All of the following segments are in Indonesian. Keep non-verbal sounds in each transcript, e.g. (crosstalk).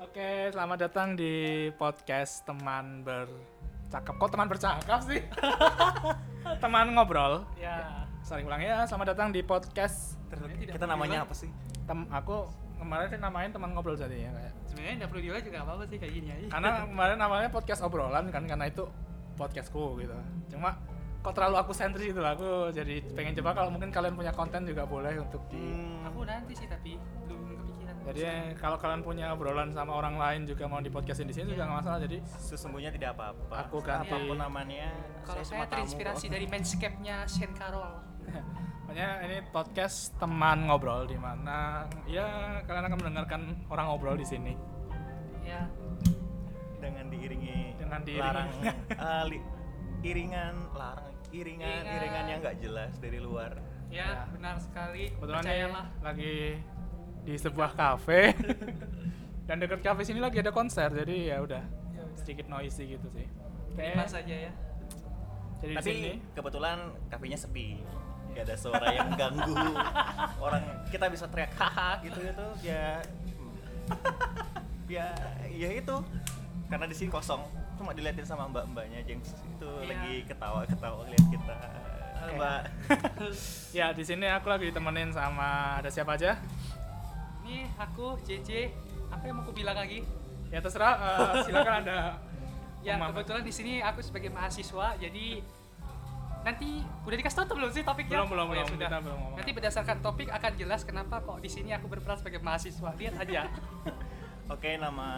Oke, selamat datang di podcast teman bercakap. Kok teman bercakap sih? (laughs) teman ngobrol. Ya. Saling ulang ya. Selamat datang di podcast. Tidak Kita namanya apa sih? Tem aku kemarin sih namain teman ngobrol jadi ya kayak. Sebenarnya tidak perlu diulang juga nggak apa-apa sih kayak gini aja. Karena (laughs) kemarin namanya podcast obrolan kan karena itu podcastku gitu. Cuma kok terlalu aku sentris gitu lah. Aku jadi pengen coba kalau mungkin kalian punya konten juga boleh untuk di Hmm, Aku nanti sih tapi kepikiran. Jadi kalau kalian punya obrolan sama orang lain juga mau di podcastin di sini juga nggak masalah. Jadi sesungguhnya tidak apa-apa. Aku ganti- apa pun namanya. kalau saya cuma tamu terinspirasi kok. dari Manscape-nya Shane Carroll. (laughs) Makanya ini podcast teman ngobrol di mana ya kalian akan mendengarkan orang ngobrol di sini. Ya. dengan diiringi Dengan diiringi. larang (laughs) eh, li- iringan larang iringan Iringan. iringan yang nggak jelas dari luar. Ya, Ya. benar sekali. Kebetulan Percayalah. lagi di sebuah kafe (laughs) dan dekat kafe sini lagi ada konser jadi ya udah sedikit noisy gitu sih. Terima saja ya. Jadi di Tapi sini kebetulan kafenya sepi. Gak ada suara yang ganggu. (laughs) Orang kita bisa teriak haha gitu gitu ya (laughs) ya ya itu karena di sini kosong cuma diliatin sama mbak-mbaknya aja yang itu Iya. lagi ketawa-ketawa lihat kita Halo, Oke. mbak ya di sini aku lagi ditemenin sama ada siapa aja? Ini aku JJ. Apa yang mau aku bilang lagi? Ya terserah eh, (laughs) silakan ada Ya kebetulan di sini aku sebagai mahasiswa jadi nanti udah dikasih tahu tuh belum sih topiknya? Belum, belum, Oh, ya belum. sudah. Kita belum ngomong. Nanti berdasarkan topik akan jelas kenapa kok di sini aku berperan sebagai mahasiswa. Lihat aja. (laughs) oke nama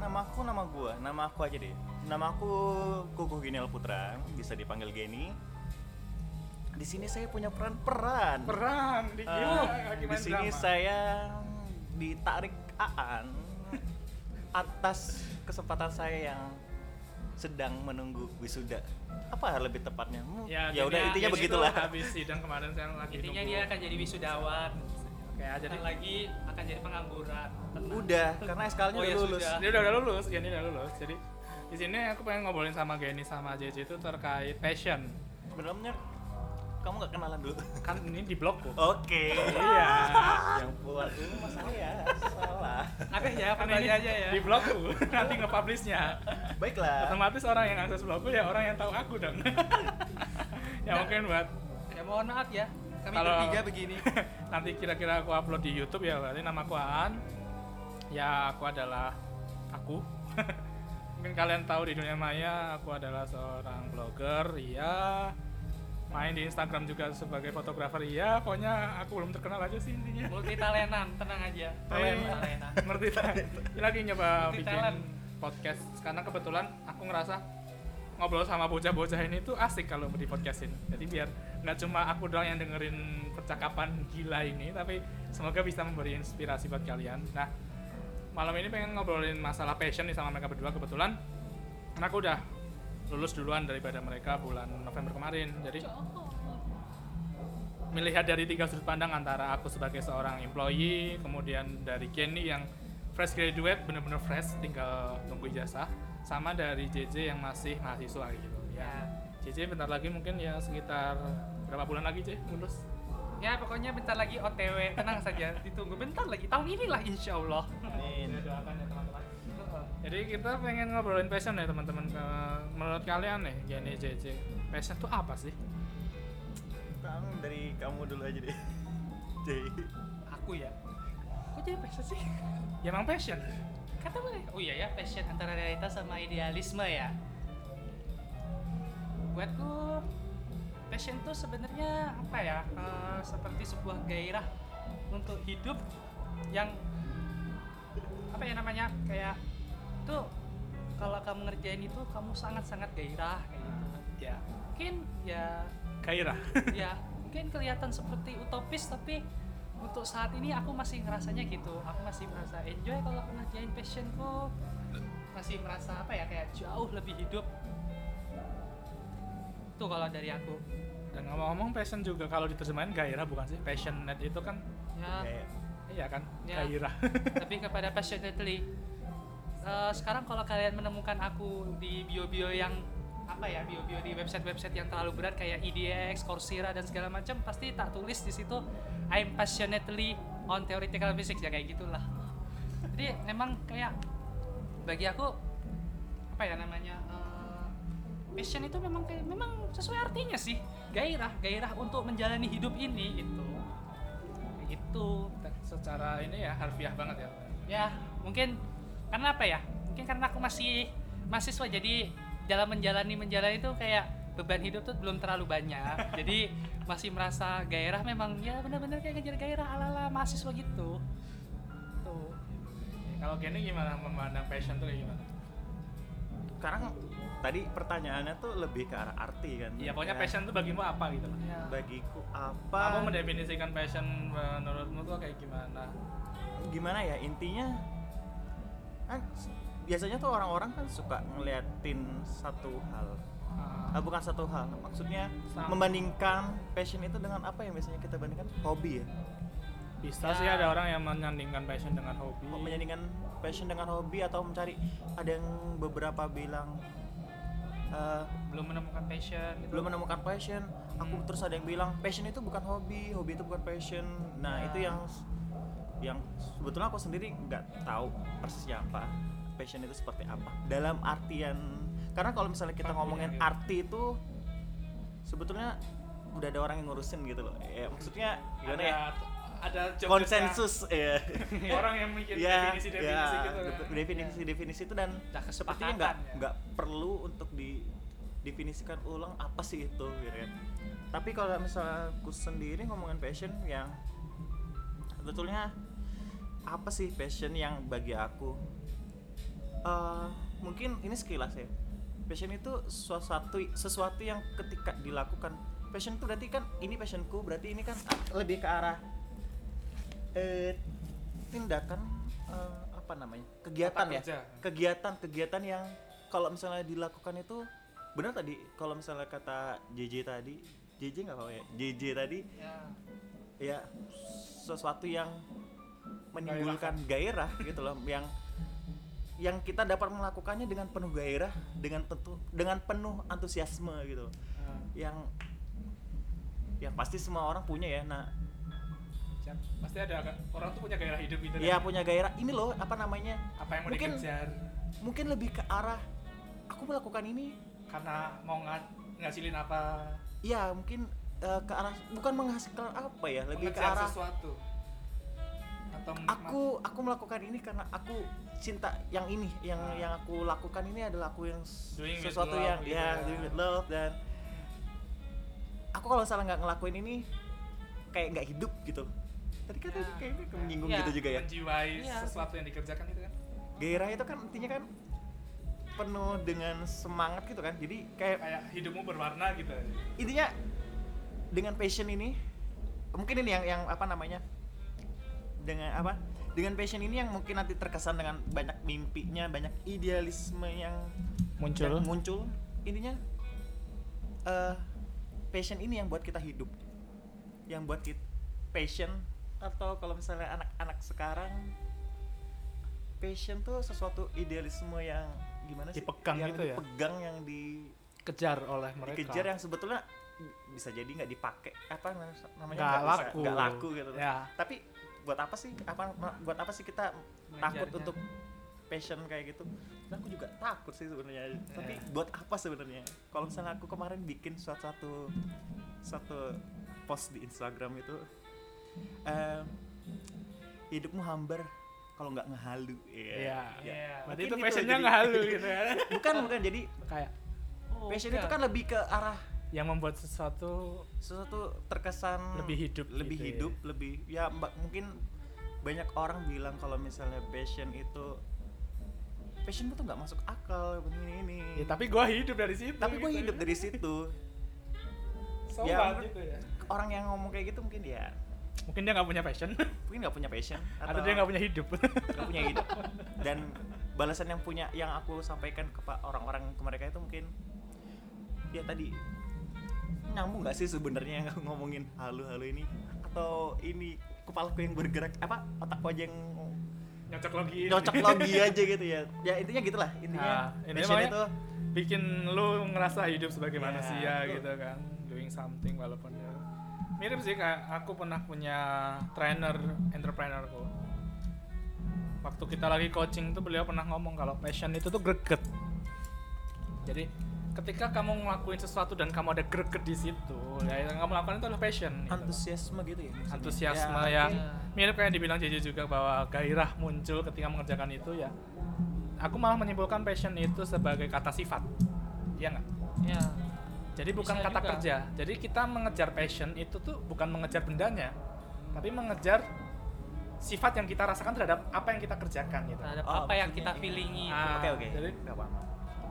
nama aku nama gua nama aku aja deh nama aku Kukuh Ginel Putra bisa dipanggil Geni di sini saya punya peran peran peran di, gimana? di sini drama? saya ditarik Aan atas kesempatan saya yang sedang menunggu wisuda. Apa lebih tepatnya? Hmm, ya, ya udah intinya begitulah. itu habis sidang kemarin saya lagi Intinya nunggu. dia akan jadi wisudawan. Oke, ya, jadi Jadi lagi akan jadi pengangguran. Tenang. Udah, karena SKL-nya Oh, udah ya lulus. sudah. dia udah, udah lulus, Geni udah lulus. Jadi di sini aku pengen ngobrolin sama Geni sama JJ itu terkait passion. Sebenarnya kamu nggak kenalan dulu. Kan ini di blogku. Oke. Iya. Yang buat dulu mas saya salah. Oke ya, ini aja ya. di blogku nanti nge-publishnya. Baiklah. Otomatis orang yang akses blogku ya orang yang tahu aku dong. (laughs) ya mungkin buat Ya mohon maaf ya. Kami Kalau- bertiga begini. (laughs) nanti kira-kira aku upload di YouTube ya berarti nama aku Aan ya aku adalah aku (laughs) mungkin kalian tahu di dunia maya aku adalah seorang blogger iya main di Instagram juga sebagai fotografer iya pokoknya aku belum terkenal aja sih intinya Multi talentan, tenang aja. Talent. Talentan. ngerti lagi nyoba Multi bikin talent. podcast karena kebetulan aku ngerasa ngobrol sama bocah-bocah ini tuh asik kalau di podcastin jadi biar nggak cuma aku doang yang dengerin percakapan gila ini tapi semoga bisa memberi inspirasi buat kalian nah malam ini pengen ngobrolin masalah passion nih sama mereka berdua kebetulan karena aku udah lulus duluan daripada mereka bulan November kemarin jadi melihat dari tiga sudut pandang antara aku sebagai seorang employee, kemudian dari Kenny yang fresh graduate, bener-bener fresh, tinggal tunggu ijazah, sama dari JJ yang masih mahasiswa gitu. Ya, JJ bentar lagi mungkin ya sekitar berapa bulan lagi JJ lulus? Ya pokoknya bentar lagi OTW, tenang saja, ditunggu bentar lagi. Tahun inilah insya Allah. Amin. Ya, doakan ya. Jadi kita pengen ngobrolin passion ya teman-teman. Ke- Menurut kalian nih, Kenny JJ, passion tuh apa sih? Kamu dari kamu dulu aja deh. (laughs) Jadi Aku ya. Kok jadi passion sih? Ya emang passion. Kata mana? Oh iya ya, passion antara realitas sama idealisme ya. Buatku passion tuh sebenarnya apa ya? eh, seperti sebuah gairah untuk hidup yang apa ya namanya? Kayak tuh kalau kamu ngerjain itu kamu sangat-sangat gairah kayak gitu. Ya, Mungkin ya gairah. (laughs) ya mungkin kelihatan seperti utopis tapi untuk saat ini aku masih ngerasanya gitu aku masih merasa enjoy kalau aku ngerjain passionku masih merasa apa ya kayak jauh lebih hidup tuh kalau dari aku Dan ngomong-ngomong passion juga kalau diterjemahin gairah bukan sih? Passionate itu kan ya iya kan? Ya. Gairah. tapi kepada passionately Eh, sekarang kalau kalian menemukan aku di bio-bio yang apa ya bio-bio di website-website yang terlalu berat kayak IDX, Coursera dan segala macam pasti tak tulis di situ I'm passionately on theoretical physics ya kayak gitulah. Jadi memang kayak bagi aku apa ya namanya eh, passion itu memang kayak memang sesuai artinya sih. Gairah gairah untuk menjalani hidup ini gitu. Kayak gitu. Secara ini ya harfiah banget ya? Ya mungkin karena apa ya? Mungkin karena aku masih mahasiswa jadi dalam menjalani menjalani itu kayak beban hidup tuh belum terlalu banyak. (laughs) Jadi masih merasa gairah memang ya benar-benar kayak ngejar gairah ala-ala mahasiswa gitu. Tuh. Kalau Kenny gimana? Memandang passion tuh kayak gimana? Sekarang tadi pertanyaannya tuh lebih ke arah arti kan? Iya pokoknya Ya, passion tuh bagimu apa gitu loh ya bagiku apa? Kamu mendefinisikan passion menurutmu tuh kayak gimana? Gimana ya? Intinya kan biasanya tuh orang-orang kan suka ngeliatin satu hal Ah, Ah, bukan satu hal maksudnya Sama. membandingkan passion itu dengan apa yang biasanya kita bandingkan hobi ya bisa Ya. sih ada orang yang menyandingkan passion dengan hobi menyandingkan passion dengan hobi atau mencari ada yang beberapa bilang eh, belum menemukan passion gitu. belum menemukan passion aku Hmm. terus ada yang bilang passion itu bukan hobi hobi itu bukan passion nah Ya. itu yang yang sebetulnya aku sendiri nggak tahu persisnya apa passion itu seperti apa. Dalam artian karena kalau misalnya kita ngomongin gitu? arti itu sebetulnya udah ada orang yang ngurusin gitu loh. Ya maksudnya gimana ada ya ada konsensus ya (laughs) orang yang bikin ya, definisi-definisi ya, gitu kan. betul, definisi-definisi itu dan sepertinya nggak ya. nggak perlu untuk didefinisikan ulang apa sih itu gitu kan. Tapi kalau misalnya aku sendiri ngomongin passion yang sebetulnya apa sih passion yang bagi aku? Eh, mungkin ini sekilas ya. Passion itu sesuatu sesuatu yang ketika dilakukan passion itu berarti kan ini passionku berarti ini kan lebih ke arah eh, tindakan eh, apa namanya kegiatan ya. Kerja. kegiatan kegiatan yang kalau misalnya dilakukan itu benar tadi kalau misalnya kata JJ tadi JJ nggak apa ya? JJ tadi ya. ya sesuatu yang menimbulkan gairah. gitu loh yang yang kita dapat melakukannya dengan penuh gairah dengan tentu dengan penuh antusiasme gitu. Ah, yang yang pasti semua orang punya ya nah. Siap. pasti ada agak- orang tuh punya gairah hidup gitu ya kan. punya gairah. Ini loh apa namanya? Apa yang mau mungkin- dikejar? mungkin lebih ke arah aku melakukan ini karena mau nga- ngasilin apa? Ya mungkin eh, ke arah bukan menghasilkan apa ya lebih ke mengejar arah sesuatu atau aku aku melakukan ini karena aku cinta yang ini yang Ah. yang aku lakukan ini adalah aku yang Doing sesuatu love yang gitu ya ya. doing with love dan aku kalau misalnya nggak ngelakuin ini kayak nggak hidup gitu tadi kan Ya. kayaknya menyinggung Ya. gitu juga ya menjiwai Iya. sesuatu yang dikerjakan itu kan gairah itu kan intinya kan penuh dengan semangat gitu kan jadi kayak kayak hidupmu berwarna gitu intinya dengan passion ini mungkin ini yang yang apa namanya dengan apa dengan passion ini yang mungkin nanti terkesan dengan banyak mimpinya banyak idealisme yang muncul. yang muncul. Intinya eh passion ini yang buat kita hidup. Yang buat kita passion. Atau kalau misalnya anak-anak sekarang passion tuh sesuatu idealisme yang gimana sih? Dipegang yang gitu ya? dipegang yang di kejar oleh mereka. dikejar yang sebetulnya bisa jadi nggak dipakai. Apa namanya? Nggak laku. nggak laku gitu. Ya. tapi buat apa sih apa buat apa sih kita takut Mengejarnya. untuk passion kayak gitu dan aku juga takut sih sebenarnya tapi Ya. buat apa sebenarnya kalau misalnya aku kemarin bikin suatu satu satu post di Instagram itu eh, hidupmu hambar kalau nggak ngehalu Iya. ya Iya. berarti Mungkin itu gitu, passionnya jadi- nggak halu gitu ya (laughs) bukan bukan jadi kayak Oh, passion itu bukan. kan lebih ke arah yang membuat sesuatu sesuatu terkesan Lebih hidup lebih gitu ya. hidup lebih ya mbak mungkin banyak orang bilang kalau misalnya passion itu passion itu nggak masuk akal begini ini. Ya tapi gua hidup dari situ tapi gue gitu. hidup dari situ. Sobat Ya, gitu ya. orang yang ngomong kayak gitu mungkin ya mungkin dia nggak punya passion. Mungkin nggak punya passion atau dia nggak punya hidup. Nggak punya hidup. Dan (laughs) balasan yang punya yang aku sampaikan ke pak orang-orang ke mereka itu mungkin ya tadi nyambung nggak sih sebenarnya yang (laughs) ngomongin halu-halu ini? Atau ini kepalaku yang bergerak apa otakku aja yang nyocok logi. Cocok logi aja gitu ya. Ya intinya gitulah intinya Nah, makanya- itu bikin lu ngerasa hidup sebagai Ya, manusia betul. gitu kan doing something walaupun ya. Mirip sih kayak aku pernah punya trainer entrepreneurku waktu kita lagi coaching tuh beliau pernah ngomong kalau passion itu tuh greget. Jadi ketika kamu ngelakuin sesuatu dan kamu ada greget di situ ya yang kamu lakukan itu adalah passion gitu. antusiasme gitu ya maksudnya? antusiasme Ya, yang mirip kayak yang dibilang JJ juga bahwa gairah muncul ketika mengerjakan itu ya. Aku malah menyimpulkan passion itu sebagai kata sifat. Ya nggak? Ya jadi bukan Bisa kata juga. kerja. Jadi kita mengejar passion itu tuh bukan mengejar bendanya tapi mengejar sifat yang kita rasakan terhadap apa yang kita kerjakan gitu. Terhadap Oh, apa yang kita feelingi. Ah, oke oke. jadi- nggak paham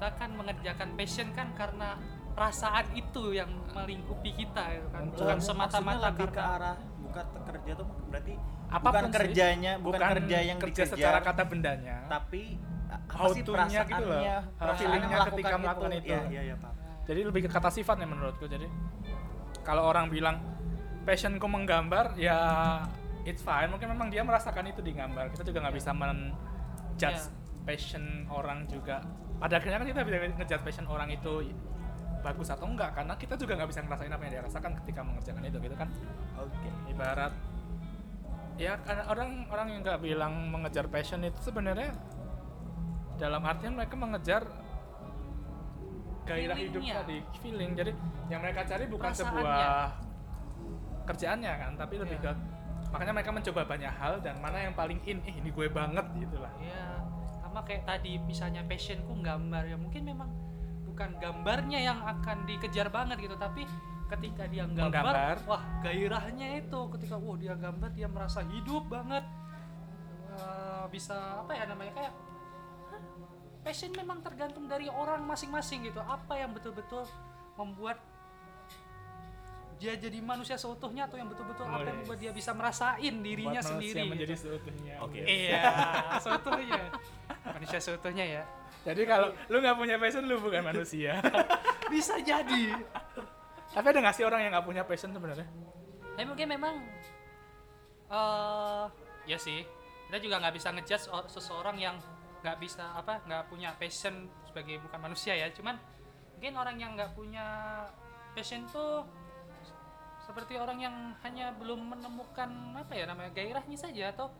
kita kan mengerjakan passion kan karena perasaan itu yang melingkupi kita gitu kan bukan semata-mata lebih ke karena arah bukan kerja tuh berarti Apa pun bukan sih. kerjanya bukan, kerja yang kerja dikejar secara kata bendanya tapi apa How sih to-nya gitu loh. feeling-nya ketika melakukan itu. iya iya iya paham jadi lebih ke kata sifatnya menurutku jadi kalau orang bilang passionku menggambar ya it's fine mungkin memang dia merasakan itu di gambar kita juga nggak Ya. bisa menjudge Ya. passion orang juga pada akhirnya kan kita bisa ngejudge passion orang itu bagus atau enggak karena kita juga nggak bisa ngerasain apa yang dia rasakan ketika mengerjakan itu gitu kan. Oke. Ibarat ya karena orang orang yang nggak bilang mengejar passion itu sebenarnya dalam artian mereka mengejar gairah hidup tadi feeling. Jadi yang mereka cari bukan sebuah kerjaannya kan tapi lebih Iya. ke makanya mereka mencoba banyak hal dan mana yang paling in eh ini gue banget gitu lah. Ya sama kayak tadi misalnya passionku gambar ya mungkin memang bukan gambarnya yang akan dikejar banget gitu tapi ketika dia gambar, Menggambar. wah gairahnya itu. Ketika wah dia gambar dia merasa hidup banget. Wah, bisa apa ya namanya kayak passion memang tergantung dari orang masing-masing gitu. Apa yang betul-betul membuat dia jadi manusia seutuhnya atau yang betul-betul apa yang Wes. membuat dia bisa merasain dirinya Buat manusia sendiri menjadi gitu. seutuhnya Oke. Iya, (laughs) seutuhnya. Manusia seutuhnya ya. jadi kalau lu nggak punya passion lu bukan manusia (laughs) Bisa jadi. tapi ada nggak sih orang yang nggak punya passion sebenarnya Tapi mungkin memang eh ya sih. Kita juga nggak bisa ngejudge or- seseorang yang nggak bisa apa nggak punya passion sebagai bukan manusia ya. Cuman mungkin orang yang nggak punya passion tuh seperti orang yang hanya belum menemukan apa ya namanya gairahnya saja atau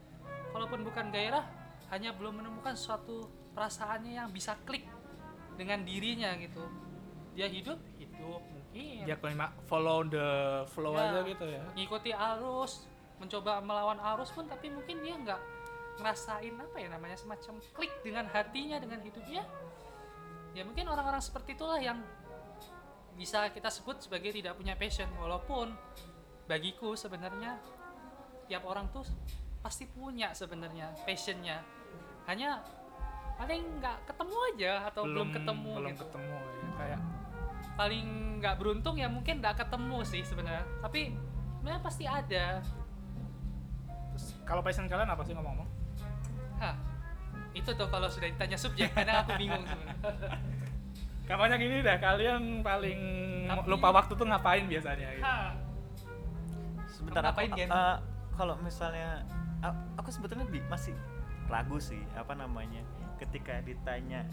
kalaupun bukan gairah hanya belum menemukan suatu perasaannya yang bisa klik dengan dirinya gitu. Dia hidup hidup mungkin. Ya kalau follow the flow Ya. aja gitu ya. ngikuti arus mencoba melawan arus pun tapi mungkin dia nggak ngerasain apa ya namanya semacam klik dengan hatinya dengan hidupnya. Ya mungkin orang-orang seperti itulah yang bisa kita sebut sebagai tidak punya passion. Walaupun bagiku sebenarnya tiap orang tuh pasti punya sebenarnya passionnya. Hanya paling nggak ketemu aja atau belum, ketemu belum gitu. ketemu ya kayak paling nggak beruntung ya mungkin nggak ketemu sih sebenarnya. Tapi sebenarnya pasti ada. Terus kalau passion kalian apa sih ngomong-ngomong? Hah, itu tuh kalau sudah ditanya subjek kadang aku bingung sebenarnya (laughs) kampanye gini dah kalian paling Tapi- lupa waktu tuh ngapain biasanya gitu. Sebentar aku ngapain, Gen? eh, kalau misalnya a- aku sebetulnya masih ragu sih apa namanya ketika ditanya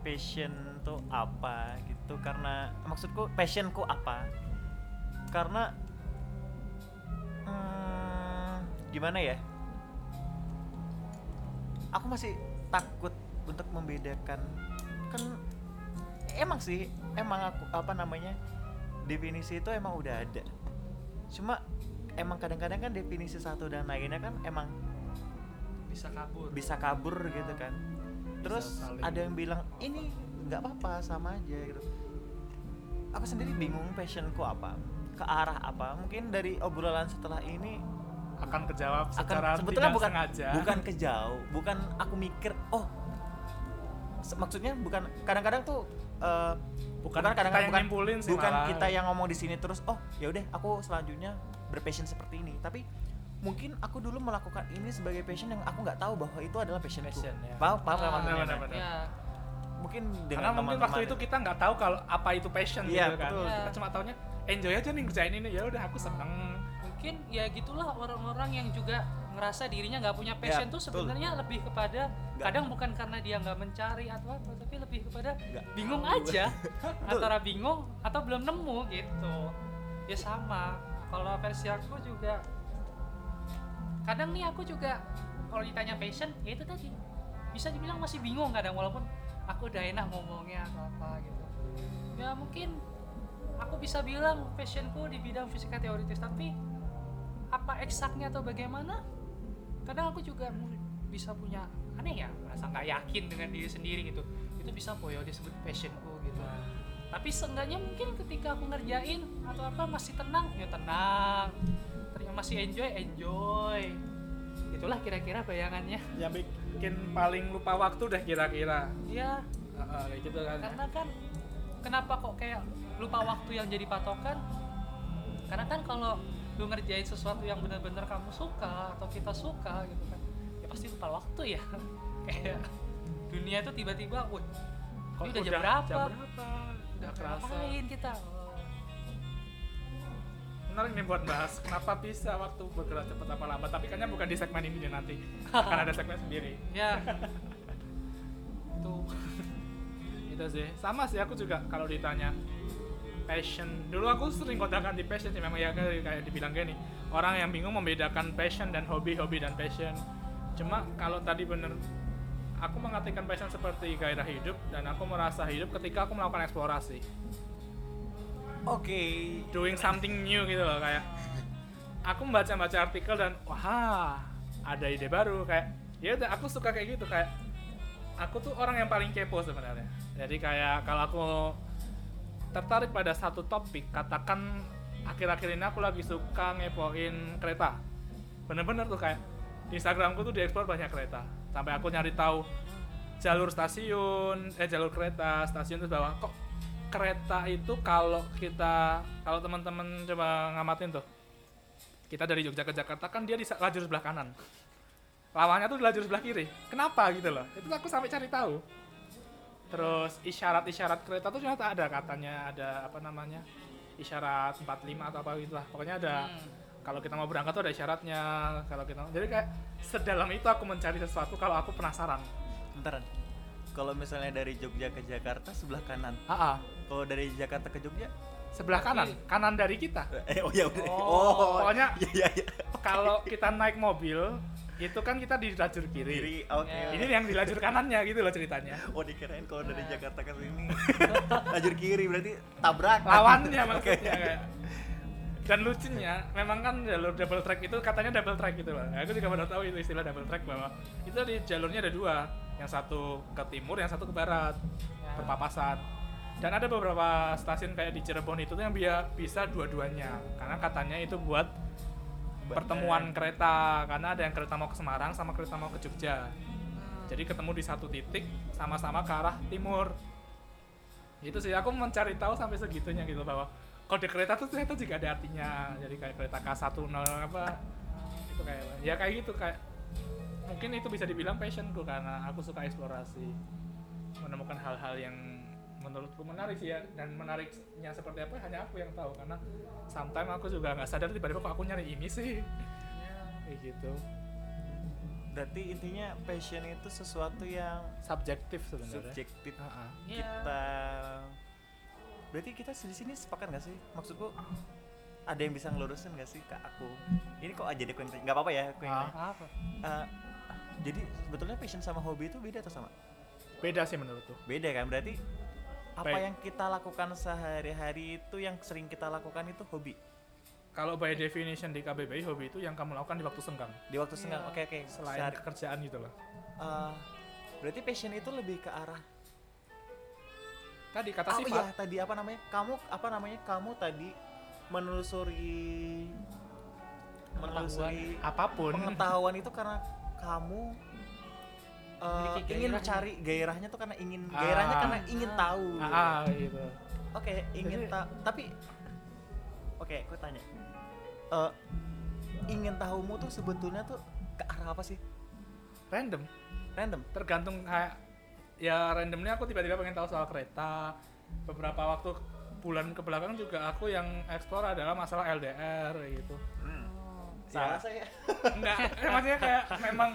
passion tuh apa gitu karena maksudku passionku apa karena hmm, gimana ya aku masih takut untuk membedakan kan emang sih emang aku apa namanya definisi itu emang udah ada. Cuma emang kadang-kadang kan definisi satu dan lainnya kan emang bisa kabur. bisa kabur gitu kan. Terus ada yang bilang ini nggak apa-apa sama aja gitu. Aku sendiri bingung passionku apa ke arah apa. Mungkin dari obrolan setelah ini akan kejawab akan secara sebetulnya tidak bukan sengaja. bukan kejauh bukan aku mikir oh maksudnya bukan kadang-kadang tuh eh, bukan bukan kita kadang-kadang yang bukan, nyimpulin sih bukan malah. kita yang ngomong di sini terus oh ya udah aku selanjutnya berpassion seperti ini tapi mungkin aku dulu melakukan ini sebagai passion yang aku nggak tahu bahwa itu adalah passionku Passion, ya. paham paham Ah, maksudnya? benar, benar. ya mungkin karena dengan mungkin waktu itu kita nggak tahu kalau apa itu passion Iya, gitu kan betul. kita cuma taunya enjoy aja nih ngerjain ini ya udah aku seneng mungkin ya gitulah orang-orang yang juga ngerasa dirinya nggak punya passion Ya, tuh sebenarnya lebih kepada Nggak. kadang bukan karena dia nggak mencari atau apa tapi lebih kepada Nggak. bingung aja. (laughs) Antara bingung atau belum nemu gitu. Ya sama. Kalau versi aku juga kadang nih aku juga kalau ditanya passion ya itu tadi. Bisa dibilang masih bingung kadang walaupun aku udah enak ngomongnya atau apa gitu. Ya mungkin aku bisa bilang passionku di bidang fisika teoritis tapi apa eksaknya atau bagaimana kadang aku juga bisa punya aneh ya merasa nggak yakin dengan diri sendiri gitu. Itu bisa kok ya disebut passionku gitu. Tapi seenggaknya mungkin ketika aku ngerjain atau apa masih tenang ya tenang. Ternyata masih enjoy enjoy. Itulah kira-kira bayangannya. Yang bikin paling lupa waktu deh kira-kira. Ya Heeh, kayak gitu kan. Karena kan kenapa kok kayak lupa waktu yang jadi patokan? Karena kan kalau lu ngerjain sesuatu yang benar-benar kamu suka atau kita suka gitu kan ya pasti lupa waktu ya. (laughs) Kayak dunia itu tiba-tiba wah ini udah jam berapa? jam berapa? Udah kerasa. ngapain kita? Menarik nih buat bahas kenapa bisa waktu bergerak cepat apa lambat? Tapi kayaknya bukan di segmen ini deh nanti akan ada segmen sendiri. (laughs) Ya. Itu. (laughs) Itu sih. Sama sih aku juga kalau ditanya passion. Dulu aku sering kontakan di passion sih memang ya kayak dibilang gini. Orang yang bingung membedakan passion dan hobi hobi dan passion. Cuma kalau tadi bener aku mengartikan passion seperti gairah hidup dan aku merasa hidup ketika aku melakukan eksplorasi. Oke. doing something new gitu loh kayak. Aku membaca-baca artikel dan wah ada ide baru. Kayak ya udah aku suka kayak gitu kayak aku tuh orang yang paling kepo sebenarnya. Jadi kayak kalau aku tertarik pada satu topik. Katakan akhir-akhir ini aku lagi suka ngepoin kereta. Bener-bener tuh kayak Instagramku tuh dieksplor banyak kereta. Sampai aku nyari tahu jalur stasiun eh jalur kereta stasiun terus bawah. Kok kereta itu kalau kita kalau teman-teman coba ngamatin tuh kita dari Jogja ke Jakarta kan dia di lajur sebelah kanan. Lawannya tuh di lajur sebelah kiri. Kenapa gitu loh? Itu aku sampai cari tahu terus isyarat-isyarat kereta tuh ternyata ada katanya ada apa namanya isyarat 45 atau apa gitu lah pokoknya ada Hmm. kalau kita mau berangkat tuh ada isyaratnya kalau kita jadi kayak sedalam itu aku mencari sesuatu kalau aku penasaran Bentaran. Kalau misalnya dari Jogja ke Jakarta sebelah kanan. ah Kalau dari Jakarta ke Jogja sebelah kanan kanan dari kita eh oh ya udah. (laughs) Oh, pokoknya- (laughs) Iya iya iya. kalau kita naik mobil itu kan kita di lajur kiri. Kiri. Oke. Ya. Ini yang di lajur kanannya gitu loh ceritanya. Oh dikirain kalau dari Nah. Jakarta ke sini (laughs) lajur kiri berarti tabrak. Lawannya (laughs) maksudnya kayak. Dan lucunya, memang kan jalur double track itu katanya double track gitu loh. Aku juga baru tahu itu istilah double track bahwa itu di jalurnya ada dua, yang satu ke timur, yang satu ke barat, Ya. berpapasan. Dan ada beberapa stasiun kayak di Cirebon itu tuh yang dia bisa dua-duanya, karena katanya itu buat pertemuan kereta, karena ada yang kereta mau ke Semarang sama kereta mau ke Jogja. Jadi ketemu di satu titik sama-sama ke arah timur. Itu sih aku mencari tahu sampai segitunya gitu bahwa kode kereta tuh ternyata juga ada artinya. Jadi kayak kereta K10 apa itu kayak ya kayak gitu kayak mungkin itu bisa dibilang passionku karena aku suka eksplorasi menemukan hal-hal yang menurutku menarik sih ya dan menariknya seperti apa hanya aku yang tahu karena sometimes aku juga nggak sadar tiba-tiba kok aku nyari ini sih kayak gitu Berarti intinya passion itu sesuatu yang subjektif sebenarnya subjektif. Ha-ha. Ya. Kita Berarti kita di sini sepakat gak sih? Maksudku ada yang bisa ngelurusin gak sih ke aku? Ini kok aja deh aku yang. Nggak apa-apa ya aku yang Ah. nanya. apa Eh, jadi sebetulnya passion sama hobi itu beda atau sama? beda sih menurutku Beda kan? Berarti apa Baik. yang kita lakukan sehari-hari itu yang sering kita lakukan itu hobi kalau by definition di KBBI hobi itu yang kamu lakukan di waktu senggang di waktu senggang. Iya. Oke oke. selain Sehari- pekerjaan gitu loh eh, berarti passion itu lebih ke arah tadi kata oh sifat iya tadi apa namanya? Kamu apa namanya? Kamu tadi menelusuri menelusuri apa pun pengetahuan itu karena kamu Memiliki ingin gairahnya. cari gairahnya tuh karena ingin Ah. gairahnya karena ingin Ah. tahu. ah, ah, gitu Oke, ingin Jadi- tahu. Tapi oke, aku tanya. Eh, ingin tahumu tuh sebetulnya tuh ke arah apa sih? random Random. tergantung kayak ya randomnya aku tiba-tiba pengen tahu soal kereta beberapa waktu bulan ke belakang juga aku yang explore adalah masalah LDR gitu Salah Ya. saya. enggak eh, maksudnya kayak memang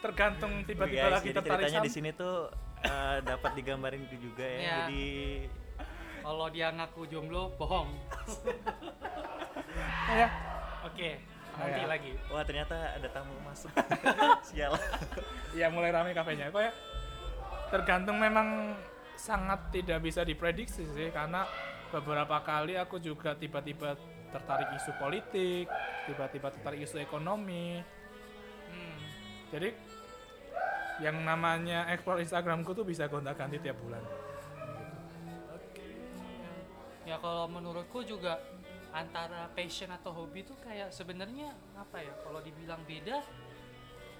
tergantung tiba-tiba Oke, guys, lagi jadi tertarik ceritanya sama di sini tuh eh, dapat digambarin itu juga ya. Iya. Jadi kalau dia ngaku jomblo bohong (laughs) ya oke nanti ya. lagi Wah ternyata ada tamu masuk. (laughs) Sial. ya mulai ramai kafenya kok ya tergantung memang sangat tidak bisa diprediksi sih karena beberapa kali aku juga tiba-tiba tertarik isu politik tiba-tiba tertarik isu ekonomi Hmm. jadi yang namanya explore Instagramku tuh bisa gonta-ganti tiap bulan. Ya kalau menurutku juga antara passion atau hobi itu kayak sebenarnya apa ya? Kalau dibilang beda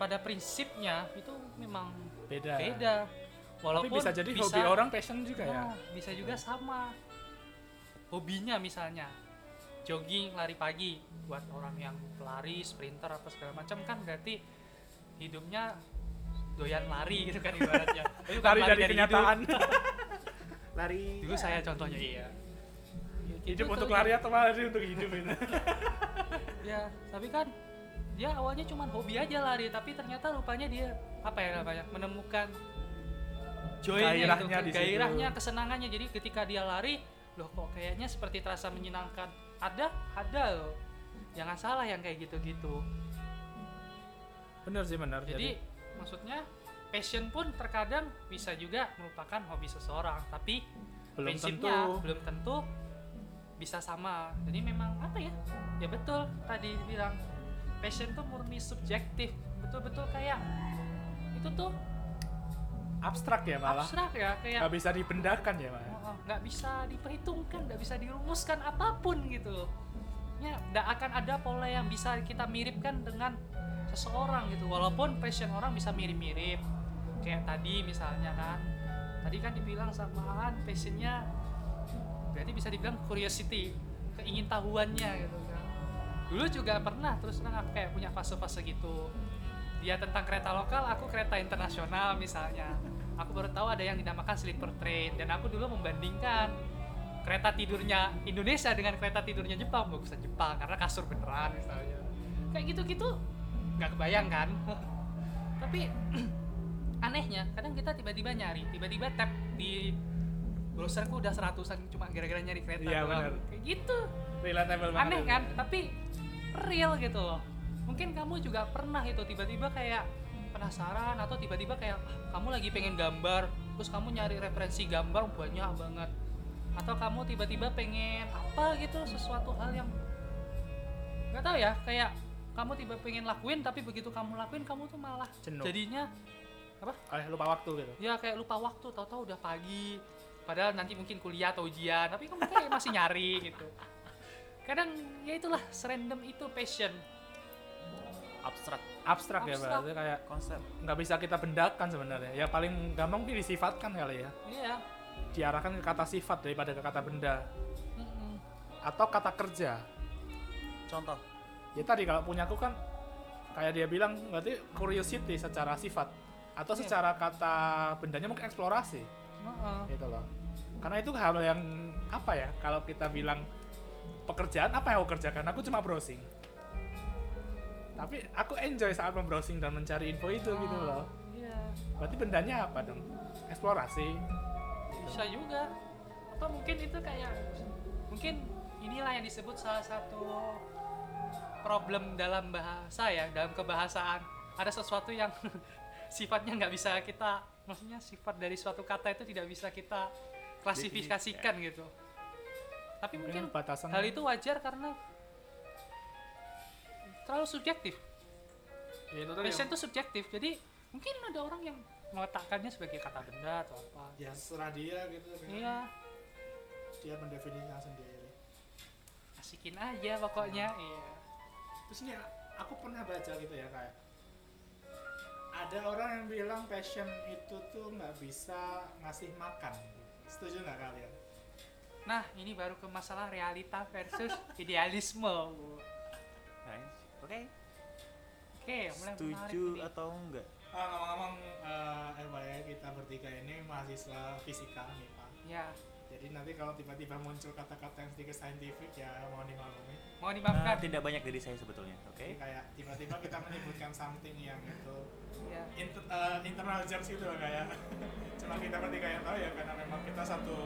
pada prinsipnya itu memang beda. beda. Tapi walaupun bisa jadi hobi orang passion juga ya. Nah, bisa juga sama. Hobinya misalnya jogging lari pagi. Buat orang yang pelari sprinter apa segala macam kan berarti hidupnya doyan lari gitu kan ibaratnya. (laughs) Tapi lari dari kenyataan. (laughs) Lari. dulu saya contohnya iya. Hidup untuk lari atau lari untuk hidup itu? (laughs) Ya tapi kan dia awalnya cuma hobi aja lari tapi ternyata rupanya dia apa ya namanya menemukan joy-nya Gairahnya itu, situ. gairahnya kesenangannya. Jadi ketika dia lari loh kok kayaknya seperti terasa menyenangkan. Ada ada loh. Jangan salah yang kayak gitu-gitu. Bener sih bener jadi maksudnya passion pun terkadang bisa juga merupakan hobi seseorang tapi belum prinsipnya tentu. belum tentu bisa sama. Jadi memang apa ya? Ya betul tadi bilang passion tuh murni subjektif. Betul-betul kayak itu tuh abstrak ya malah. Abstrak ya kayak nggak bisa dibendakan ya malah. Oh, oh, nggak bisa diperhitungkan nggak bisa dirumuskan apa pun gitu ya nggak akan ada pola yang bisa kita miripkan dengan seseorang gitu. Walaupun passion orang bisa mirip-mirip kayak tadi misalnya kan. Tadi kan dibilang samaan passionnya berarti bisa dibilang curiosity keingintahuannya gitu kan. Dulu juga pernah terus terang aku kayak punya fase-fase gitu. Dia tentang kereta lokal aku kereta internasional misalnya. Aku baru tahu ada yang dinamakan sleeper train dan aku dulu membandingkan kereta tidurnya Indonesia dengan kereta tidurnya Jepang bagusan Jepang karena kasur beneran misalnya. Kayak gitu-gitu nggak kebayang kan? (laughs) Tapi (clears throat) anehnya kadang kita tiba-tiba nyari tiba-tiba tap di browserku udah seratusan cuma gara-gara nyari kereta Iya, doang. bener. kayak gitu. Relatable banget aneh kan? Tapi real gitu loh. Mungkin kamu juga pernah itu tiba-tiba kayak penasaran atau tiba-tiba kayak "Ah, kamu lagi pengen gambar terus kamu nyari referensi gambar banyak banget atau kamu tiba-tiba pengen apa gitu sesuatu hal yang nggak tahu ya kayak kamu tiba pengen lakuin tapi begitu kamu lakuin kamu tuh malah Jenuh. jadinya Eh, lupa waktu gitu. Ya kayak lupa waktu tahu-tahu udah pagi padahal nanti mungkin kuliah atau ujian tapi kamu kayak (laughs) masih nyari gitu. Kadang ya itulah serandom itu passion. Abstrak abstrak, ya berarti kayak konsep. nggak bisa kita bendakan sebenarnya. Ya paling gampang mungkin disifatkan kali ya. Iya diarahkan ke kata sifat daripada ke kata benda. Atau kata kerja. Contoh. ya tadi kalau punya aku kan kayak dia bilang berarti curiosity secara sifat. Atau Iya. secara kata bendanya mungkin eksplorasi. Heeh. gitu loh. Karena itu hal yang apa ya kalau kita bilang pekerjaan apa yang aku kerjakan? Aku cuma browsing. Tapi aku enjoy saat membrowsing dan mencari info itu gitu loh. iya. Berarti bendanya apa dong? Eksplorasi bisa juga. Atau mungkin itu kayak mungkin inilah yang disebut salah satu problem dalam bahasa ya dalam kebahasaan. Ada sesuatu yang (laughs) sifatnya nggak bisa kita maksudnya sifat dari suatu kata itu tidak bisa kita klasifikasikan gitu. Tapi mungkin batasan hal itu wajar karena terlalu subjektif. Ya, itu passion itu subjektif jadi mungkin ada orang yang meletakkannya sebagai kata benda atau apa. Ya serah dia gitu iya. Dia mendefinisikan sendiri. Asikin aja pokoknya iya. Terus ini aku pernah baca gitu ya kayak ada orang yang bilang passion itu tuh nggak bisa ngasih makan. Setuju nggak kalian? Nah ini baru ke masalah realita versus (laughs) idealisme. Bu. Nice. Oke. oke mulai menarik Setuju atau enggak? Ah ngomong-ngomong eh FYI kita bertiga ini mahasiswa fisika nih pak ya. Jadi nanti kalau tiba-tiba muncul kata-kata yang sedikit saintifik ya mau dimaklumi. Mau Nah, dimaafkan tidak banyak dari saya sebetulnya. Oke. kayak tiba-tiba kita menyebutkan something yang itu ya. inter- eh, internal jokes gitu loh kayak. (laughs) Cuma kita bertiga yang tahu ya karena memang kita satu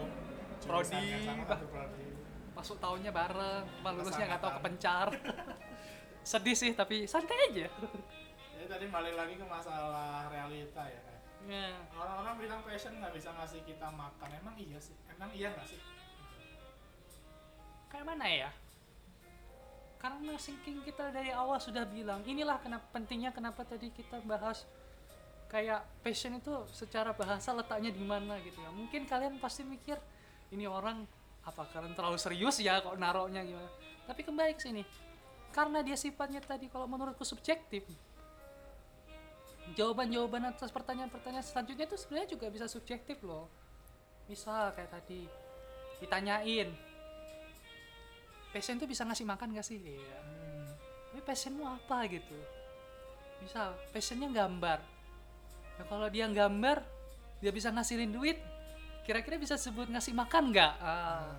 Prodi, yang sama satu prodi. Masuk tahunnya bareng cuma lulusnya nggak tahu kepencar. (laughs) Sedih sih tapi santai aja tadi balik lagi ke masalah realita ya. ya. Orang-orang bilang passion nggak bisa ngasih kita makan. Emang iya sih? Emang iya nggak sih? kayak mana ya karena sinking kita dari awal sudah bilang inilah kenapa pentingnya kenapa tadi kita bahas kayak passion itu secara bahasa letaknya di mana gitu ya mungkin kalian pasti mikir ini orang apa kalian terlalu serius ya kok naroknya gimana tapi kembali ke sini karena dia sifatnya tadi kalau menurutku subjektif jawaban-jawaban atas pertanyaan-pertanyaan selanjutnya itu sebenarnya juga bisa subjektif loh. Misal kayak tadi ditanyain passion tuh bisa ngasih makan gak sih? Iya tapi passionmu apa? gitu. Misal passionnya gambar. Nah kalau dia gambar dia bisa ngasilin duit kira-kira bisa sebut ngasih makan nggak? Ah,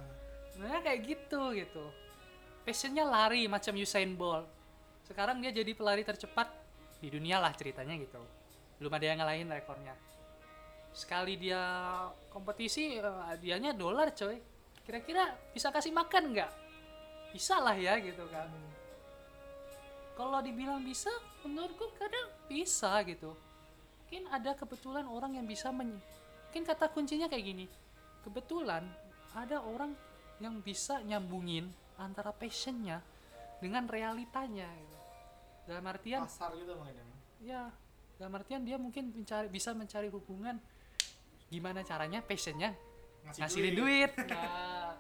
sebenarnya kayak gitu gitu. Passionnya lari macam Usain Bolt. Sekarang dia jadi pelari tercepat di dunia lah ceritanya gitu. Belum ada yang ngalahin rekornya. Sekali dia kompetisi eh, dianya dolar coy. Kira-kira bisa kasih makan nggak? Bisa lah ya gitu kan. Kalau dibilang bisa menurutku kadang bisa gitu. Mungkin ada kebetulan orang yang bisa men mungkin kata kuncinya kayak gini. Kebetulan ada orang yang bisa nyambungin antara passionnya dengan realitanya gitu. Dalam artian Pasar gitu mungkin ya dalam artian dia mungkin mencari bisa mencari hubungan gimana caranya passionnya Ngasih ngasilin duit, (laughs) Nah,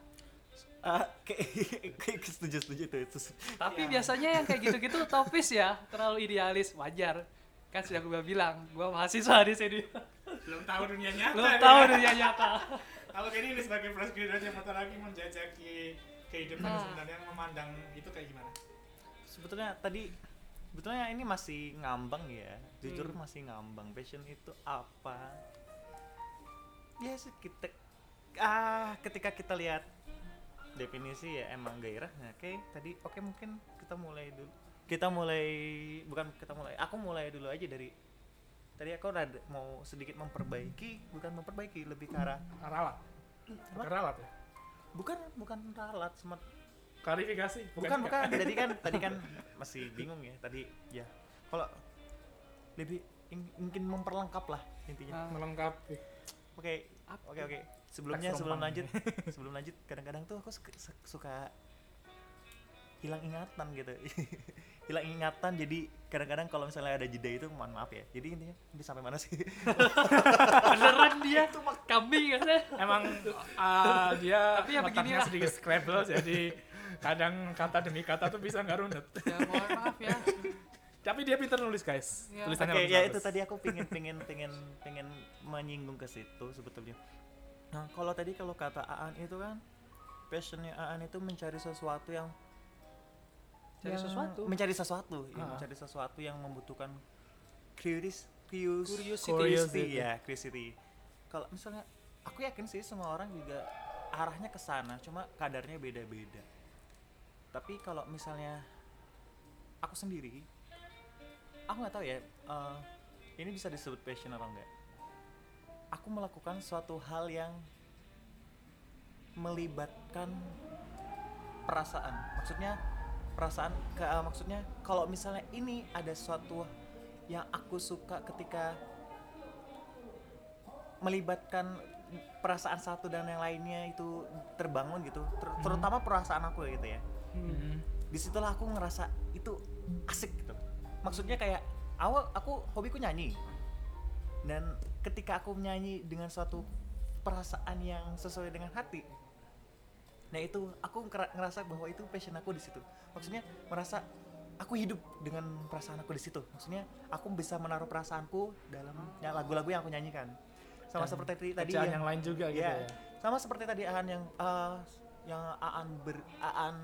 Ah, kayak kayak setuju setuju itu. itu. tapi Ya. biasanya yang kayak gitu-gitu topis ya terlalu idealis wajar kan sudah gue bilang gue mahasiswa di sini Belum tahu dunia nyata. belum ya. tahu dunia nyata (laughs) Kalau kayak ini sebagai fresh graduate yang bentar lagi menjajaki kehidupan Nah. sebenarnya memandang itu kayak gimana? Sebetulnya tadi sebetulnya ini masih ngambang ya. Jujur Hmm. masih ngambang. Passion itu apa? Ya sih kita ah ketika kita lihat definisi ya emang gairah. Nah, oke tadi oke mungkin kita mulai dulu. Kita mulai bukan kita mulai. Aku mulai dulu aja dari tadi aku rada mau sedikit memperbaiki, bukan memperbaiki, lebih ke arah Ralat. Bukan ralat ya? bukan bukan ralat semua Klarifikasi. bukan juga. bukan tadi kan tadi kan masih bingung ya tadi ya kalau lebih mungkin memperlengkap lah intinya Ah. melengkapi. oke Apa? oke oke sebelumnya Teks sebelum lanjut (laughs) sebelum lanjut kadang-kadang tuh aku suka, suka hilang ingatan gitu (laughs) hilang ingatan jadi kadang-kadang kalau misalnya ada jeda itu mohon maaf ya jadi intinya ini sampai mana sih (laughs) beneran dia kambing kan Emang ah, dia Tapi ya otaknya beginilah. sedikit scrabble jadi kadang kata demi kata tuh bisa nggak runut. ya mohon maaf ya Tapi dia pintar nulis guys. Ya. Tulisannya Oke, bagus-bagus. ya itu tadi aku pengen pengen pengen pengen menyinggung ke situ sebetulnya. Nah, kalau tadi kalau kata Aan itu kan passionnya Aan itu mencari sesuatu yang Cari yang- sesuatu. mencari sesuatu, ya, Ah. mencari sesuatu yang membutuhkan curious, curious, Curiosity. curiosity, Curiosity. ya, curiosity. Kalau misalnya aku yakin sih semua orang juga arahnya ke sana, cuma kadarnya beda-beda. Tapi kalau misalnya aku sendiri, aku nggak tahu ya, eh, ini bisa disebut passion atau enggak. Aku melakukan suatu hal yang melibatkan perasaan. Maksudnya perasaan ke eh, maksudnya kalau misalnya ini ada suatu yang aku suka ketika melibatkan perasaan satu dan yang lainnya itu terbangun gitu ter- terutama perasaan aku gitu ya Hmm. di situlah aku ngerasa itu asik gitu. Maksudnya kayak awal aku hobiku nyanyi. Dan ketika aku menyanyi dengan suatu perasaan yang sesuai dengan hati nah itu aku ngera- ngerasa bahwa itu passion aku di situ. Maksudnya merasa aku hidup dengan perasaan aku di situ. Maksudnya aku bisa menaruh perasaanku dalam lagu-lagu yang aku nyanyikan. Sama Dan seperti tadi Kerjaan yang lain juga gitu ya, ya. sama seperti tadi Aan yang eh, yang Aan ber Aan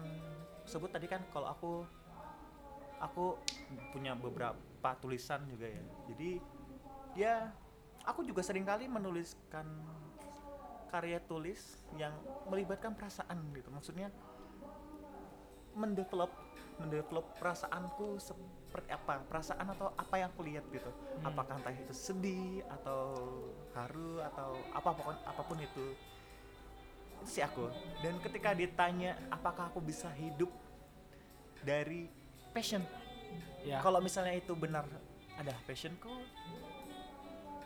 sebut tadi kan kalau aku aku punya beberapa tulisan juga ya. Jadi ya aku juga sering kali menuliskan karya tulis yang melibatkan perasaan gitu. Maksudnya mendevelop mendevelop perasaanku seperti apa perasaan atau apa yang aku lihat gitu. Hmm. apakah entah itu sedih atau haru atau apa apa pun apa pun itu sih aku. Dan ketika ditanya apakah aku bisa hidup dari passion? Ya. Kalau misalnya itu benar ada passionku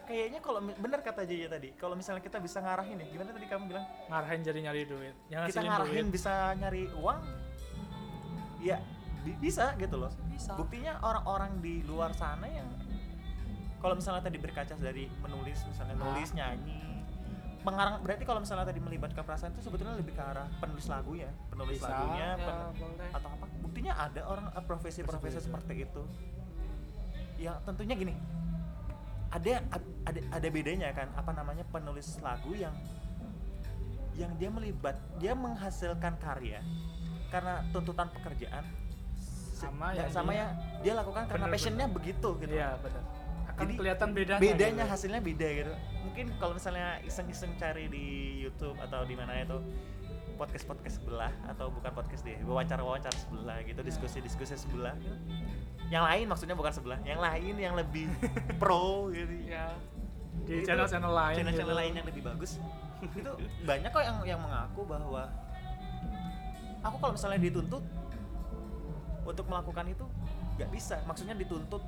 kayaknya kalau benar kata Jaya tadi kalau misalnya kita bisa ngarahin ya gimana tadi kamu bilang? Ngarahin jadi nyari duit. Yang kita ngarahin duit. bisa nyari uang? Ya bi- bisa gitu loh. Bisa. Buktinya orang-orang di luar sana yang kalau misalnya tadi berkaca dari menulis misalnya Ah. nulis nyanyi pengarang berarti kalau misalnya tadi melibatkan perasaan itu sebetulnya lebih ke arah penulis lagu ya penulis Bisa, lagunya ya pen- boleh. atau apa. Buktinya ada orang eh, profesi-profesi Seperti itu. yang tentunya gini ada ada ada bedanya kan apa namanya penulis lagu yang yang dia melibat dia menghasilkan karya karena tuntutan pekerjaan Sama dan yang sama yang dia lakukan karena passionnya begitu gitu. Iya benar akan Jadi, kelihatan bedanya bedanya gitu. hasilnya beda gitu mungkin kalau misalnya iseng-iseng cari di YouTube atau di mana itu podcast podcast sebelah atau bukan podcast deh wawancara wawancara sebelah gitu diskusi diskusi sebelah. Gitu. yang lain maksudnya bukan sebelah yang lain yang lebih (laughs) pro gitu. Ya di Itu channel-channel lain channel-channel gitu. lain yang lebih bagus. (laughs) Itu banyak kok yang yang mengaku bahwa aku kalau misalnya dituntut untuk melakukan itu nggak bisa. Maksudnya dituntut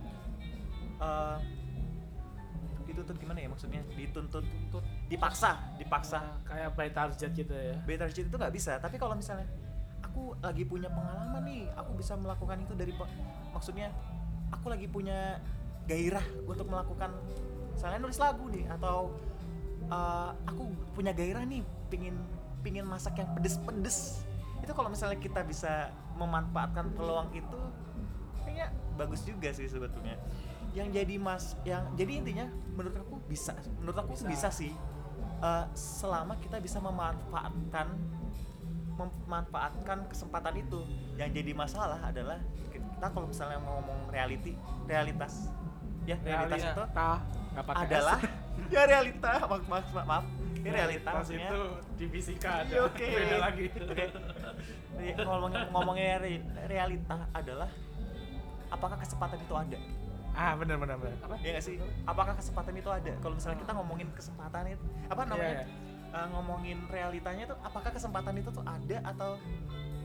eh, dituntut gimana ya? Maksudnya dituntut tuntut dipaksa dipaksa. Nah, kayak by target gitu ya. Better shit itu nggak bisa tapi kalau misalnya aku lagi punya pengalaman nih aku bisa melakukan itu dari maksudnya aku lagi punya gairah untuk melakukan misalnya nulis lagu nih atau uh, aku punya gairah nih pingin pingin masak yang pedes-pedes. Itu kalau misalnya kita bisa memanfaatkan peluang itu kayaknya bagus juga sih sebetulnya yang jadi mas yang jadi intinya menurut aku bisa menurut aku Bisa. bisa, sih Uh, selama kita bisa memanfaatkan memanfaatkan kesempatan itu yang jadi masalah adalah kita kalau misalnya mau ngomong reality realitas ya realitas Realita. itu nggak pakai S. adalah (laughs) ya realita maaf maaf, maaf. ini realita maksudnya itu di fisika ada Iya, oke beda lagi (laughs) Oke. Ri- ngomongin ngomongnya re- realita adalah apakah kesempatan itu ada ah benar benar benar. Ya nggak sih? Apakah kesempatan itu ada? Kalau misalnya kita ngomongin kesempatan itu apa namanya? Iya, Eh, ngomongin realitanya tuh apakah kesempatan itu tuh ada atau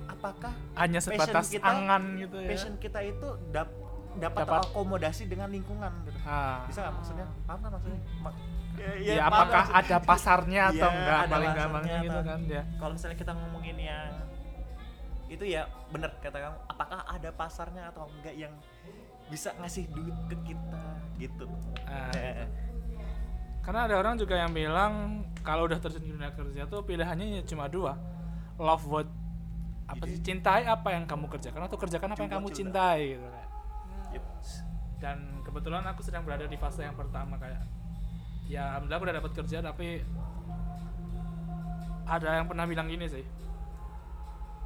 apakah hanya sebatas kita- angan gitu ya? passion kita itu dap, dapat Dapat. akomodasi dengan lingkungan gitu. Ah. bisa nggak maksudnya? Paham kan maksudnya? Ma- ya, ya, paham apakah maksud- ada pasarnya (laughs) atau Iya, enggak ada paling gampangnya gitu atau- kan ya. Kalau misalnya kita ngomongin yang itu ya bener kata kamu. Apakah ada pasarnya atau enggak yang bisa ngasih duit ke kita gitu. Ah. Eh, karena ada orang juga yang bilang kalau udah terjun dunia kerja tuh pilihannya ya cuma dua. Love what apa Jadi- sih cintai apa yang kamu kerjakan atau kerjakan apa yang kamu cinta. cintai gitu kan. Yep. dan kebetulan aku sedang berada di fase yang pertama kayak ya alhamdulillah aku udah dapat kerja tapi ada yang pernah bilang gini sih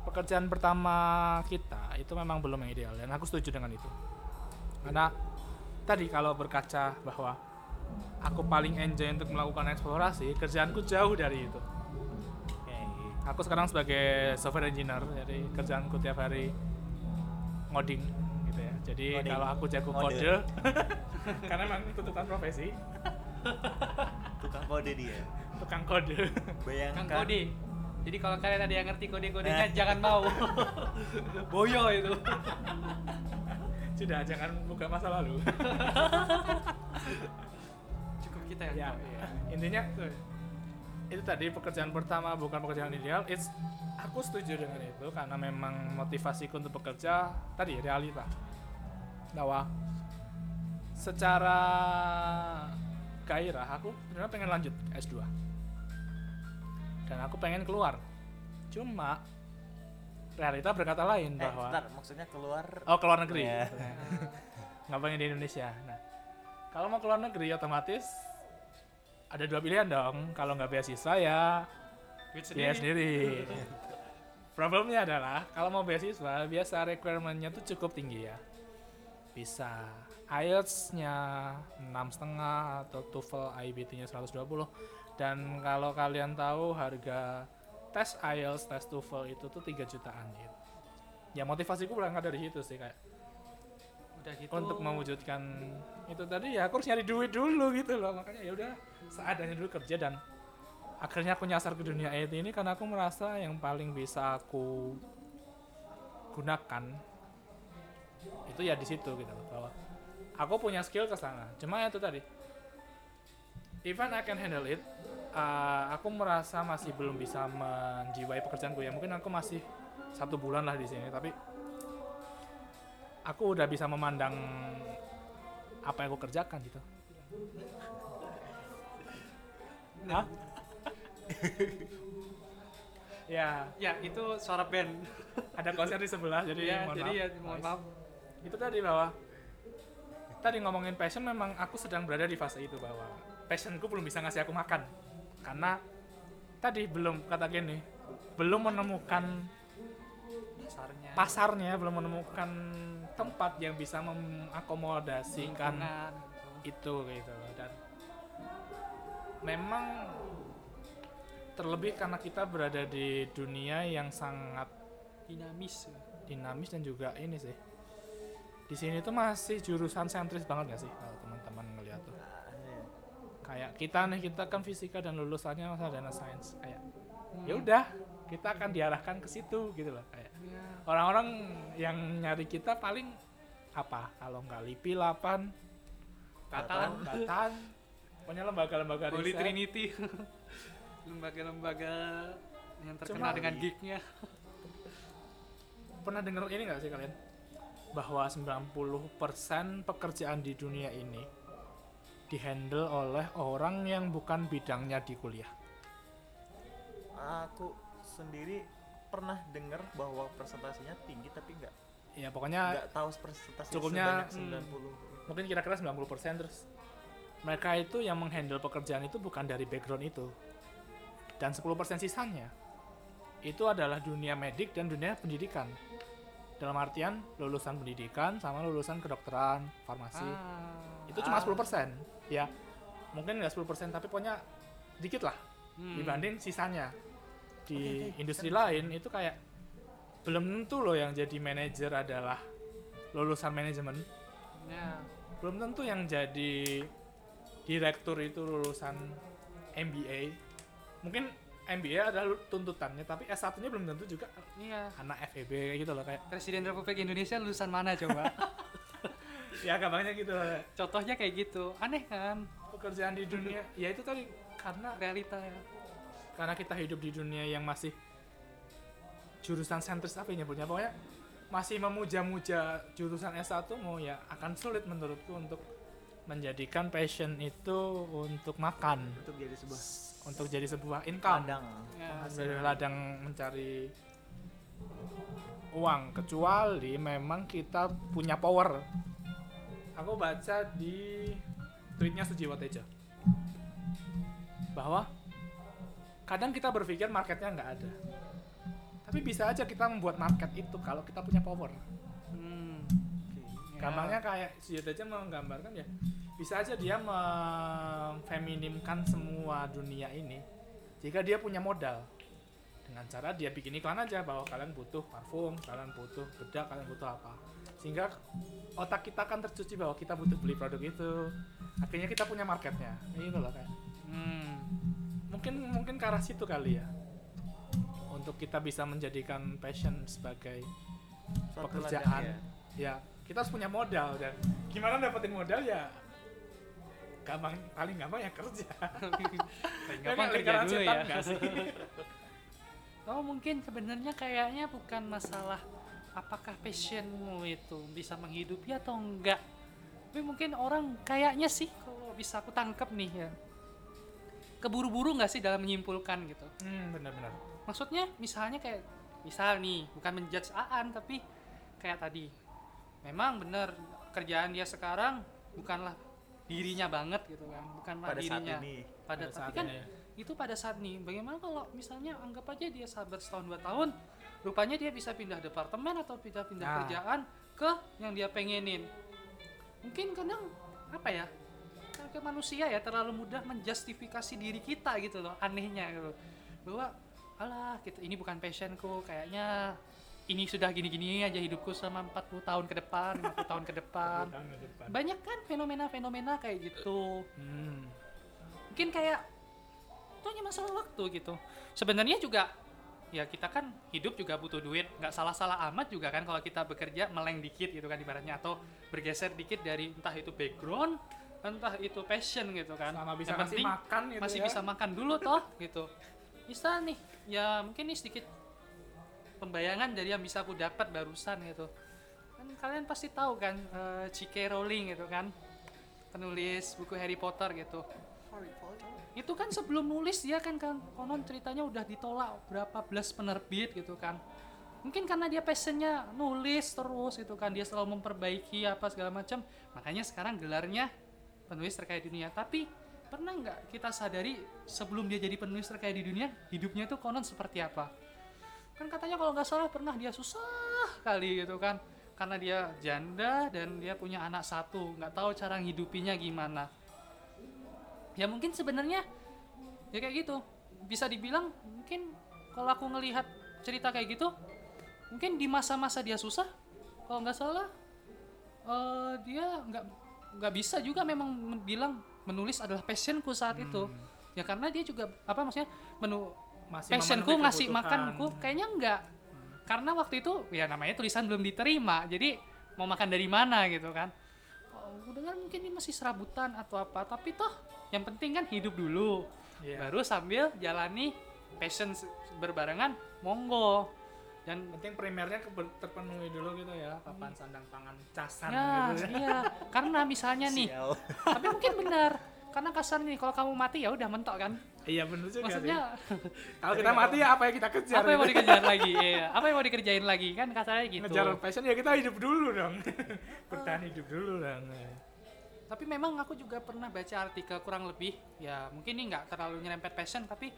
pekerjaan pertama kita itu memang belum yang ideal. Dan aku setuju dengan itu karena tadi kalau berkaca bahwa aku paling enjoy untuk melakukan eksplorasi kerjaanku jauh dari itu. Aku sekarang sebagai software engineer jadi kerjaanku tiap hari ngoding gitu ya. Jadi Ngoding. kalau aku jago kode (laughs) karena memang tuntutan profesi. Tukang kode dia. Kang tukang kode. Bayangkan. Kode. Jadi kalau kalian ada yang ngerti kode-kodenya Nah. jangan mau. (laughs) Boyo itu (laughs) sudah jangan buka masa lalu. (laughs) Cukup kita ya ya, intinya itu tadi pekerjaan pertama bukan pekerjaan ideal. It's aku setuju dengan itu karena memang motivasiku untuk bekerja tadi realita. Bahwa secara gairah aku sebenarnya pengen lanjut S2 dan aku pengen keluar. Cuma realita berkata lain eh bahwa bentar maksudnya keluar oh keluar negeri. Iya. (laughs) nggak pengen di Indonesia? Nah kalau mau keluar negeri otomatis ada dua pilihan dong. Kalau nggak beasiswa ya duit biaya sendiri. (laughs) problemnya adalah kalau mau beasiswa biasa requirementnya tuh cukup tinggi ya. Bisa IELTS-nya enam setengah atau TOEFL IBT-nya 120 dan kalau kalian tahu harga tes IELTS tes TOEFL itu tuh 3 jutaan gitu ya motivasiku berangkat dari situ sih kayak udah gitu. untuk mewujudkan itu tadi ya aku harus nyari duit dulu gitu loh. Makanya ya udah seadanya dulu kerja dan akhirnya aku nyasar ke dunia IT ini karena aku merasa yang paling bisa aku gunakan itu ya di situ gitu loh bahwa aku punya skill ke sana. Cuma itu tadi even I can handle it uh, aku merasa masih belum bisa menjiwai pekerjaanku ya mungkin aku masih satu bulan lah di sini tapi aku udah bisa memandang apa yang aku kerjakan gitu Hah? (laughs) ya Ya, itu suara band. ada konser di sebelah jadi ya, mohon jadi maaf. ya mohon maaf. itu tadi bahwa tadi ngomongin passion memang aku sedang berada di fase itu bahwa passionku belum bisa ngasih aku makan karena tadi belum kata gini belum menemukan Dasarnya. pasarnya belum menemukan tempat yang bisa mengakomodasikan lingkungan gitu. itu gitu dan memang terlebih karena kita berada di dunia yang sangat dinamis. dinamis dan juga ini sih di sini tuh masih jurusan sentris banget gak sih kayak kita nih kita kan fisika dan lulusannya sarjana sains kayak Hmm. ya udah kita akan diarahkan ke situ gitu loh kayak Ya. orang-orang yang nyari kita paling apa kalau nggak lipi 8 Tatan. Tatan pokoknya lembaga-lembaga Holy riset. Trinity. (laughs) Lembaga-lembaga yang terkenal Cuma- dengan geeknya. pernah denger ini nggak sih kalian bahwa 90% pekerjaan di dunia ini dihandle oleh orang yang bukan bidangnya di kuliah. Aku sendiri pernah dengar bahwa presentasinya tinggi tapi nggak. Ya pokoknya nggak tahu presentasi cukupnya, sebanyak hmm. 90 mungkin kira-kira 90% terus mereka itu yang menghandle pekerjaan itu bukan dari background itu. Dan 10% sisanya itu adalah dunia medik dan dunia pendidikan. Dalam artian lulusan pendidikan sama lulusan kedokteran farmasi. Ah. itu cuma 10% ya mungkin nggak 10% tapi pokoknya dikit lah Hmm. dibanding sisanya di Oke, oke. industri lain itu kayak belum tentu loh yang jadi manajer adalah lulusan manajemen Ya. belum tentu yang jadi direktur itu lulusan MBA mungkin MBA adalah tuntutannya tapi S1 nya belum tentu juga Iya. anak FEB kayak gitu loh kayak Presiden Republik Indonesia lulusan mana coba? (laughs) ya gampangnya gitu loh Contohnya kayak gitu. Aneh kan? pekerjaan di dunia ya itu tadi karena Realita ya. karena kita hidup di dunia yang masih jurusan sentris apa ya nyebutnya pokoknya masih memuja-muja jurusan S1 mau ya akan sulit menurutku untuk menjadikan passion itu untuk makan untuk jadi sebuah untuk jadi sebuah income kandang Ya. dari ladang mencari uang kecuali memang kita punya power aku baca di tweetnya Sujiwo Tejo bahwa kadang kita berpikir marketnya nggak ada tapi bisa aja kita membuat market itu kalau kita punya power Hmm. Oke. Ya. gampangnya kayak Sujiwo Tejo menggambarkan ya bisa aja dia memfeminimkan semua dunia ini jika dia punya modal dengan cara dia bikin iklan aja bahwa kalian butuh parfum, kalian butuh bedak, kalian butuh apa. Sehingga otak kita kan tercuci bahwa kita butuh beli produk itu. Akhirnya kita punya marketnya. Ini loh kayak. Hmm. Mungkin mungkin ke arah situ kali ya. Untuk kita bisa menjadikan passion sebagai Suatu pekerjaan. ya. Ya, kita harus punya modal dan gimana dapetin modal ya gampang paling gampang ya kerja. (laughs) Paling gampang kerja dulu ya. sih? (laughs) Oh mungkin sebenarnya kayaknya bukan masalah apakah passionmu itu bisa menghidupi atau enggak. Tapi mungkin orang kayaknya sih kalau bisa aku tangkap nih ya. Keburu-buru nggak sih dalam menyimpulkan gitu. Hmm, benar-benar. Maksudnya misalnya kayak misal nih bukan menjudge Aan tapi kayak tadi. Memang benar kerjaan dia sekarang bukanlah dirinya banget gitu kan, bukanlah pada saat dirinya. ini Pada, Pada saat tapi kan ini. itu pada saat nih bagaimana kalau misalnya anggap aja dia sahabat setahun dua tahun rupanya dia bisa pindah departemen atau pindah-pindah Nah. kerjaan ke yang dia pengenin mungkin kadang apa ya ke manusia ya terlalu mudah menjustifikasi diri kita gitu loh anehnya gitu bahwa alah gitu ini bukan passionku kayaknya ini sudah gini-gini aja hidupku selama 40 tahun ke depan 50 tahun ke depan Tahun ke depan. banyak kan fenomena-fenomena kayak gitu Hmm. mungkin kayak itu hanya masalah waktu gitu sebenarnya juga ya kita kan hidup juga butuh duit. Nggak salah-salah amat juga kan kalau kita bekerja meleng dikit gitu kan ibaratnya atau bergeser dikit dari entah itu background entah itu passion gitu kan. Selama bisa Yang penting makan gitu masih ya. bisa makan dulu toh gitu. Bisa nih. Ya mungkin ini sedikit pembayangan dari yang bisa aku dapat barusan gitu. Kan kalian pasti tahu kan eh, J.K. Rowling gitu kan. Penulis buku Harry Potter gitu itu kan sebelum nulis dia kan kan konon ceritanya udah ditolak berapa belas penerbit gitu kan. Mungkin karena dia passionnya nulis terus gitu kan. Dia selalu memperbaiki apa segala macam. Makanya sekarang gelarnya penulis terkaya di dunia. Tapi pernah nggak kita sadari sebelum dia jadi penulis terkaya di dunia hidupnya itu konon seperti apa? Kan katanya kalau nggak salah pernah dia susah kali gitu kan. Karena dia janda dan dia punya anak satu. Nggak tahu cara ngidupinya gimana ya mungkin sebenarnya ya kayak gitu. Bisa dibilang mungkin kalau aku ngelihat cerita kayak gitu mungkin di masa-masa dia susah kalau nggak salah eh, dia nggak nggak bisa juga memang bilang menulis adalah passionku saat itu. Ya karena dia juga apa maksudnya menu Masih passionku ngasih makanku kayaknya enggak karena waktu itu ya namanya tulisan belum diterima jadi mau makan dari mana gitu kan. Oh, aku dengar mungkin ini masih serabutan atau apa tapi toh yang penting kan hidup dulu. Iya. baru sambil jalani passion berbarengan monggo. Dan penting primernya terpenuhi dulu gitu ya papan sandang pangan casan ya gitu ya. iya. Karena misalnya nih Sial. (laughs) tapi mungkin benar. Karena kasar nih kalau kamu mati ya udah mentok kan? Iya bener juga maksudnya (laughs) kalau kita mati ya apa yang kita kejar apa yang mau gitu. dikerjain (laughs) lagi? Iya. Apa yang mau dikerjain lagi? Kan katanya gitu. Ngejar passion ya kita hidup dulu dong. Bertahan hidup dulu dong tapi memang aku juga pernah baca artikel kurang lebih. Ya mungkin ini nggak terlalu nyerempet passion tapi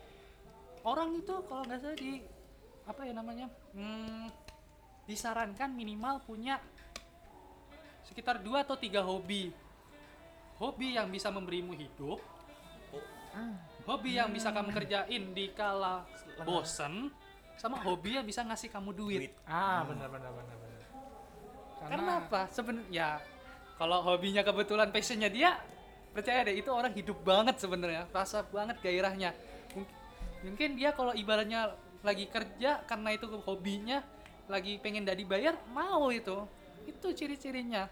orang itu kalau nggak salah di apa ya namanya hmm, disarankan minimal punya sekitar dua atau tiga hobi. Hobi yang bisa memberimu hidup. Hobi yang bisa kamu kerjain di kala bosen sama hobi yang bisa ngasih kamu duit. Duit. ah benar benar benar benar. Karena apa? Sebenarnya ya kalau hobinya kebetulan passionnya dia percaya deh itu orang hidup banget sebenarnya. Rasa banget gairahnya. Mung- mungkin dia kalau ibaratnya lagi kerja karena itu hobinya lagi pengen gak dibayar mau itu. Itu ciri-cirinya.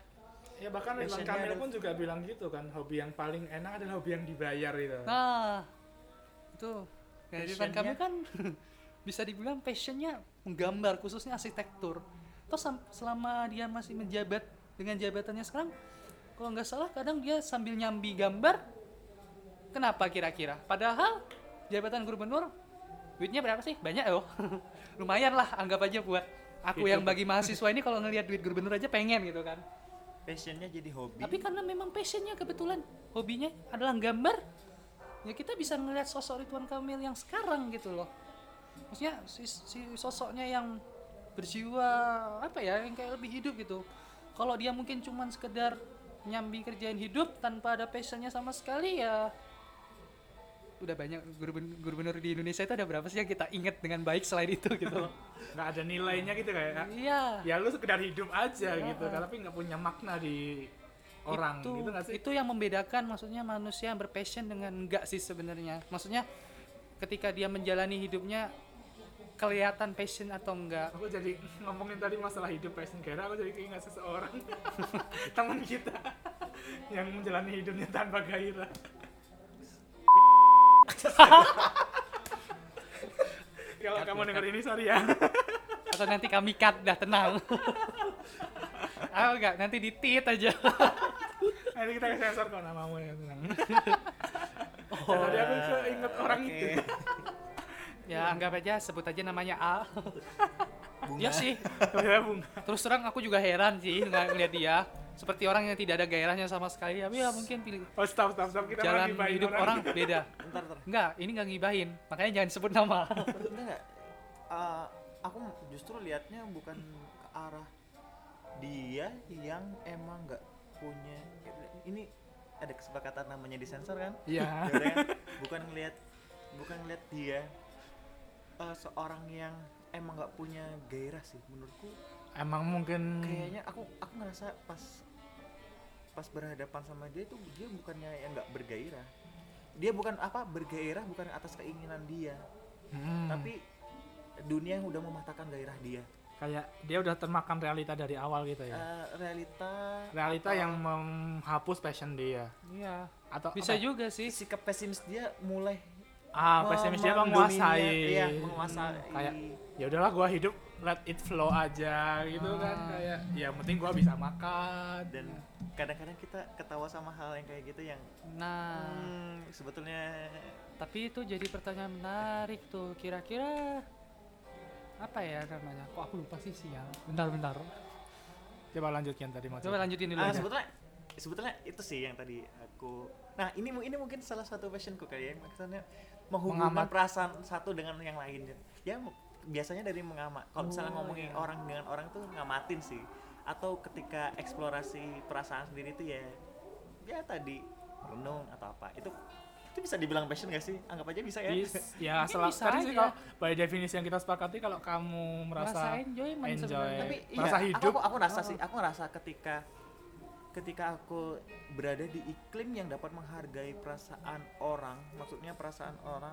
Ya bahkan Ridwan Kamil pun juga bilang gitu kan hobi yang paling enak adalah hobi yang dibayar gitu. Nah itu. Kayak Ridwan Kamil kan (laughs) bisa dibilang passionnya menggambar khususnya arsitektur. Sam- selama dia masih menjabat dengan jabatannya sekarang kalau nggak salah kadang dia sambil nyambi gambar kenapa kira-kira? Padahal jabatan gubernur duitnya berapa sih? Banyak loh (laughs) lumayan lah anggap aja buat aku yang bagi mahasiswa ini kalau ngelihat duit gubernur aja pengen gitu kan. Passionnya jadi hobi. Tapi karena memang passionnya kebetulan hobinya adalah gambar ya kita bisa ngelihat sosok Ridwan Kamil yang sekarang gitu loh. Maksudnya si, si sosoknya yang berjiwa apa ya yang kayak lebih hidup gitu kalau dia mungkin cuman sekedar nyambi kerjain hidup tanpa ada passionnya sama sekali ya udah banyak gubernur, di Indonesia itu ada berapa sih yang kita ingat dengan baik selain itu gitu (laughs) nggak ada nilainya gitu kayak iya. ya lu sekedar hidup aja gitu. Kan tapi nggak punya makna di orang itu, gitu nggak sih? itu yang membedakan maksudnya manusia yang berpassion dengan enggak sih sebenarnya. Maksudnya ketika dia menjalani hidupnya kelihatan passion atau enggak? Aku jadi ngomongin tadi masalah hidup passion kira aku jadi keingat seseorang. (laughs) Teman kita yang menjalani hidupnya tanpa gairah. (laughs) Kalau kamu denger ini sorry ya. (laughs) Atau nanti kami cut dah tenang. Ah enggak nanti di tit aja. Nanti kita sensor kok namamu ya tenang. Oh, tadi aku keinget orang Oke. itu ya anggap aja sebut aja namanya (laughs) A ya sih. Ya bung terus terang aku juga heran sih ng- ngeliat dia. Seperti orang yang tidak ada gairahnya sama sekali. Tapi ya mungkin pilih oh stop stop stop. Kita jalan hidup orang. beda. (laughs) Bentar, bentar. enggak ini nggak ngibahin. Makanya jangan sebut nama. (laughs) Bentar nggak? Eh, aku justru liatnya bukan ke arah dia yang emang nggak punya ini ada kesepakatan namanya disensor kan? iya. Ya udah ya. bukan ngelihat bukan ngelihat dia eh, seorang yang emang nggak punya gairah sih menurutku emang mungkin kayaknya aku aku ngerasa pas pas berhadapan sama dia itu dia bukannya yang nggak bergairah dia bukan apa bergairah bukan atas keinginan dia Hmm. tapi dunia yang udah mematahkan gairah dia kayak dia udah termakan realita dari awal gitu ya Eh, realita realita atau yang menghapus passion dia Iya. atau Bisa apa? juga sih. sikap pesimis dia mulai ah pesimis dia menguasai iya, menguasai kayak ya udahlah gua hidup let it flow aja gitu kan Ah. kayak ya penting gua bisa makan dan kadang-kadang kita ketawa sama hal yang kayak gitu yang Nah, hmm, sebetulnya tapi itu jadi pertanyaan menarik tuh. Kira-kira apa ya namanya? Kok aku lupa sih siang. Bentar, bentar. coba lanjutkan tadi mau Coba lanjutin dulu ah, aja. sebetulnya sebetulnya itu sih yang tadi aku nah ini ini mungkin salah satu passionku kali ya maksudnya menghubungkan Mengamat. perasaan satu dengan yang lain ya biasanya dari mengamat kalau misalnya Oh, ngomongin iya. orang dengan orang tuh ngamatin sih atau ketika eksplorasi perasaan sendiri tuh ya ya tadi renung atau apa itu itu bisa dibilang passion gak sih anggap aja bisa ya Bis- ya selalu bisa tadi sih kalau by definisi yang kita sepakati kalau kamu merasa Merasa enjoy. sebenarnya. tapi merasa iya, hidup. aku, aku ngerasa Oh. sih aku ngerasa ketika ketika aku berada di iklim yang dapat menghargai perasaan orang maksudnya perasaan orang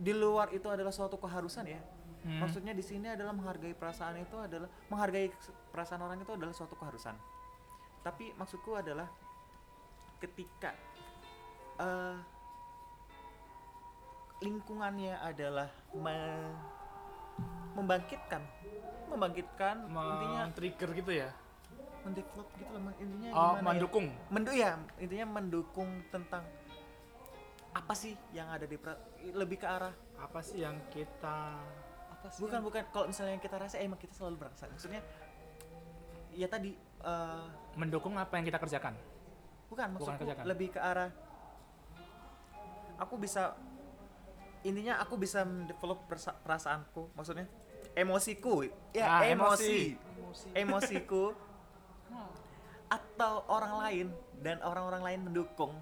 di luar itu adalah suatu keharusan ya. Hmm. maksudnya di sini adalah menghargai perasaan itu adalah menghargai perasaan orang itu adalah suatu keharusan. Tapi maksudku adalah ketika eh, lingkungannya adalah me- membangkitkan membangkitkan intinya trigger gitu ya mendevelop gitu loh intinya oh gimana ya? mendukung? Mendu ya intinya mendukung tentang apa sih yang ada di pra- lebih ke arah apa sih yang kita Apa sih bukan yang- bukan. Kalau misalnya yang kita rasa eh, emang kita selalu berasa. Maksudnya ya tadi eh, mendukung apa yang kita kerjakan? Bukan kerjakan. lebih ke arah aku bisa intinya aku bisa mendevelop persa- perasaanku. Maksudnya emosiku. Ya Ah, emosi. emosi. emosiku atau orang lain dan orang-orang lain mendukung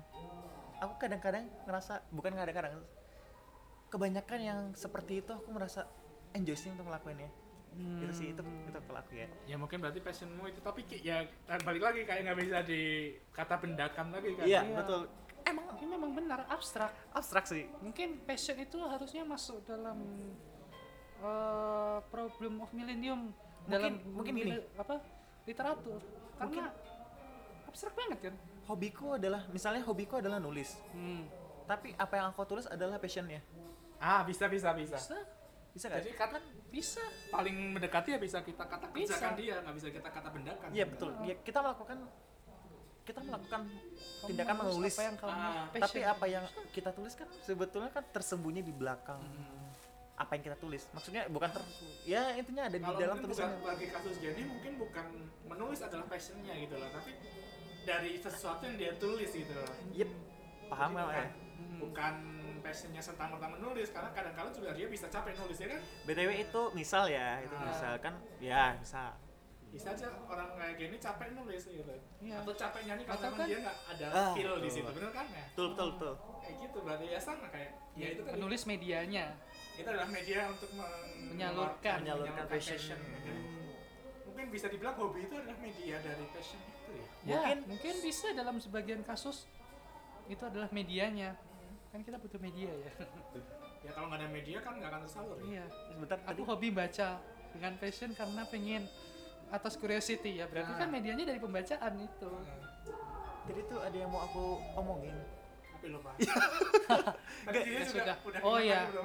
aku kadang-kadang ngerasa bukan kadang-kadang kebanyakan yang seperti itu aku merasa enjoy sih untuk ngelakuinnya. Itu sih itu itu kalau aku ya. Ya mungkin berarti passionmu itu tapi ya balik lagi kayak nggak bisa di kata pendakan lagi kan? Iya Iya. betul. Emang ini memang benar abstrak. abstrak sih. Mungkin passion itu harusnya masuk dalam eh, problem of millennium dalam mungkin gini. li- apa? literatur. Karena abstrak banget kan. hobiku adalah misalnya hobiku adalah nulis. Hmm. tapi apa yang aku tulis adalah passionnya. Ah bisa bisa bisa. Bisa, bisa gak jadi kata bisa. paling mendekati ya bisa kita kata Bisa. kerjakan dia nggak bisa kita kata pendakan iya betul. Ya, kita melakukan kita melakukan Kamu tindakan menulis menulis. apa yang kamu Ah, tapi apa yang kita tulis kan sebetulnya kan tersembunyi di belakang. Apa yang kita tulis. Maksudnya bukan ter ya intinya ada di kalau dalam mungkin tulisannya. bukan bagi kasus Jenny mungkin bukan menulis adalah passionnya gitu loh. Tapi dari sesuatu yang dia tulis gitu loh yep paham Jadi bukan, ya Hmm. bukan passionnya serta merta menulis karena kadang-kadang juga dia bisa capek nulis ya kan btw itu misal ya itu Ah. misalkan ya misal bisa aja orang kayak gini capek nulis gitu Iya. atau capek nyanyi Atau karena kan- dia nggak ada Ah, feel di betul. situ bener kan ya betul betul betul kayak gitu berarti ya sama kayak ya itu kan penulis medianya. itu adalah media untuk men- Menyalurkan. Menyalurkan passion. Jadi, mungkin bisa dibilang hobi itu adalah media dari passion ya Mungkin- mungkin bisa dalam sebagian kasus itu adalah medianya. Kan kita butuh media ya. (laughs) ya kalau nggak ada media kan nggak akan tersalur ya iya. sebentar tadi Aku hobi baca dengan passion karena pengen atas curiosity ya. Berarti Ah. kan medianya dari pembacaan itu. tadi tuh ada yang mau aku omongin tapi lupa (laughs) tadi Ya juga sudah. udah oh ya. tadi.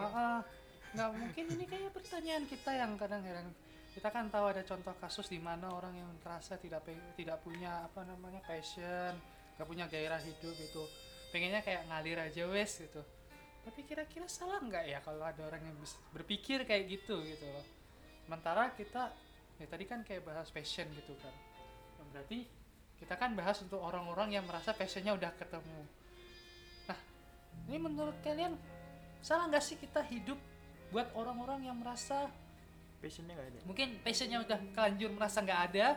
Nggak mungkin ini kayak pertanyaan kita yang kadang-kadang kita kan tahu ada contoh kasus di mana orang yang terasa tidak tidak punya apa namanya passion, gak punya gairah hidup itu, pengennya kayak ngalir aja wes gitu. Tapi kira-kira salah nggak ya kalau ada orang yang berpikir kayak gitu gitu loh. Sementara kita ya tadi kan kayak bahas passion gitu kan. Nah, Berarti kita kan bahas untuk orang-orang yang merasa passionnya udah ketemu. Nah, ini menurut kalian salah nggak sih kita hidup buat orang-orang yang merasa passionnya nggak ada? Mungkin passionnya udah kelanjur merasa nggak ada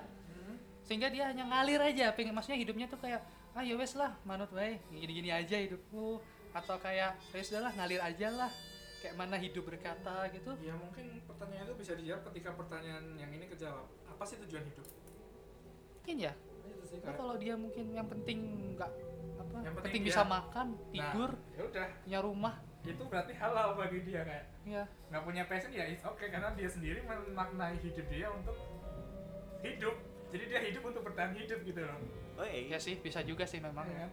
sehingga dia hanya ngalir aja pengen maksudnya hidupnya tuh kayak ah ya wes lah manut baik gini-gini aja hidupku. Atau kayak ya sudahlah ngalir aja lah kayak mana hidup berkata gitu. Ya mungkin pertanyaan itu bisa dijawab ketika pertanyaan yang ini kejawab. Apa sih tujuan hidup? Mungkin ya. Nah, kalau dia mungkin yang penting nggak apa Yang penting, penting bisa makan tidur nah, ya udah. punya rumah itu berarti halal bagi dia kayak Iya. nggak punya passion ya it's okay karena dia sendiri memaknai hidup dia untuk hidup jadi dia hidup untuk bertahan hidup gitu loh oh iya Ya sih, bisa juga sih memang. Iya kan?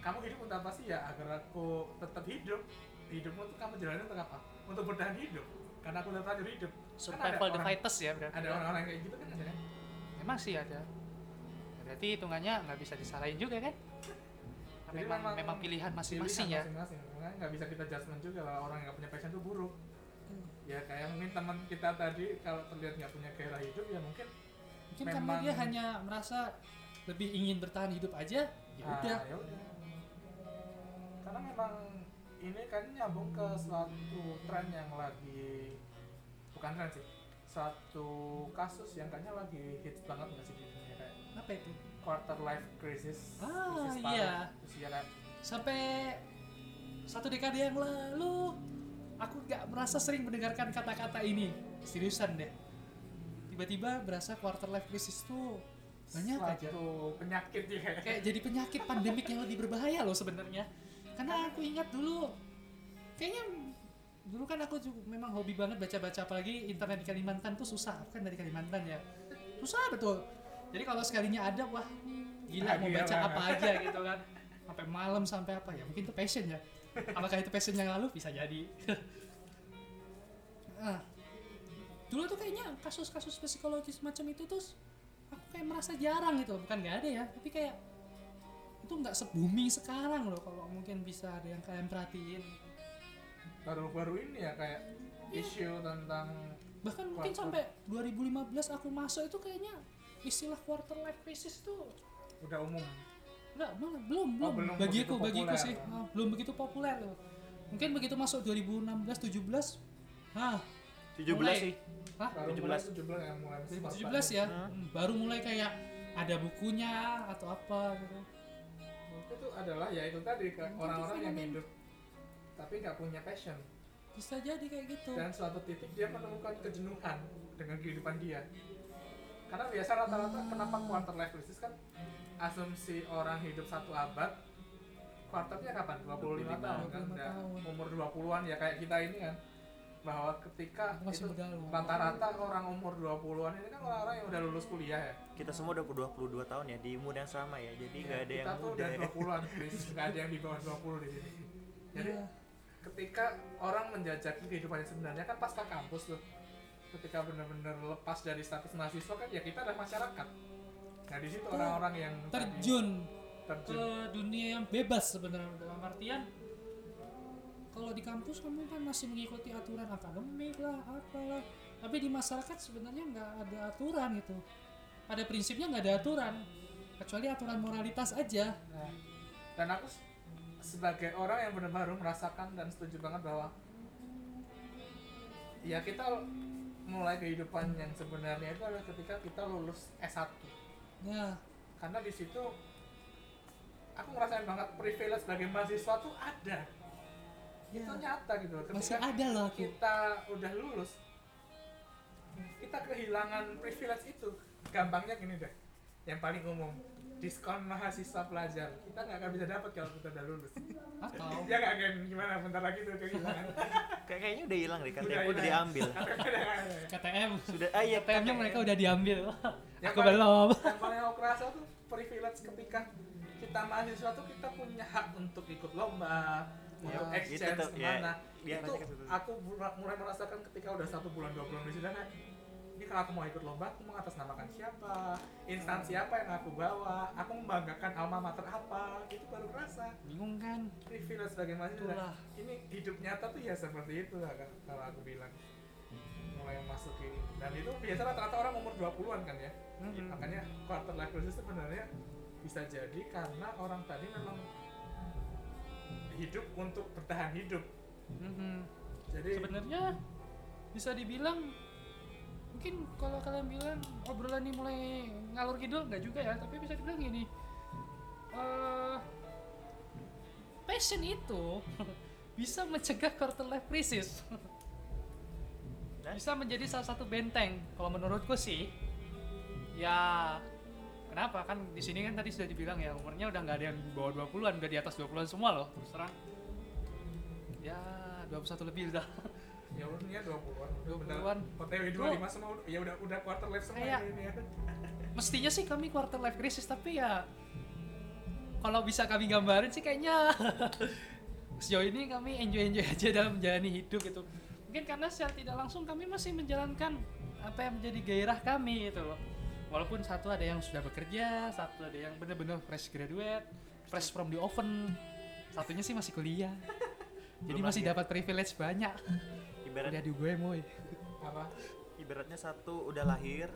kamu hidup untuk apa sih ya agar aku tetap hidup hidupmu tuh kamu jalani untuk apa untuk bertahan hidup karena aku tetap hidup Kan Survival the orang- fittest ya berarti. ada orang-orang kayak gitu kan ada kan Emang sih ada. Ya, Berarti hitungannya nggak bisa disalahin juga kan? Jadi Memang, memang, pilihan masing-masing ya. masing-masing nggak bisa kita judgement juga kalau orang yang nggak punya passion itu buruk Hmm. ya kayak mungkin teman kita tadi kalau terlihat nggak punya gairah hidup ya mungkin Mungkin karena Memang- dia hanya merasa lebih ingin bertahan hidup aja. Ya ah, udah. ya udah. karena memang ini kan nyambung ke suatu tren yang lagi bukan tren sih suatu kasus yang kayaknya lagi hits banget nggak sih di dunia kayak Apa itu? Quarter life crisis Ah, iya. kan Sampai satu dekade yang lalu aku nggak merasa sering mendengarkan kata-kata ini. Seriusan deh. Tiba-tiba berasa quarter life crisis tuh banyak aja. suatu penyakit ya kayak kayak jadi penyakit pandemik yang lebih berbahaya loh sebenarnya karena aku ingat dulu kayaknya dulu kan aku juga memang hobi banget baca-baca apalagi internet di Kalimantan tuh susah Aku kan dari Kalimantan ya susah betul jadi kalau sekalinya ada wah gila mau baca apa aja gitu kan. Sampai malam sampai apa ya mungkin itu passion ya. Apakah itu passion yang lalu? Bisa jadi. Nah, (laughs) dulu tuh kayaknya kasus-kasus psikologis macam itu tuh aku kayak merasa jarang gitu bukan nggak ada ya tapi kayak itu nggak se-booming sekarang loh kalau mungkin bisa ada yang kalian perhatiin. Baru-baru ini ya kayak isu tentang bahkan mungkin sampai 2015 aku masuk itu kayaknya istilah quarter life crisis tuh udah umum Enggak, belum, belum. Oh, belum bagiku, begitu bagiku sih. Ah, belum begitu populer loh. Mungkin begitu masuk 2016 17 Hah, 17 Mulai. sih Hah? baru 17. mulai 17 yang mulai 2017 ya. Hmm. Baru mulai kayak ada bukunya atau apa gitu. itu adalah ya itu tadi orang-orang itu yang hidup tapi nggak punya passion Bisa jadi kayak gitu. dan suatu titik dia menemukan kejenuhan dengan kehidupan dia karena biasa rata-rata kenapa quarter life crisis kan asumsi orang hidup satu abad quarternya kapan? 25, 25 tahun kan? 25 udah tahun. umur 20-an ya kayak kita ini kan. Bahwa ketika masih itu rata-rata orang umur 20-an ini kan orang-orang yang udah lulus kuliah ya. Kita semua udah 22 tahun ya di umur yang sama ya. Jadi nggak ada kita yang tuh muda udah ya. 20-an please (laughs) nggak ada yang di bawah 20 di sini. Jadi Iya. ketika orang menjajaki kehidupannya sebenarnya kan pasca kampus tuh ketika benar-benar lepas dari status mahasiswa kan ya kita adalah masyarakat. Nah di situ orang-orang yang tadi terjun ke terjun dunia yang bebas sebenarnya dalam artian kalau di kampus kamu kan masih mengikuti aturan akademik lah apalah. Tapi di masyarakat sebenarnya nggak ada aturan gitu pada prinsipnya nggak ada aturan. Kecuali aturan moralitas aja. Nah, dan aku sebagai orang yang benar-benar merasakan dan setuju banget bahwa ya kita mulai kehidupan yang sebenarnya itu adalah ketika kita lulus S1 ya. Karena di situ aku ngerasain banget privilege sebagai mahasiswa tuh ada. Itu ya nyata gitu loh. Masih ketika ada loh aku kita udah lulus kita kehilangan privilege itu. Gampangnya gini deh yang paling umum diskon mahasiswa pelajar. Kita nggak akan bisa dapat kalau kita udah lulus. Atau? Ya nggak akan gimana? Bentar lagi tuh kehilangan Kayak kayaknya udah hilang deh Udah KTP udah diambil. KTM. Sudah ah iya KTM-nya mereka udah diambil. Yang aku paling- belum. yang paling aku kerasa tuh privilege ketika kita mahasiswa tuh kita punya hak untuk ikut lomba untuk Ya, exchange gitu tuh, ya. ke mana. Dia itu gitu. aku mula- mulai merasakan ketika udah satu bulan dua bulan di sana ini kalau aku mau ikut lomba aku mengatasnamakan siapa instansi apa yang aku bawa aku membanggakan alma mater apa itu baru kerasa. Bingung kan? Privilege sebagai mahasiswa ini hidup nyata tuh ya seperti itu lah kalau aku bilang. Mulai memasuki dan itu biasa rata-rata orang umur 20-an kan ya. Mhm. makanya quarter life crisis sebenarnya bisa jadi karena orang tadi memang hidup untuk bertahan hidup. Mhm. jadi sebenarnya bisa dibilang mungkin kalau kalian bilang obrolan ini mulai ngalur kidul nggak juga ya. Tapi bisa dibilang gini eh passion itu (laughs) bisa mencegah quarter life crisis. Nah. bisa menjadi salah satu benteng. Kalau menurutku sih ya kenapa? Kan di sini kan tadi sudah dibilang ya umurnya udah nggak ada yang di bawah 20-an udah di atas 20-an semua loh. Terus terang ya 21 lebih udah (laughs) ya udah ya 20-an 20-an. OTW 25 semua ya udah udah quarter life semua Kayak- ini ya. (laughs) mestinya sih kami quarter life crisis tapi ya kalau bisa kami gambarin sih kayaknya (laughs) sejauh ini kami enjoy enjoy aja dalam menjalani hidup gitu. Mungkin karena secara tidak langsung kami masih menjalankan apa yang menjadi gairah kami itu loh. Walaupun satu ada yang sudah bekerja satu ada yang benar-benar fresh graduate fresh from the oven satunya sih masih kuliah. (laughs) Jadi Belum masih dapat privilege banyak Ibarat udah di gue moy. Apa? Ibaratnya satu udah lahir,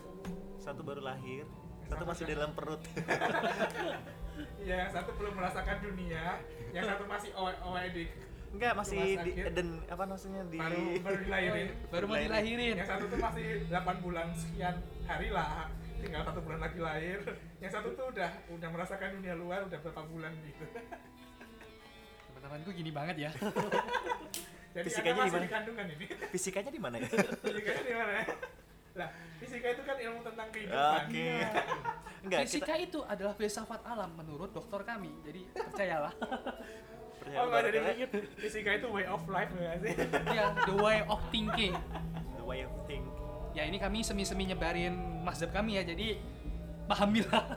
satu baru lahir, satu masih dalam perut. (laughs) ya yang satu belum merasakan dunia yang satu masih owe di Enggak, masih di. Eden apa maksudnya di baru baru dilahirin (laughs) baru mau dilahirin yang satu tuh masih 8 bulan sekian hari lah tinggal satu bulan lagi lahir. Yang satu tuh udah udah merasakan dunia luar udah berapa bulan gitu. Teman-temanku gini banget ya (laughs) jadi Fisikanya di kandungan ini fisikanya di mana ya? fisikanya di mana ya? lah fisika itu kan ilmu tentang kehidupan Oke. Enggak, kita Fisika itu adalah filsafat alam menurut dokter kami. Jadi percayalah. percaya oh nggak kepada jadi fisika itu way of life nggak sih ya, the way of thinking. the way of think. Ya ini kami semi-semi nyebarin mazhab kami ya. Jadi pahamilah. (laughs)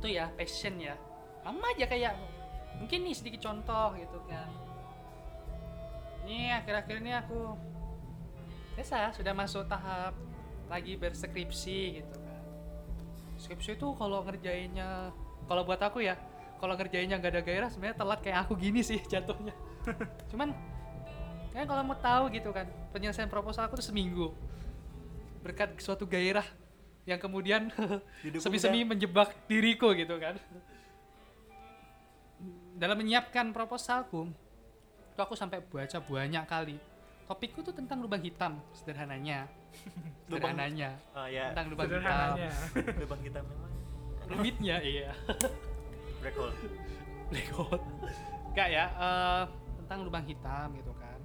itu ya passion ya. Sama aja kayak mungkin nih sedikit contoh gitu kan. Ini akhir-akhir ini aku biasa sudah masuk tahap lagi berskripsi gitu kan. Skripsi itu kalau ngerjainnya kalau buat aku ya, kalau ngerjainnya nggak ada gairah sebenarnya telat kayak aku gini sih (laughs) jatuhnya. Cuman kan kalau mau tahu gitu kan, penyelesaian proposal aku tuh seminggu. Berkat suatu gairah yang kemudian (laughs) semi-semi menjebak diriku gitu kan. Dalam menyiapkan proposalku, itu aku sampai baca banyak kali. Topikku tuh tentang lubang hitam, sederhananya. (laughs) Lubang- Sederhananya. Oh ya, Tentang lubang hitam. sederhananya (laughs) lubang hitam memang Rumitnya iya. black hole. Black hole. Enggak ya, eh, tentang lubang hitam gitu kan.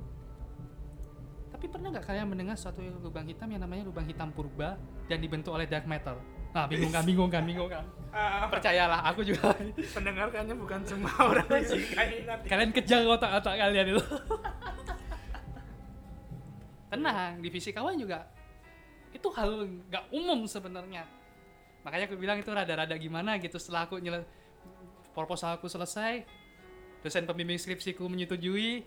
Tapi pernah nggak kalian mendengar suatu lubang hitam yang namanya lubang hitam purba dan dibentuk oleh dark matter? Nah, bingung kan, bingung kan, bingung kan. Ah, Percayalah, aku juga. pendengar kayaknya bukan cuma (laughs) orang ini nanti kalian kejar otak-otak kalian itu. (laughs) Tenang, di fisikawan juga itu hal nggak umum sebenarnya. Makanya aku bilang itu rada-rada gimana gitu setelah aku nyele proposalku selesai, dosen pembimbing skripsiku menyetujui,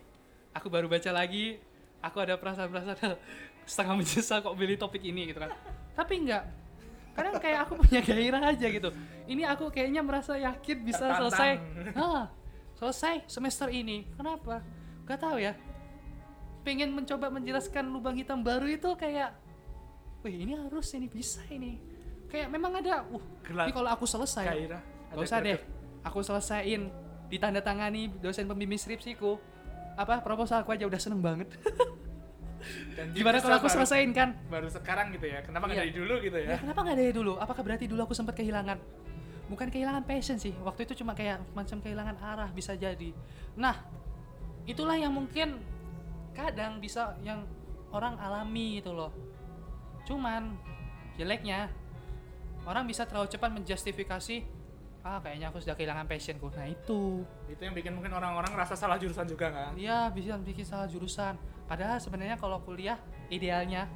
aku baru baca lagi, aku ada perasaan-perasaan (laughs) setengah menyesal kok pilih topik ini gitu kan. Tapi enggak, kadang kayak aku punya gairah aja gitu. Ini aku kayaknya merasa yakin bisa Tertantang. selesai. Ah, selesai semester ini. Kenapa? Gak tahu ya. Pengen mencoba menjelaskan lubang hitam baru itu kayak, wih ini harus ini bisa ini. Kayak memang ada, uh, ini kalau aku selesai, gairah Gak usah deh, aku selesaiin ditandatangani dosen pembimbing skripsiku. Apa proposalku aja udah seneng banget. (laughs) Dan (laughs) Gimana kalau aku baru- kan? baru sekarang gitu ya kenapa nggak Iya. dari dulu gitu Ya, ya kenapa nggak dari dulu? Apakah berarti dulu aku sempat kehilangan? Bukan kehilangan passion sih. Waktu itu cuma kayak macam kehilangan arah bisa jadi. Nah, itulah yang mungkin kadang bisa yang orang alami itu loh. Cuman jeleknya orang bisa terlalu cepat menjustifikasi ah kayaknya aku sudah kehilangan passionku. Nah, itu. itu yang bikin mungkin orang-orang rasa salah jurusan juga kan Iya, bisa bikin salah jurusan. Padahal sebenarnya kalau kuliah idealnya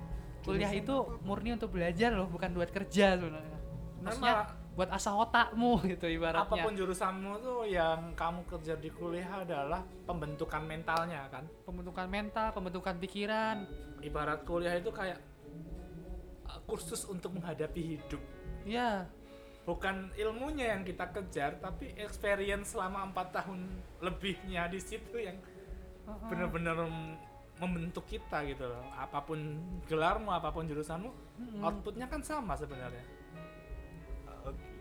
kuliah itu murni untuk belajar loh, bukan buat kerja sebenarnya. Maksudnya malah- buat asah otakmu (laughs) gitu ibaratnya. apa pun jurusanmu tuh yang kamu kerja di kuliah adalah pembentukan mentalnya kan Pembentukan mental, pembentukan pikiran. ibarat kuliah itu kayak uh, kursus untuk menghadapi hidup Iya, bukan ilmunya yang kita kejar tapi experience selama empat tahun lebihnya di situ yang Heeh. benar-benar mem- membentuk kita gitu loh apa pun gelarmu apa pun jurusanmu Mm-mm. outputnya kan sama sebenarnya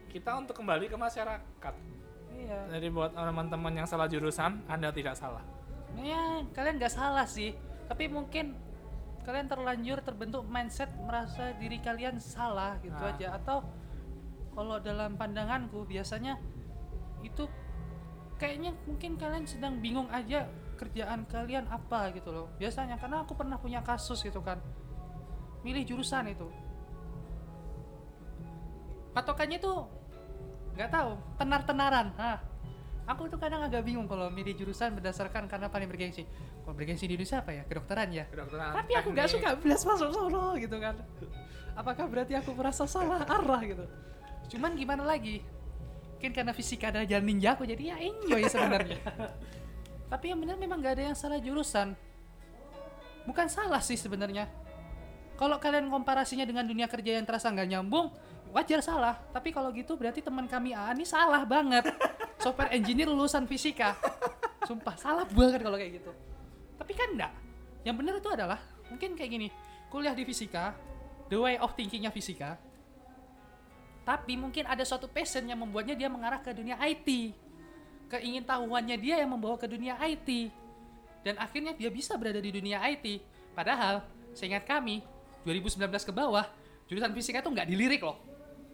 kita untuk kembali ke masyarakat Iya. jadi buat teman-teman yang salah jurusan anda tidak salah Ya, kalian nggak salah sih. Tapi mungkin kalian terlanjur terbentuk mindset merasa diri kalian salah gitu Ah. aja atau kalau dalam pandanganku biasanya itu kayaknya mungkin kalian sedang bingung aja kerjaan kalian apa gitu loh. Biasanya karena aku pernah punya kasus gitu kan. Milih jurusan itu. Patokannya tuh nggak tahu, tenar-tenaran. Nah, aku tuh kadang agak bingung kalau milih jurusan berdasarkan karena paling bergengsi. Kalau bergengsi di Indonesia apa ya? Kedokteran ya? Kedokteran tapi aku nggak suka belas masuk sono gitu kan. Apakah berarti aku merasa salah arah gitu. Cuman gimana lagi? Mungkin karena fisika adalah jalan ninja aku jadi ya enjoy sebenarnya (laughs) tapi yang benar memang nggak ada yang salah jurusan. Bukan salah sih sebenarnya. Kalau kalian komparasinya dengan dunia kerja yang terasa nggak nyambung wajar salah. Tapi kalau gitu berarti teman kami A ini salah banget. (laughs) Software engineer lulusan fisika. Sumpah salah banget kalau kayak gitu. Tapi kan enggak yang benar itu adalah mungkin kayak gini. Kuliah di fisika the way of thinkingnya fisika. Tapi mungkin ada suatu passion yang membuatnya dia mengarah ke dunia IT keingintahuannya dia yang membawa ke dunia IT dan akhirnya dia bisa berada di dunia IT padahal seingat kami 2019 ke bawah jurusan fisika itu nggak dilirik loh.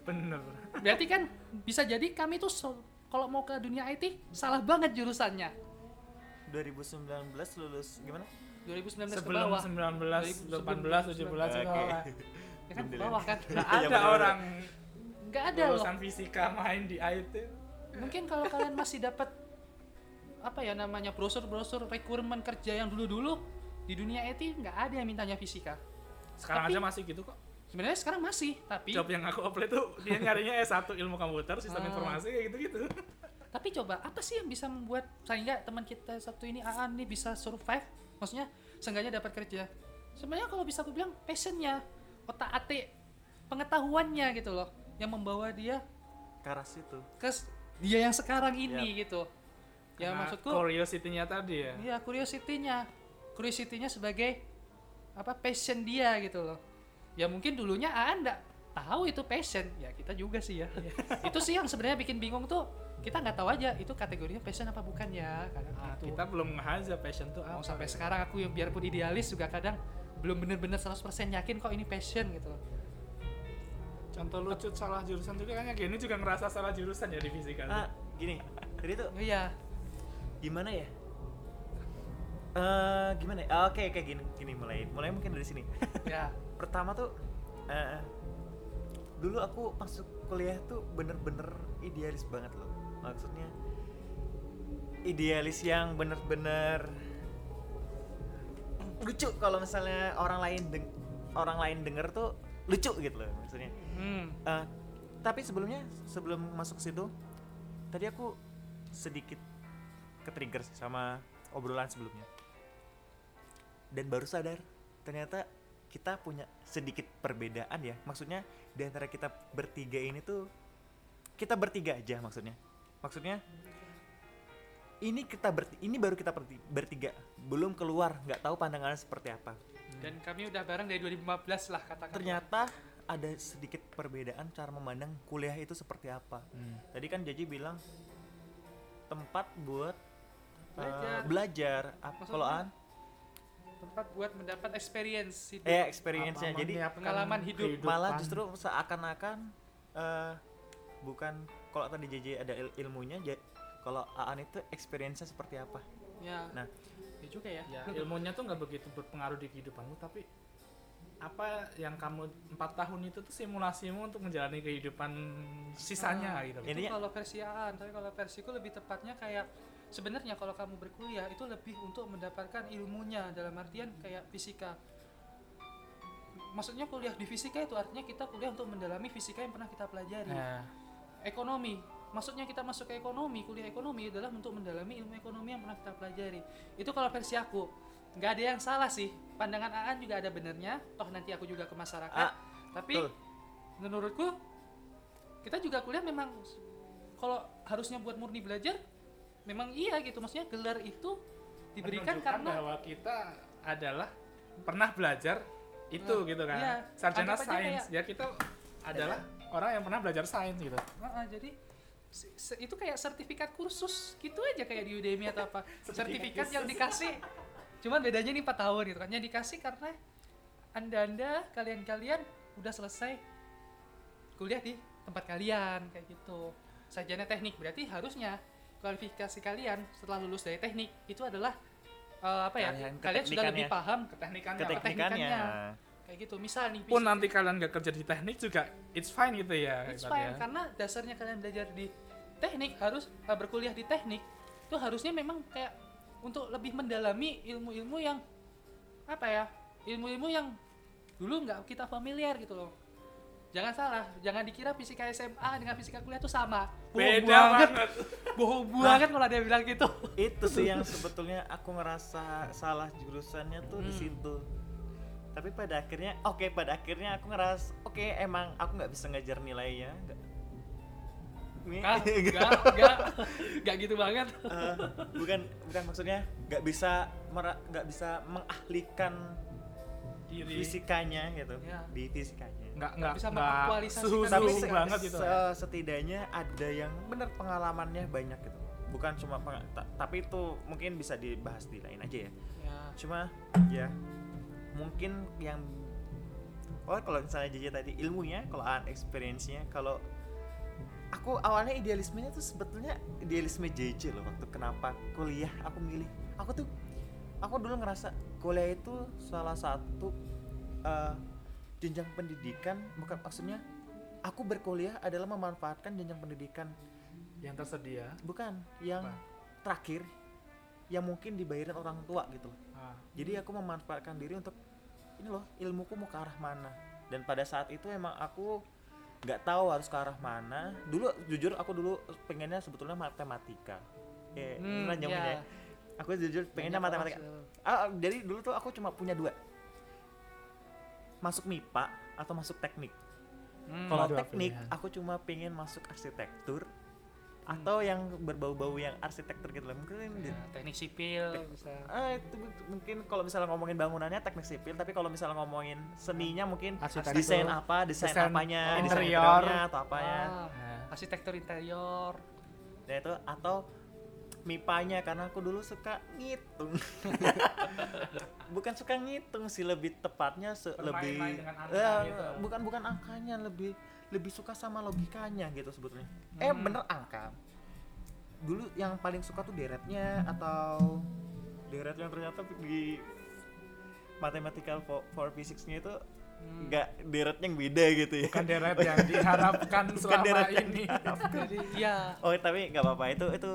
Bener. Berarti kan bisa jadi kami tuh so- kalau mau ke dunia IT salah banget jurusannya. 2019 lulus gimana? 2019 ke sebelum bawah. 19 18 17 Oke. sekolah ya kan ke bawah kan? Nggak (laughs) Iya, ada orang nggak ada loh. lulusan fisika main di IT mungkin kalau kalian masih dapat apa ya namanya brosur-brosur requirement kerja yang dulu-dulu di dunia IT nggak ada yang mintanya fisika. Sekarang Tapi- aja masih gitu kok. Sebenarnya sekarang masih tapi job yang aku apply tuh dia nyarinya S1 ilmu komputer sistem Ah. informasi kayak gitu-gitu. Tapi coba apa sih yang bisa membuat sehingga teman kita satu ini Aan nih bisa survive? Maksudnya seenggaknya dapat kerja. Sebenarnya kalau bisa aku bilang passionnya otak atik pengetahuannya gitu loh yang membawa dia Karas itu. ke s- dia yang sekarang ini gitu ya Karena maksudku curiosity-nya tadi ya Iya, curiosity-nya. Curiosity-nya sebagai apa passion dia gitu loh. Ya mungkin dulunya Aan enggak tahu itu passion. Ya kita juga sih ya. (laughs) itu sih yang sebenarnya bikin bingung tuh. Kita nggak tahu aja itu kategorinya passion apa bukan ya. Kadang Nah, gitu. kita belum ngehaja passion tuh Mau apa sampai ya. sekarang aku yang biarpun idealis juga kadang belum bener-bener 100% yakin kok ini passion gitu loh. Contoh lucu salah jurusan juga kan gini juga ngerasa salah jurusan ya di fisika. Ah, gini. Jadi tuh Oh iya, gimana ya? Eh, gimana ya? Ah, Oke, oke gini, gini mulai. Mulai mungkin dari sini. (laughs) ya. Pertama tuh eh, dulu aku masuk kuliah tuh bener-bener idealis banget loh. Maksudnya idealis yang bener-bener lucu kalau misalnya orang lain deng- orang lain denger tuh lucu gitu loh maksudnya. Hmm. Eh, tapi sebelumnya sebelum masuk ke situ tadi aku sedikit ketrigger sama obrolan sebelumnya. Dan baru sadar ternyata kita punya sedikit perbedaan ya. Maksudnya di antara kita bertiga ini tuh kita bertiga aja maksudnya. Maksudnya ini kita berti ini baru kita berti- bertiga. Belum keluar nggak tahu pandangannya seperti apa Dan kami udah bareng dari 2015 lah katakan. ternyata ada sedikit perbedaan cara memandang kuliah itu seperti apa. Hmm. Tadi kan Jaji bilang tempat buat uh, Belajar. belajar. Ap- Maksudnya? Kalau An, tempat buat mendapat experience hidup. eh experience-nya. Jadi pengalaman hidup. malah kehidupan. justru seakan-akan uh, bukan kalau tadi JJ ada il- ilmunya, kalau Aan itu experience-nya seperti apa. Ya. Nah, ya juga ya. ya ilmunya tuh nggak begitu berpengaruh di kehidupanmu tapi apa yang kamu empat tahun itu tuh simulasimu untuk menjalani kehidupan sisanya Ah, gitu Itu kalau versi Aan, tapi kalau versiku lebih tepatnya kayak sebenarnya kalau kamu berkuliah itu lebih untuk mendapatkan ilmunya dalam artian kayak fisika. Maksudnya kuliah di fisika itu artinya kita kuliah untuk mendalami fisika yang pernah kita pelajari. Nah, Ekonomi, maksudnya kita masuk ke ekonomi, kuliah ekonomi adalah untuk mendalami ilmu ekonomi yang pernah kita pelajari. Itu kalau versi aku. Nggak ada yang salah sih. Pandangan Aan juga ada benernya. Toh nanti aku juga ke masyarakat. Ah, Tapi betul. menurutku kita juga kuliah memang kalau harusnya buat murni belajar memang iya gitu maksudnya gelar itu diberikan menunjukkan karena bahwa kita adalah pernah belajar itu Nah, gitu kan iya. sarjana sains ya kita adalah orang yang pernah belajar sains gitu Heeh, jadi itu kayak sertifikat kursus gitu aja kayak di Udemy atau apa (laughs) sertifikat yang dikasih cuman bedanya ini 4 tahun gitu kan yang dikasih karena anda-anda kalian-kalian udah selesai kuliah di tempat kalian kayak gitu sarjana teknik berarti harusnya kualifikasi kalian setelah lulus dari teknik itu adalah eh, apa ya Kalian kalian sudah lebih keteknikannya. paham keteknikannya Keteknikannya. teknikannya. kayak gitu misal nih pun nanti kalian gak kerja di teknik juga it's fine gitu ya It's ibaratnya. fine karena dasarnya kalian belajar di teknik harus eh, berkuliah di teknik itu harusnya memang kayak untuk lebih mendalami ilmu-ilmu yang apa ya ilmu-ilmu yang dulu nggak kita familiar gitu loh. Jangan salah jangan dikira fisika SMA dengan fisika kuliah itu sama. Bohong Beda banget. (laughs) bohong banget kalau dia bilang gitu. Itu sih yang (laughs) sebetulnya aku ngerasa salah jurusannya tuh di Hmm. situ. Tapi pada akhirnya oke pada akhirnya aku ngeras oke emang aku nggak bisa ngejar nilainya Nih, Kah? (laughs) gitu. Enggak, enggak, enggak gitu banget. Eh, bukan bukan maksudnya nggak bisa mera- nggak bisa mengahlikan Diri. fisikanya gitu Ya. di fisikanya Nggak nggak bisa mengaktualisasikan suhu tapi se- banget gitu. se- setidaknya ada yang bener pengalamannya banyak gitu bukan cuma tapi itu mungkin bisa dibahas di lain aja ya Ya. cuma ya mungkin yang oh kalau misalnya JJ tadi ilmunya kalau an experience-nya kalau aku awalnya idealismenya tuh sebetulnya idealisme JJ loh waktu kenapa kuliah aku milih aku tuh aku dulu ngerasa kuliah itu salah satu eh, jenjang pendidikan bukan maksudnya aku berkuliah adalah memanfaatkan jenjang pendidikan Yang tersedia. bukan yang Apa? terakhir yang mungkin dibayarin orang tua gitu loh Ah. jadi aku memanfaatkan diri untuk ini loh ilmuku mau ke arah mana dan pada saat itu emang aku nggak tahu harus ke arah mana dulu jujur aku dulu pengennya sebetulnya matematika ya Hmm, hmm, ya. aku jujur pengennya Banyak matematika Ah, ah, jadi dulu tuh aku cuma punya dua masuk MIPA atau masuk teknik Hmm. kalau teknik pilihan. aku cuma pengen masuk arsitektur. Atau yang berbau-bau yang arsitektur gitu lah mungkin Ya, teknik sipil bisa. Ah, itu mungkin kalau misalnya ngomongin bangunannya teknik sipil, tapi kalau misalnya ngomongin seninya mungkin Arsitektur. desain apa, desain, Desain apanya, desain interior. interiornya atau apanya. Ah, Nah. arsitektur interior. Nah itu atau MIPA-nya karena aku dulu suka ngitung. (laughs) bukan suka ngitung sih lebih tepatnya se- lebih dengan angka Eh, gitu. bukan bukan angkanya lebih lebih suka sama logikanya gitu sebetulnya. Eh Hmm. bener angka. Dulu yang paling suka tuh deretnya atau deret yang ternyata di mathematical for, for physics-nya itu Hmm. nggak deretnya yang beda gitu ya. Bukan deret yang diharapkan selama (laughs) deret ini. Jadi ya Oh tapi nggak apa-apa itu itu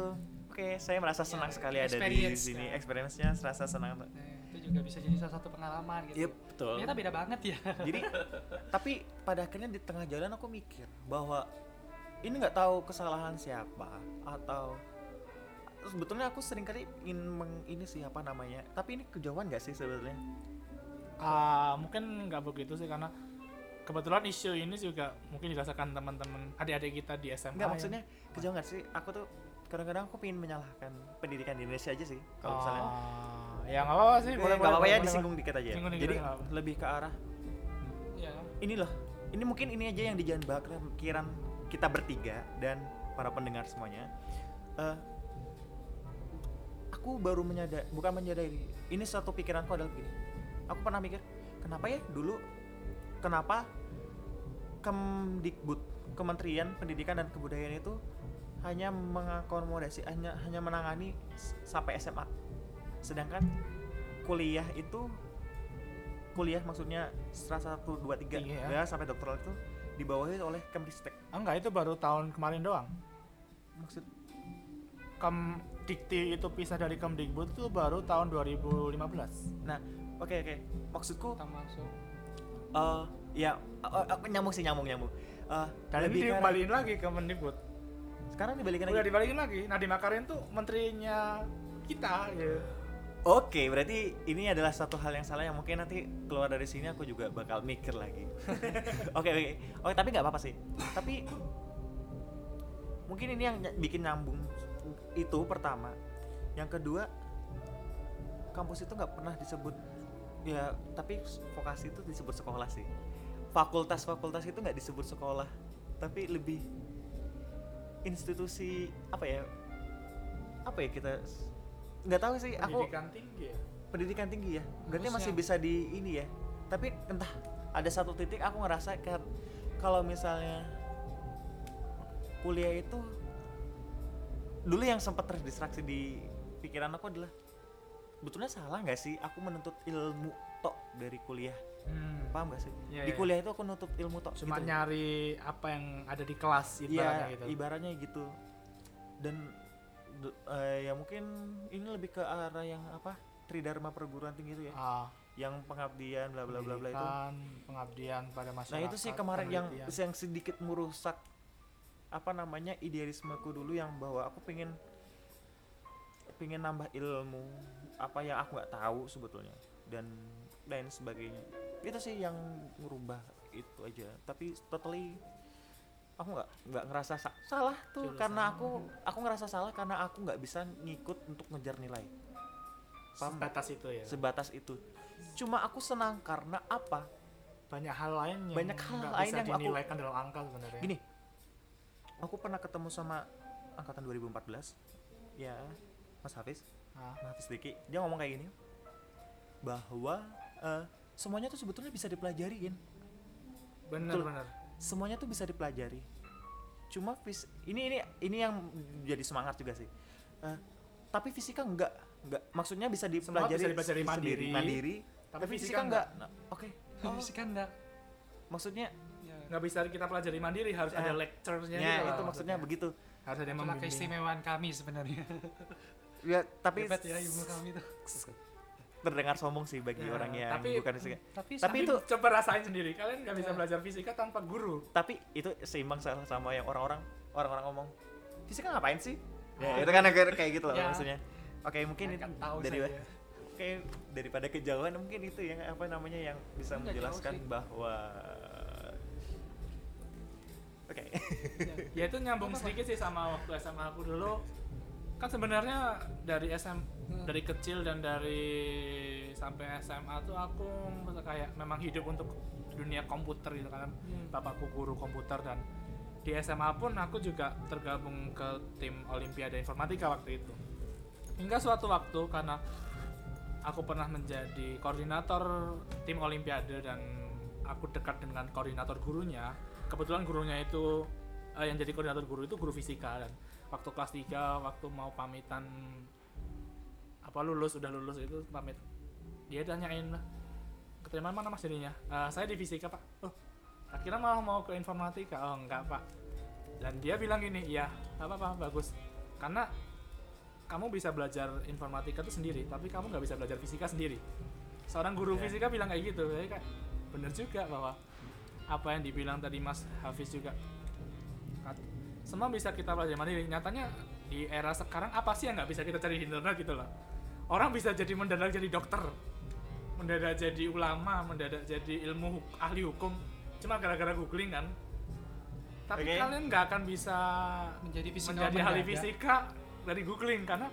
oke saya merasa senang Ya, sekali ada di sini kan. experience-nya serasa senang. Juga bisa jadi salah satu pengalaman gitu. Iya betul. Ternyata beda banget ya. Jadi (laughs) tapi pada akhirnya di tengah jalan aku mikir bahwa ini nggak tahu kesalahan siapa atau sebetulnya aku sering kali ingin meng, ini sih apa namanya tapi ini kejauhan nggak sih sebetulnya Ah, mungkin nggak begitu sih karena kebetulan isu ini juga mungkin dirasakan teman-teman adik-adik kita di SMA. nggak yang- maksudnya kejauhan nggak sih aku tuh kadang-kadang aku pengen menyalahkan pendidikan di Indonesia aja sih kalau misalnya. Ah, ya nggak apa-apa sih. Eh, Boleh, nggak apa-apa ya boleh, disinggung dikit aja Singgung jadi lebih ke arah ya. ini loh ini mungkin ini aja yang di jalan pikiran kita bertiga dan para pendengar semuanya. Eh, aku baru menyadari bukan menyadari ini satu pikiranku adalah begini. Aku pernah mikir kenapa ya dulu kenapa Kemdikbud Kementerian Pendidikan dan Kebudayaan itu hanya mengakomodasi hanya hanya menangani sampai SMA sedangkan kuliah itu kuliah maksudnya setelah satu dua tiga Tinggi ya. sampai doktoral itu dibawahi oleh Kemdistek Ah, enggak itu baru tahun kemarin doang. maksud Kemdikti itu pisah dari Kemdikbud itu baru tahun 2015. nah oke oke maksudku Kita masuk. eh ya eh, eh, nyambung sih nyambung nyambung Eh, Dan lebih ini dibalikin lagi ke Mendikbud. Sekarang dibalikin Udah lagi dibalikin lagi. Nadiem Makarim tuh menterinya kita ya. Oke, berarti ini adalah satu hal yang salah yang mungkin nanti keluar dari sini aku juga bakal mikir lagi. (laughs) Oke, oke. Oke, tapi nggak apa-apa sih. Tapi mungkin ini yang bikin nyambung itu pertama. Yang kedua, kampus itu nggak pernah disebut ya, tapi vokasi itu disebut sekolah sih. Fakultas-fakultas itu nggak disebut sekolah, tapi lebih institusi apa ya? Apa ya kita nggak tahu sih aku Pendidikan tinggi ya. pendidikan tinggi ya berarti Harusnya. masih bisa di ini ya tapi entah ada satu titik aku ngerasa kalau misalnya kuliah itu dulu yang sempat terdistraksi di pikiran aku adalah betulnya salah nggak sih aku menuntut ilmu tok dari kuliah Hmm. paham gak sih Iya, di iya. kuliah itu aku nuntut ilmu tok Cuma gitu. nyari apa yang ada di kelas Iya, ibaratnya gitu. ibaratnya gitu dan eh, ya mungkin ini lebih ke arah yang apa tridharma perguruan tinggi itu ya Ah, yang pengabdian bla bla bla bla itu pengabdian pada masyarakat. nah itu sih kemarin yang yang sedikit merusak apa namanya idealismeku dulu yang bahwa aku pengen pengen nambah ilmu apa yang aku nggak tahu sebetulnya dan lain sebagainya. Itu sih yang merubah itu aja. Tapi totally aku nggak nggak ngerasa sa- salah tuh Jurusan. karena aku aku ngerasa salah karena aku nggak bisa ngikut untuk ngejar nilai. Paham? Sebatas itu ya. sebatas itu. Cuma aku senang karena apa? Banyak hal lain yang Banyak hal lain bisa yang aku- dinilaikan dalam angka sebenarnya. gini aku pernah ketemu sama angkatan 2014 ya. Mas Hafiz. Ah, Mas Hafiz Diki. Dia ngomong kayak gini. Bahwa eh, semuanya tuh sebetulnya bisa dipelajarin bener Betul. bener. semuanya tuh bisa dipelajari. Cuma fis ini ini ini yang jadi semangat juga sih. Eh, tapi fisika enggak enggak. Maksudnya bisa Semua dipelajari bisa dipelajari sendiri, mandiri, mandiri. Tapi tapi, fisika fisika enggak. Nah, oke. Oh, Fisika enggak. maksudnya? Ya. Nggak bisa kita pelajari mandiri, harus Ah. ada lecture-nya ya gitu itu maksudnya begitu. Harus ada yang keistimewaan kami sebenarnya. ya tapi ya ilmu kami tuh. Terdengar sombong sih bagi Ya, orang yang tapi- bukan fisika Tapi, Tapi itu coba rasain sendiri. Kalian nggak bisa Ya. belajar fisika tanpa guru. tapi itu seimbang sama, sama yang orang-orang orang-orang ngomong fisika ngapain sih ya itu kan kayak kayak gitu loh Ya. maksudnya oke mungkin itu tahu dari saya. oke daripada kejauhan mungkin itu yang apa namanya yang bisa Nggak jauh menjelaskan bahwa oke ya itu nyambung sedikit sih sama waktu SMA aku dulu kan sebenarnya dari SM Hmm. dari kecil dan dari sampai SMA tuh aku kayak memang hidup untuk dunia komputer gitu kan Hmm. bapakku guru komputer dan di SMA pun aku juga tergabung ke tim Olimpiade Informatika waktu itu hingga suatu waktu karena aku pernah menjadi koordinator tim Olimpiade dan aku dekat dengan koordinator gurunya kebetulan gurunya itu eh, yang jadi koordinator guru itu guru fisika dan waktu kelas 3 waktu mau pamitan apa lulus udah lulus itu pamit. Dia tanyain keterima mana mas jadinya? "Eh, saya di fisika pak. Oh akhirnya malah mau ke informatika. Oh enggak pak. Dan dia bilang gini iya apa apa bagus. Karena kamu bisa belajar informatika itu sendiri tapi kamu nggak bisa belajar fisika sendiri. Seorang guru Ya. fisika bilang kayak gitu. Jadi kayak bener juga bahwa apa yang dibilang tadi Mas Hafiz juga semua bisa kita pelajari. Mandiri nyatanya di era sekarang apa sih yang nggak bisa kita cari di internet gitu loh? Orang bisa jadi mendadak jadi dokter mendadak jadi ulama mendadak jadi ilmu huk- ahli hukum cuma gara-gara googling kan. Tapi Oke. kalian nggak akan bisa menjadi fisika menjadi ahli fisika dari googling karena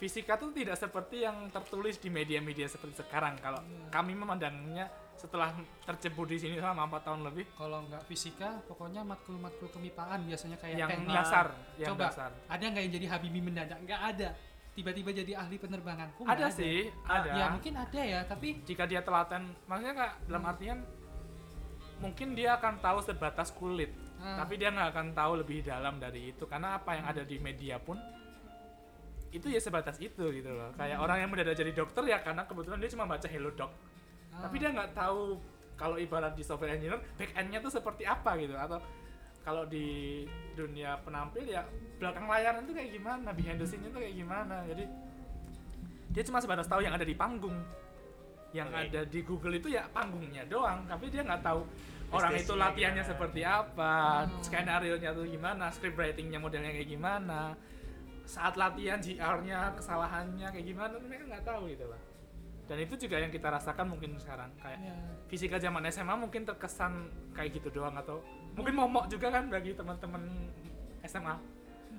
fisika tuh tidak seperti yang tertulis di media-media seperti sekarang. Kalau Iya. kami memandangnya setelah tercebur di sini selama empat tahun lebih Kalau nggak fisika, pokoknya matkul-matkul kemipaan biasanya kayak yang teknik. dasar yang Coba, dasar ada nggak yang jadi Habibie mendadak? Nggak ada. Tiba-tiba jadi ahli penerbangan. Kok ada nggak sih ada Ya mungkin ada ya, tapi jika dia telaten maksudnya kak dalam Hmm. artian mungkin dia akan tahu sebatas kulit ah, tapi dia nggak akan tahu lebih dalam dari itu karena apa yang ada di media pun itu ya sebatas itu gitu loh kayak orang yang mendadak jadi dokter ya karena kebetulan dia cuma baca hello doc ah, tapi dia nggak tahu kalau ibarat di software engineer back endnya tuh seperti apa gitu atau kalau di dunia penampil ya belakang layar itu kayak gimana behind the scene itu kayak gimana jadi dia cuma sebatas tahu yang ada di panggung yang Oke. ada di Google itu ya panggungnya doang tapi dia nggak tahu orang itu latihannya gimana. seperti apa Hmm. skenario nya tuh gimana script writingnya modelnya kayak gimana saat latihan GR-nya kesalahannya kayak gimana mereka nggak tahu gitu loh dan itu juga yang kita rasakan mungkin sekarang kayak ya. fisika zaman SMA mungkin terkesan kayak gitu doang atau mungkin momok juga kan bagi teman-teman SMA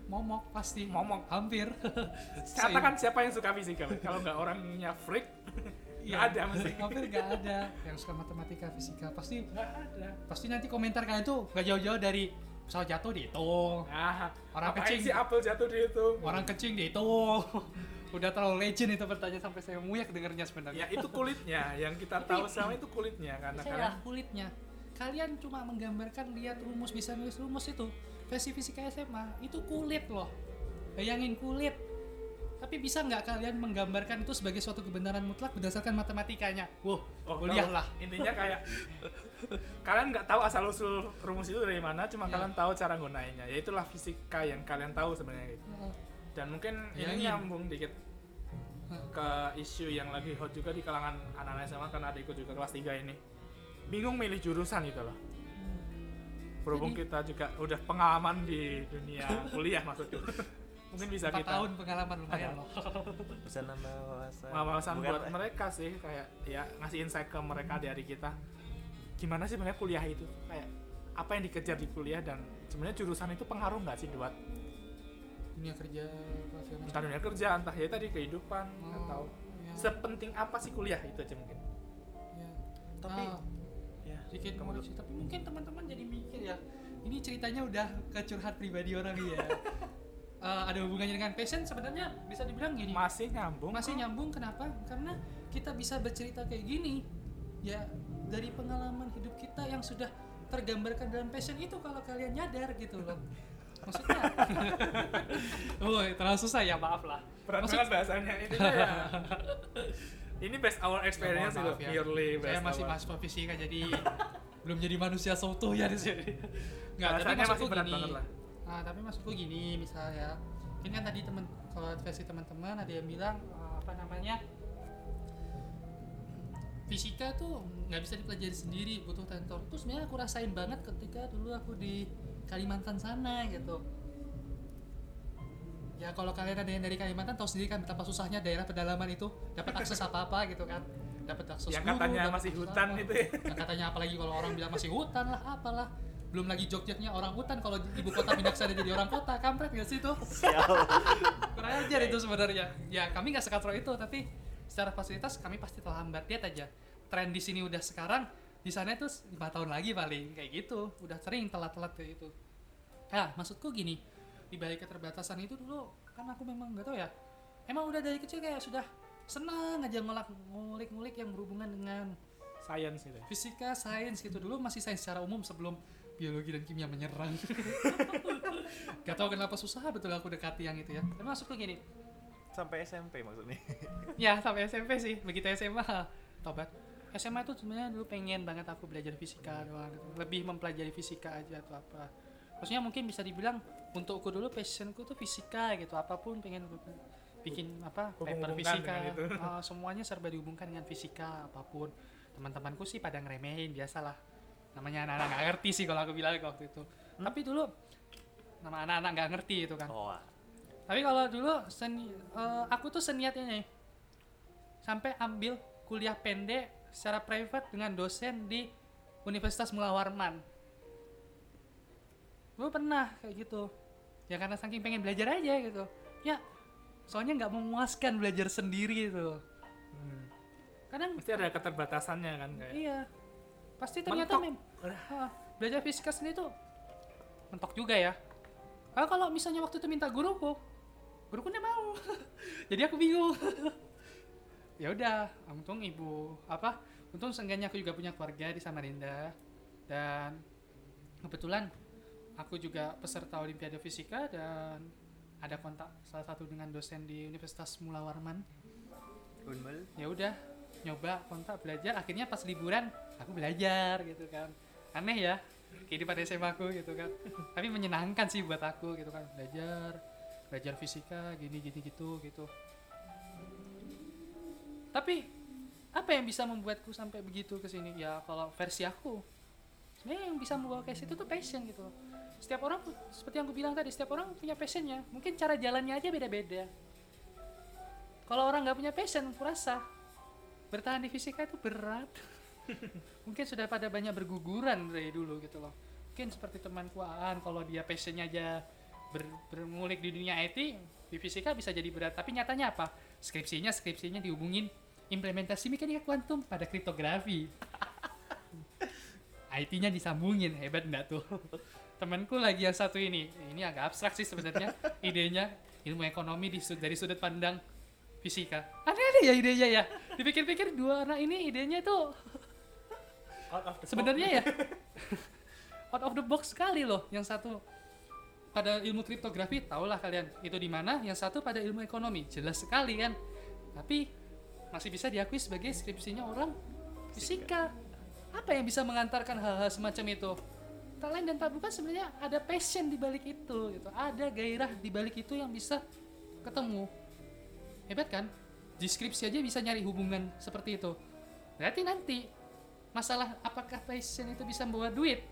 momok pasti. momok Hampir. (laughs) katakan siapa yang suka fisika kalau nggak orangnya freak nggak Iya. ada mesti Hampir nggak ada yang suka matematika, fisika. Pasti nggak ada pasti nanti komentar kalian tuh nggak jauh-jauh dari pesawat jatuh dihitung, nah Orang kecil. sih apel jatuh di itu orang kecing dihitung. (laughs) Udah terlalu legend itu pertanyaan sampai saya muyak dengernya ya sebenarnya. itu kulitnya. Yang kita tahu sama itu kulitnya karena saya kalian kulitnya. Kalian cuma menggambarkan lihat rumus bisa nulis rumus itu. Versi fisika SMA itu kulit loh. Bayangin kulit. Tapi bisa nggak kalian menggambarkan itu sebagai suatu kebenaran mutlak berdasarkan matematikanya? Wow Oh, kuliah lah. Intinya kayak kalian nggak tahu asal usul rumus itu dari mana, cuma Ya. kalian tahu cara gunainnya. Ya itulah fisika yang kalian tahu sebenarnya gitu. Dan mungkin Ya, ini nyambung dikit ke isu yang lagi hot juga di kalangan anak-anak SMA karena adikku juga kelas 3 ini. Bingung milih jurusan gitu loh. Berhubung Jadi- kita juga udah pengalaman di dunia (laughs) kuliah maksudku. mungkin bisa empat kita tahun pengalaman lumayan loh (laughs) bisa nambah wawasan wawasan Bukan, buat eh, mereka sih kayak ya ngasih insight ke mereka dari kita gimana sih sebenarnya kuliah itu kayak apa yang dikejar di kuliah dan sebenarnya jurusan itu pengaruh nggak sih buat dunia kerja entah dunia kerja entah ya tadi kehidupan Oh, atau ya, sepenting apa sih kuliah? Itu aja mungkin. Ya. tapi Ah, ya sedikit tapi mungkin teman-teman jadi mikir ya ini ceritanya udah ke curhat pribadi orang ya. (laughs) Eh, ada hubungannya dengan passion sebenarnya bisa dibilang gini. Masih nyambung masih kok. nyambung kenapa? Karena kita bisa bercerita kayak gini ya dari pengalaman hidup kita yang sudah tergambarkan dalam passion itu kalau kalian nyadar gitu loh (laughs) maksudnya? (laughs) Oh terlalu susah ya maaf lah. Berat Maksud- banget bahasanya intinya ya (laughs) ini based our experience Ya, itu ya. purely saya based masih our- mahasiswa fisika jadi belum jadi manusia seutuh ya di sini. Nggak tapi maksudku masih berat gini. banget lah. Ah, tapi maksudku gini misalnya ini kan tadi teman kalau versi teman-teman ada yang bilang eh, apa namanya fisika tuh nggak bisa dipelajari sendiri butuh tentor. Terus sebenarnya aku rasain banget ketika dulu aku di Kalimantan sana gitu. Ya kalau kalian ada yang dari Kalimantan tahu sendiri kan betapa susahnya daerah pedalaman itu dapat akses apa apa gitu kan. Dapat akses yang guru, katanya masih hutan apa. itu ya. Yang katanya apalagi kalau orang bilang masih hutan lah apalah. Belum lagi Jogjanya orang hutan kalau ibu kota pindah sana jadi orang kota kampret gak sih itu? Sial kurang ajar itu sebenarnya. Ya kami nggak sekatro itu tapi secara fasilitas kami pasti terlambat. Lihat aja tren di sini udah sekarang di sana itu lima tahun lagi paling kayak gitu udah sering telat-telat kayak gitu nah maksudku gini di balik keterbatasan itu dulu kan aku memang nggak tahu ya emang udah dari kecil kayak sudah senang aja ngolak ngulik-ngulik yang berhubungan dengan science itu ya. fisika, sains gitu dulu masih sains secara umum sebelum biologi dan kimia menyerang. (laughs) Gak tau kenapa susah betul aku dekati yang itu ya. Tapi maksudku gini, sampai SMP maksudnya ya sampai SMP sih, begitu SMA tobat. SMA itu sebenarnya dulu pengen banget aku belajar fisika doang gitu. Lebih mempelajari fisika aja atau apa. Maksudnya mungkin bisa dibilang untukku dulu passionku tuh fisika gitu. Apa pun pengen bikin apa paper fisika. itu. (laughs) Ah, semuanya serba dihubungkan dengan fisika apa pun. Teman-temanku sih pada ngeremehin biasalah. Namanya anak-anak nggak ngerti sih kalau aku bilang waktu itu. Tapi dulu nama anak-anak nggak ngerti itu kan. oh Tapi kalau dulu seni, eh, aku tuh seniat ini sampai ambil kuliah pendek secara private dengan dosen di Universitas Mula Warman. Gue pernah kayak gitu. Ya karena saking pengen belajar aja gitu. Ya soalnya nggak memuaskan belajar sendiri itu. Hmm. Kadang Pasti ada keterbatasannya kan kayak. iya. Pasti ternyata mem belajar fisika sendiri tuh mentok juga ya. Ah, kalau misalnya waktu itu minta guruku, guruku nggak mau. (laughs) Jadi aku bingung. (laughs) ya udah, untung ibu apa? Untung seenggaknya aku juga punya keluarga di Samarinda. Dan kebetulan aku juga peserta Olimpiade Fisika dan ada kontak salah satu dengan dosen di Universitas Mula Warman. Ya udah nyoba kontak belajar. Akhirnya pas liburan aku belajar gitu kan. Aneh ya kehidupan SMA aku gitu kan. Tapi menyenangkan sih buat aku gitu kan. Belajar belajar fisika gini gini gitu gitu tapi apa yang bisa membuatku sampai begitu ke sini? Ya kalau versi aku sebenarnya yang bisa membawa ke situ tuh passion gitu. Setiap orang seperti yang aku bilang tadi setiap orang punya passionnya. Mungkin cara jalannya aja beda-beda. Kalau orang nggak punya passion aku rasa bertahan di fisika itu berat. (laughs) Mungkin sudah pada banyak berguguran dari dulu gitu loh. Mungkin seperti temanku Aan kalau dia passionnya aja ber- bermulik di dunia IT di fisika bisa jadi berat. Tapi nyatanya apa? Skripsinya skripsinya dihubungin implementasi mekanika kuantum pada kriptografi. (laughs) IT-nya disambungin hebat enggak tuh? Temanku lagi yang satu ini. Ini agak abstrak sih sebenarnya. Idenya ilmu ekonomi di sud- dari sudut pandang fisika. Aneh-aneh ya idenya ya. Dipikir-pikir dua anak ini idenya tuh sebenarnya ya. Out of the box sekali loh yang satu. Pada ilmu kriptografi tahulah kalian itu di mana? Yang satu pada ilmu ekonomi. Jelas sekali kan? Tapi masih bisa diakui sebagai skripsinya orang fisika. apa yang bisa mengantarkan hal-hal semacam itu? Tak lain dan tak bukan sebenarnya ada passion di balik itu gitu. Ada gairah di balik itu yang bisa ketemu. Hebat kan? Di skripsi aja bisa nyari hubungan seperti itu. Berarti nanti masalah apakah passion itu bisa membawa duit?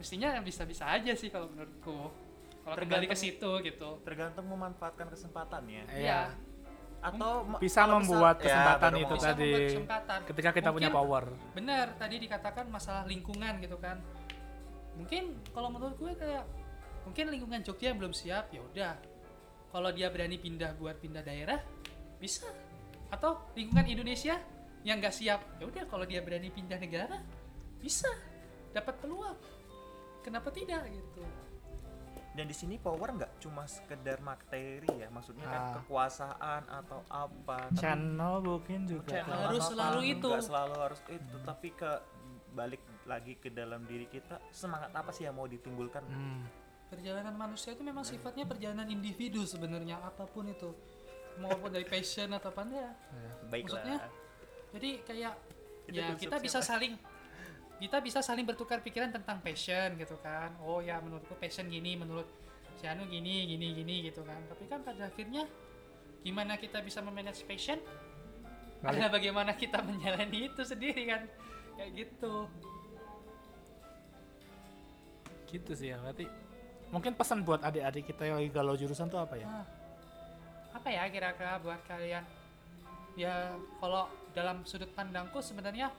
Mestinya bisa-bisa aja sih kalau menurutku. Kalau kembali ke situ gitu. tergantung memanfaatkan kesempatannya Iya. Atau Bisa membuat misal- kesempatan baru itu tadi. kesempatan. Ketika kita punya Mungkin- power. benar tadi dikatakan masalah lingkungan gitu kan. Mungkin kalau menurut gue kayak mungkin lingkungan Jogja yang belum siap ya udah. Kalau dia berani pindah buat pindah daerah bisa. Atau lingkungan Indonesia yang nggak siap ya udah. Kalau dia berani pindah negara bisa. Dapat peluang. Kenapa tidak gitu dan di sini power nggak cuma sekedar materi ya maksudnya kan Ah. kekuasaan atau apa tapi Channel mungkin juga. channel Harus atau selalu apa, itu. nggak selalu harus itu tapi ke balik lagi ke dalam diri kita semangat apa sih yang mau ditimbulkan Hmm. perjalanan manusia itu memang sifatnya perjalanan individu sebenarnya apa pun itu maupun dari passion atau apa ya baiklah Maksudnya? jadi kayak Itu ya kita bisa siapa? saling kita bisa saling bertukar pikiran tentang passion gitu kan. Oh ya menurutku passion gini menurut si Anu gini gini gini gitu kan. Tapi kan pada akhirnya gimana kita bisa memanage passion? Adalah bagaimana kita menjalani itu sendiri kan? Kayak gitu. Gitu sih ya. Berarti mungkin pesan buat adik-adik kita yang lagi galau jurusan tuh apa ya? Nah, apa ya kira-kira buat kalian? Ya kalau dalam sudut pandangku sebenarnya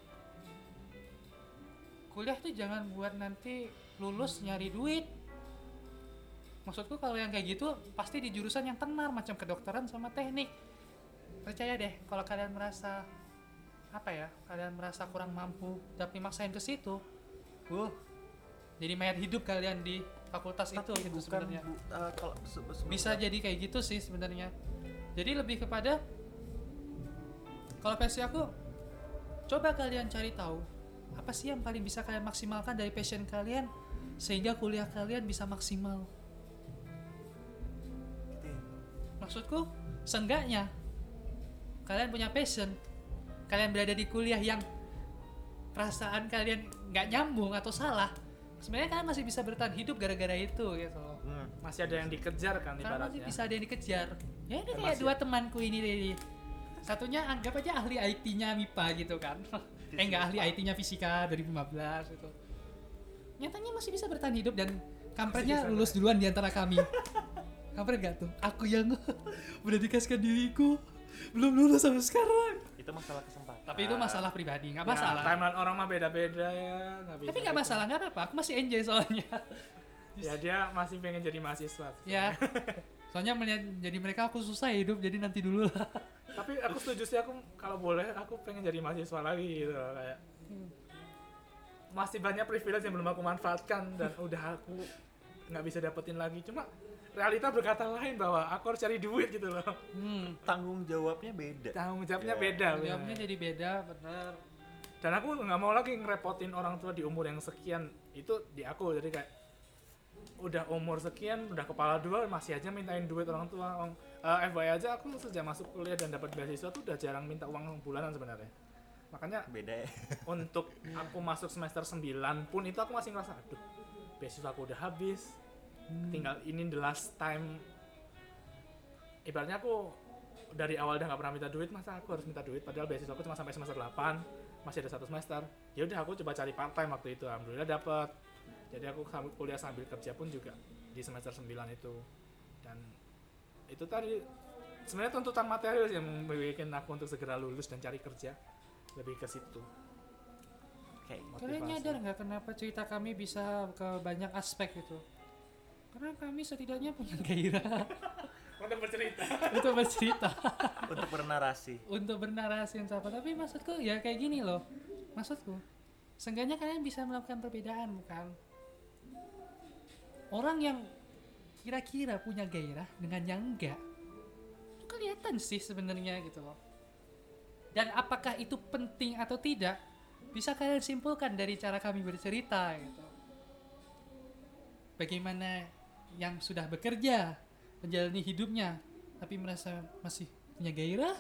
kuliah tuh jangan buat nanti lulus nyari duit. Maksudku kalau yang kayak gitu pasti di jurusan yang tenar macam kedokteran sama teknik. Percaya deh kalau kalian merasa apa ya kalian merasa kurang mampu tapi maksain ke situ uh jadi mayat hidup kalian di fakultas itu Tapi gitu bukan sebenarnya. bu- eh, kalau se- bisa jadi kayak gitu sih sebenarnya. Jadi lebih kepada kalau versi aku coba kalian cari tahu apa sih yang paling bisa kalian maksimalkan dari passion kalian sehingga kuliah kalian bisa maksimal maksudku seenggaknya kalian punya passion kalian berada di kuliah yang perasaan kalian nggak nyambung atau salah sebenarnya kalian masih bisa bertahan hidup gara-gara itu gitu loh Hmm. Masih ada yang dikejar kan karena masih ibaratnya. bisa ada yang dikejar ya ini kayak masih- dua temanku ini Dedi. satunya anggap aja ahli IT-nya MIPA gitu kan (laughs) eh enggak ahli IT-nya fisika 2015 gitu. Nyatanya masih bisa bertahan hidup dan kampretnya lulus duluan di antara kami. (laughs) Kampret gak tuh? Aku yang (laughs) udah dikasihkan diriku. Belum lulus sampai sekarang. Itu masalah kesempatan. Tapi itu masalah pribadi nggak Ya, masalah. timeline orang mah beda-beda ya. nggak bisa tapi nggak gitu. masalah nggak apa-apa. Aku masih enjoy soalnya. (laughs) Ya dia masih pengen jadi mahasiswa. ya. Soalnya melihat jadi mereka aku susah hidup jadi nanti dulu lah Tapi aku setuju sih aku kalau boleh aku pengen jadi mahasiswa lagi gitu loh, kayak masih banyak privilege yang belum aku manfaatkan dan udah aku nggak bisa dapetin lagi. Cuma realita berkata lain bahwa aku harus cari duit gitu loh. hmm. tanggung jawabnya beda Tanggung jawabnya Ya. beda. bener. jawabnya jadi beda bener Dan aku nggak mau lagi ngerepotin orang tua di umur yang sekian itu di aku jadi kayak udah umur sekian udah kepala dua masih aja mintain duit orang tua eh, FYI aja aku sejak masuk kuliah dan dapat beasiswa tuh udah jarang minta uang bulanan sebenarnya. Makanya beda ya. (laughs) untuk aku masuk semester 9 pun itu aku masih ngerasa aduh beasiswa aku udah habis. Tinggal ini the last time. Ibaratnya aku dari awal udah nggak pernah minta duit masa aku harus minta duit? Padahal beasiswa aku cuma sampai semester 8 masih ada satu semester. Ya udah aku coba cari part time waktu itu. Alhamdulillah dapat jadi aku sambil kuliah sambil kerja pun juga di semester 9 itu. Dan itu tadi sebenarnya tuntutan material sih yang membuat aku untuk segera lulus dan cari kerja lebih ke situ. Kayak kalian nyadar nggak kenapa cerita kami bisa ke banyak aspek itu karena kami setidaknya punya gairah. (laughs) Untuk bercerita. Untuk bercerita. (laughs) Untuk bernarasi. Untuk bernarasi dan apa tapi maksudku ya kayak gini loh. Maksudku seenggaknya kalian bisa melakukan perbedaan bukan? Orang yang kira-kira punya gairah dengan yang enggak? Itu kelihatan sih sebenarnya gitu loh. Dan apakah itu penting atau tidak bisa kalian simpulkan dari cara kami bercerita gitu. Bagaimana yang sudah bekerja menjalani hidupnya tapi merasa masih punya gairah?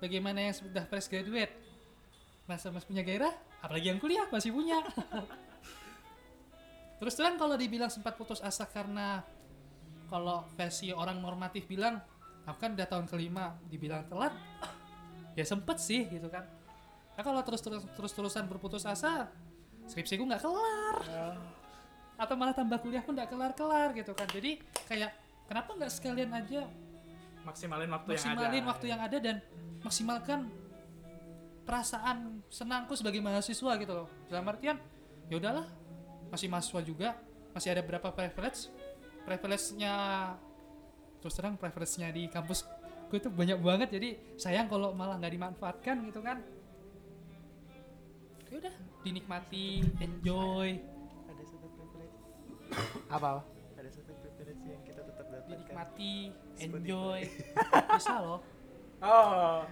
Bagaimana yang sudah fresh graduate merasa masih punya gairah? Apalagi yang kuliah masih punya. (laughs) Terus terang kalau dibilang sempat putus asa karena kalau versi orang normatif bilang aku kan udah tahun kelima dibilang telat ya sempet sih gitu kan. Nah, kalau terus terus terus terusan berputus asa skripsiku nggak kelar. Atau malah tambah kuliah pun nggak kelar kelar gitu kan. Jadi kayak kenapa nggak sekalian aja maksimalin waktu maksimalin yang ada. waktu yang ada dan maksimalkan perasaan senangku sebagai mahasiswa gitu loh. Dalam artian ya udahlah masih mahasiswa juga masih ada berapa privilege privilege-nya terus terang privilege-nya di kampus gue tuh banyak banget. Jadi sayang kalau malah nggak dimanfaatkan gitu kan. Ya udah dinikmati enjoy. Ada satu privilege. (coughs) Apa ada satu privilege yang kita tetap dapatkan. Dinikmati enjoy. (laughs) Bisa loh. Oh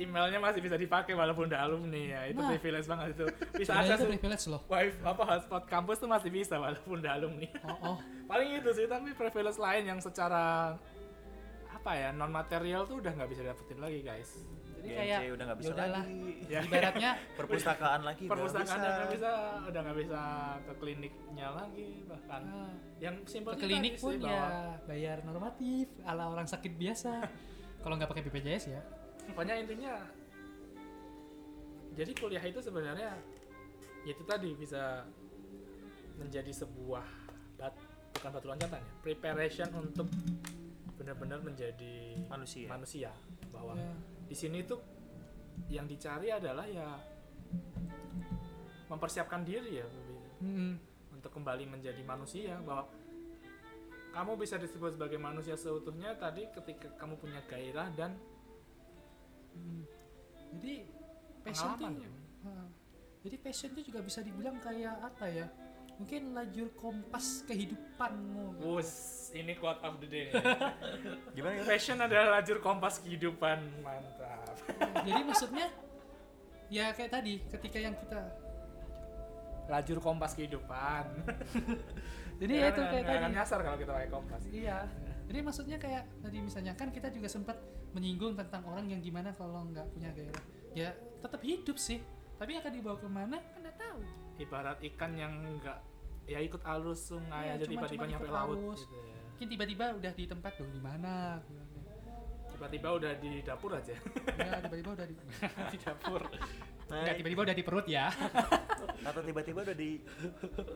emailnya masih bisa dipakai walaupun udah alumni ya itu Nah. privilege banget itu (laughs) bisa akses itu privilege loh wifi apa hotspot kampus tuh masih bisa walaupun udah alumni oh, oh. (laughs) paling itu sih tapi privilege lain yang secara apa ya non material tuh udah nggak bisa dapetin lagi guys jadi GMC kayak udah nggak bisa yaudahlah. lagi (laughs) Ya. ibaratnya perpustakaan lagi nggak perpustakaan bisa. udah nggak bisa udah nggak bisa ke kliniknya lagi bahkan ah, yang simpel ke klinik pun sih ya bahwa bayar normatif ala orang sakit biasa kalau nggak pakai BPJS ya pokoknya intinya jadi kuliah itu sebenarnya ya itu tadi bisa menjadi sebuah bat, bukan batu loncatan ya preparation untuk benar-benar menjadi manusia manusia bahwa Ya. di sini tuh yang dicari adalah ya mempersiapkan diri ya Mm-mm. untuk kembali menjadi manusia bahwa kamu bisa disebut sebagai manusia seutuhnya tadi ketika kamu punya gairah dan Mm. jadi passion tuh ya ah, jadi passion tuh juga bisa dibilang kayak apa ya mungkin lajur kompas kehidupanmu. Wus, ini quote of the day. (laughs) gimana ya Fashion adalah lajur kompas kehidupan, mantap. jadi maksudnya ya kayak tadi ketika yang kita Lajur kompas kehidupan. jadi ya itu kayak akan tadi nyasar kalau kita pakai kompas. iya jadi maksudnya kayak tadi misalnya kan kita juga sempat menyinggung tentang orang yang gimana kalau nggak punya gairah ya tetap hidup sih tapi akan dibawa ke mana kan nggak tahu Ibarat ikan yang enggak ya ikut alus sungai Iya, aja tiba-tiba nyampe laut arus. gitu ya. mungkin tiba-tiba udah di tempat tuh di mana Tiba-tiba udah di dapur aja. ya tiba-tiba udah di (laughs) di dapur. Nah, nggak tiba-tiba udah di perut ya (laughs) atau tiba-tiba udah di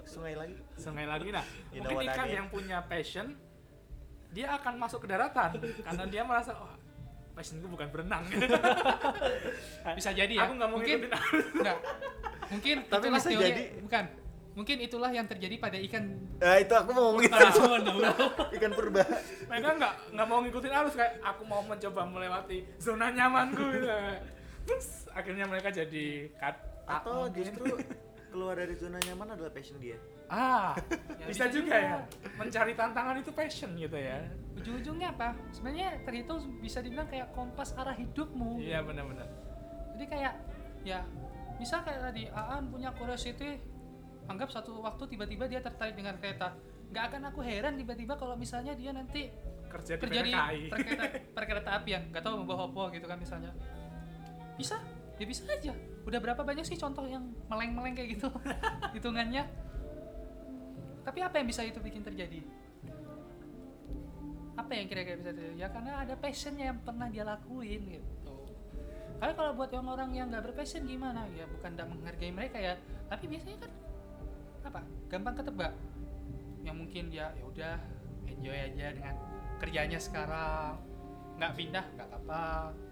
sungai lagi Sungai lagi nah. You Mungkin I ikan mean? yang punya passion dia akan masuk ke daratan karena dia merasa oh, passionku bukan berenang. (laughs) bisa jadi ya Aku nggak mau mungkin (laughs) mungkin Tapi itulah bisa teori jadi- bukan. Mungkin itulah yang terjadi pada ikan nah itu aku mau ngomong pada itu zaman dahulu ikan purba. Mereka nggak nggak mau ngikutin arus kayak aku mau mencoba melewati zona nyamanku gitu. Terus akhirnya mereka jadi kat atau justru keluar dari zona nyaman adalah passion dia ah. Bisa (laughs) bisa juga ya. Mencari tantangan itu passion gitu ya. Ujung-ujungnya apa? Sebenarnya terhitung bisa dibilang kayak kompas arah hidupmu. Iya benar-benar. Jadi kayak ya misal kayak tadi Aan punya curiosity anggap satu waktu tiba-tiba dia tertarik dengan kereta. Nggak akan aku heran tiba-tiba kalau misalnya dia nanti kerja di kerja di perkereta, (laughs) perkereta apian nggak tahu membawa apa gitu kan misalnya. Bisa ya bisa aja. Udah berapa banyak sih contoh yang meleng-meleng kayak gitu? (laughs) Hitungannya tapi apa yang bisa itu bikin terjadi? Apa yang kira-kira bisa terjadi? Ya karena ada passionnya yang pernah dia lakuin gitu. Tapi kalau buat yang orang yang nggak berpassion gimana? Ya bukan tidak menghargai mereka ya. Tapi biasanya kan apa? Gampang ketebak. Yang mungkin dia ya udah enjoy aja dengan kerjanya sekarang. Nggak pindah nggak apa-apa.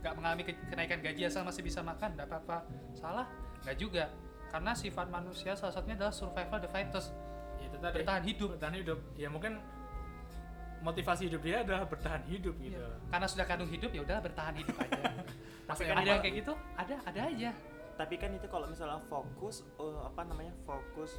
Nggak mengalami ke- kenaikan gaji asal masih bisa makan nggak apa-apa. Salah? Nggak juga. Karena sifat manusia salah satunya adalah survival the fittest tadi bertahan hidup bertahan hidup ya mungkin motivasi hidup dia adalah bertahan hidup gitu Iya. karena sudah kandung hidup ya udah bertahan hidup aja (laughs) tapi ada yang kayak gitu ada ada aja tapi kan itu kalau misalnya fokus eh, apa namanya fokus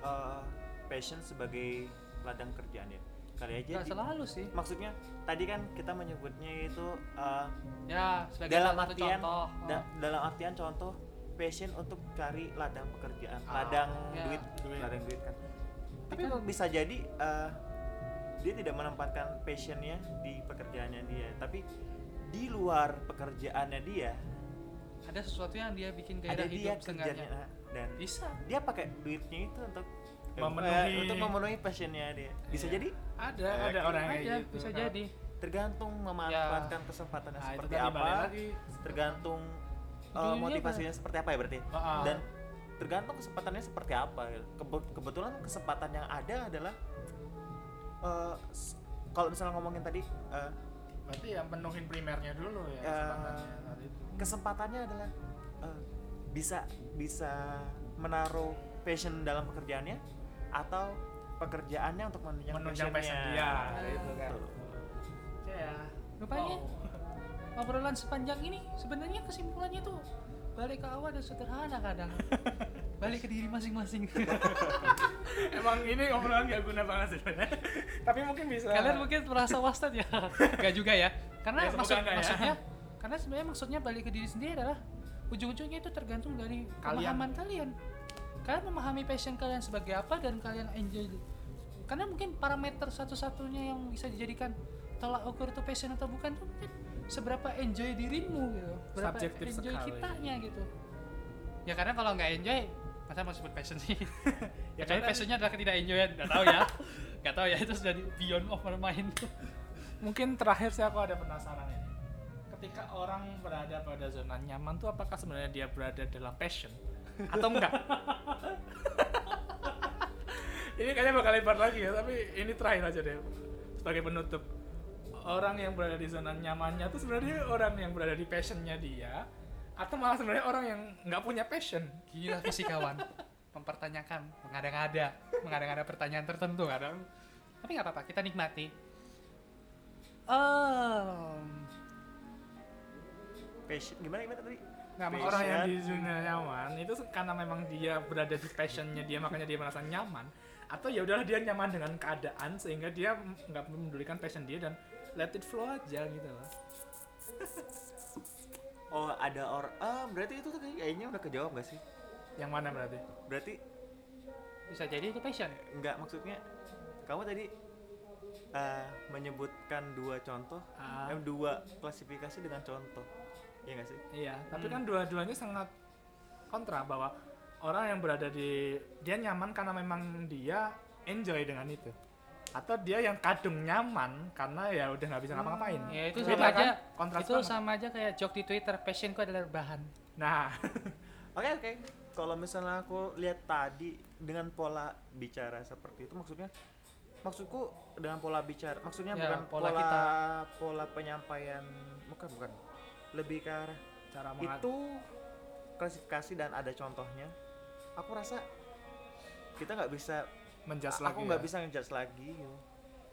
eh, passion sebagai ladang kerjaan ya kali aja nggak di- selalu sih maksudnya tadi kan kita menyebutnya itu eh, ya sebagai dalam artian contoh da- Oh. dalam artian contoh passion untuk cari ladang pekerjaan Ah, ladang ya. duit Duit. ladang duit kan tapi kan- bisa jadi eh, dia tidak menempatkan passionnya di pekerjaannya dia. Tapi di luar pekerjaannya dia ada sesuatu yang dia bikin ada gairah dia hidup kerjanya setengahnya dan bisa. dia pakai duitnya itu untuk Memenuhi- eh, untuk memenuhi passionnya dia. Bisa Iya. jadi? Ada Eh, ada orang aja gitu. bisa Nah, jadi. tergantung memanfaatkan kesempatannya nah, itu seperti apa lagi. tergantung uh, motivasinya seperti apa ya berarti. Ah, dan tergantung kesempatannya seperti apa Kebe- kebetulan kesempatan yang ada adalah uh, kalau misalnya ngomongin tadi uh, berarti yang penuhin primernya dulu ya Ya. kesempatannya itu. kesempatannya adalah uh, bisa bisa menaruh passion dalam pekerjaannya atau pekerjaannya untuk menunjang, menunjang passion passionnya. dia gitu kan ya Rupanya Wow. obrolan sepanjang ini sebenarnya kesimpulannya tuh balik ke awal dan sederhana kadang. (laughs) Balik ke diri masing-masing. (laughs) Emang ini obrolan gak guna banget sebenarnya tapi mungkin bisa. Kalian mungkin merasa wasted ya? (laughs) Nggak juga ya? Karena Ya, maksud, enggak ya. maksudnya karena sebenarnya maksudnya balik ke diri sendiri adalah ujung-ujungnya itu tergantung dari Kalian. pemahaman kalian. Kalian memahami passion kalian sebagai apa dan kalian enjoy karena mungkin parameter satu-satunya yang bisa dijadikan tolak ukur itu passion atau bukan tuh mungkin seberapa enjoy dirimu gitu. Berapa Subjektif enjoy sekali. kitanya gitu. Ya karena kalau nggak enjoy masa mau sebut passion sih? (laughs) Ya, ya karena- passionnya adalah ketidak enjoyan nggak tahu ya. (laughs) Nggak tahu ya itu sudah di beyond of my mind. Mungkin terakhir sih aku ada penasaran ini. Ketika orang berada pada zona nyaman tuh apakah sebenarnya dia berada dalam passion atau enggak? (laughs) Ini kayaknya bakal lebar lagi ya tapi ini terakhir aja deh sebagai penutup orang yang berada di zona nyamannya tuh sebenarnya orang yang berada di passionnya dia atau malah sebenarnya orang yang nggak punya passion. Gila fisikawan. (laughs) Mempertanyakan mengada-ngada mengada-ngada pertanyaan tertentu kadang. Tapi nggak apa-apa kita nikmati. Em, passion gimana gimana tadi? Nah, Passion. orang yang di zona nyaman itu karena memang dia berada di passionnya dia makanya dia merasa nyaman. Atau ya udahlah dia nyaman dengan keadaan sehingga dia nggak memedulikan passion dia dan let it flow aja gitu loh. (laughs) oh ada orang ah berarti itu tuh kayaknya udah kejawab gak sih Yang mana berarti? berarti bisa jadi itu passion Enggak, maksudnya kamu tadi eh, menyebutkan dua contoh, Ah. eh, dua klasifikasi dengan contoh, ya nggak sih? Iya, tapi Hmm. kan dua-duanya sangat kontra bahwa orang yang berada di dia nyaman karena memang dia enjoy dengan itu. Atau dia yang kadung nyaman karena ya udah nggak bisa ngapa-ngapain. ya itu Beda sama kan? aja Kontras itu banget. sama aja kayak joke di twitter passionku adalah bahan Nah, (laughs) Oke oke. Kalau misalnya aku lihat tadi dengan pola bicara seperti itu, maksudnya, maksudku dengan pola bicara, maksudnya Ya, bukan pola pola kita. pola penyampaian, bukan bukan, lebih ke arah cara mengat- itu klasifikasi dan ada contohnya. Aku rasa kita nggak bisa, menjas aku lagi. nggak ya. bisa ngejudge lagi. Gitu.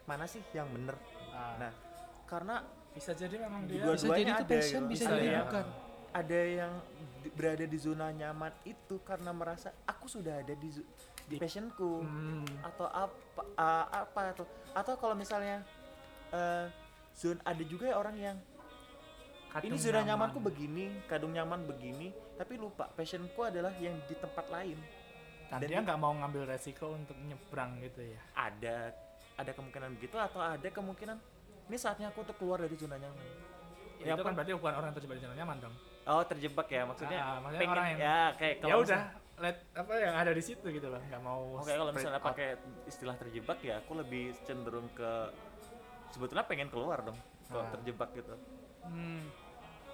Mana sih yang bener? Ah, Nah, karena bisa jadi memang dia Dua- bisa Dua-duanya jadi itu passion gitu. bisa Bisa jadi ya. bukan ada yang di- berada di zona nyaman itu karena merasa aku sudah ada di, di passionku Hmm, atau apa a- apa atau atau kalau misalnya eh zona ada juga ya orang yang ini kadung zona nyaman. nyamanku begini kadung nyaman begini tapi lupa passionku adalah yang di tempat lain dan, dan dia di- nggak mau ngambil resiko untuk nyebrang gitu ya. ada ada kemungkinan begitu atau ada kemungkinan ini saatnya aku untuk keluar dari zona nyaman Ya, Ya, itu kan berarti bukan orang yang terjebak di zona nyaman dong. oh terjebak ya maksudnya Ah, maksudnya pengen orang yang- ya kayak ya kalau udah, let apa yang ada di situ gitu loh, nggak mau. Oke kalau spread misalnya pakai istilah terjebak ya aku lebih cenderung ke sebetulnya pengen keluar dong kalau Ah. terjebak gitu. hmm.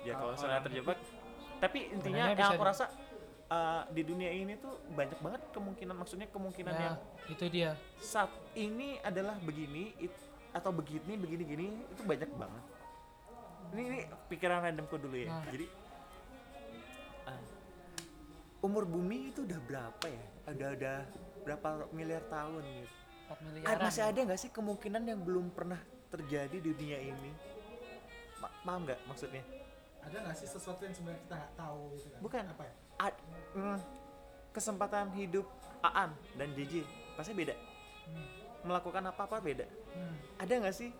Ya Kalau kalau misalnya terjebak tapi intinya yang aku rasa uh, di dunia ini tuh banyak banget kemungkinan maksudnya kemungkinan ya yang itu dia saat ini adalah begini it- atau begini begini gini itu banyak banget. Ini, ini pikiran randomku dulu ya. Nah. Jadi uh, umur bumi itu udah berapa ya? Ada ada berapa miliar tahun gitu. 4 miliaran masih ada nggak sih kemungkinan yang belum pernah terjadi di dunia ini? Ma paham nggak maksudnya? ada nggak sih sesuatu yang sebenarnya kita nggak tahu gitu kan Bukan. apa ya Ad, mm, kesempatan hidup Aan dan JJ pasti beda. Melakukan apa-apa beda. Hmm. Ada nggak sih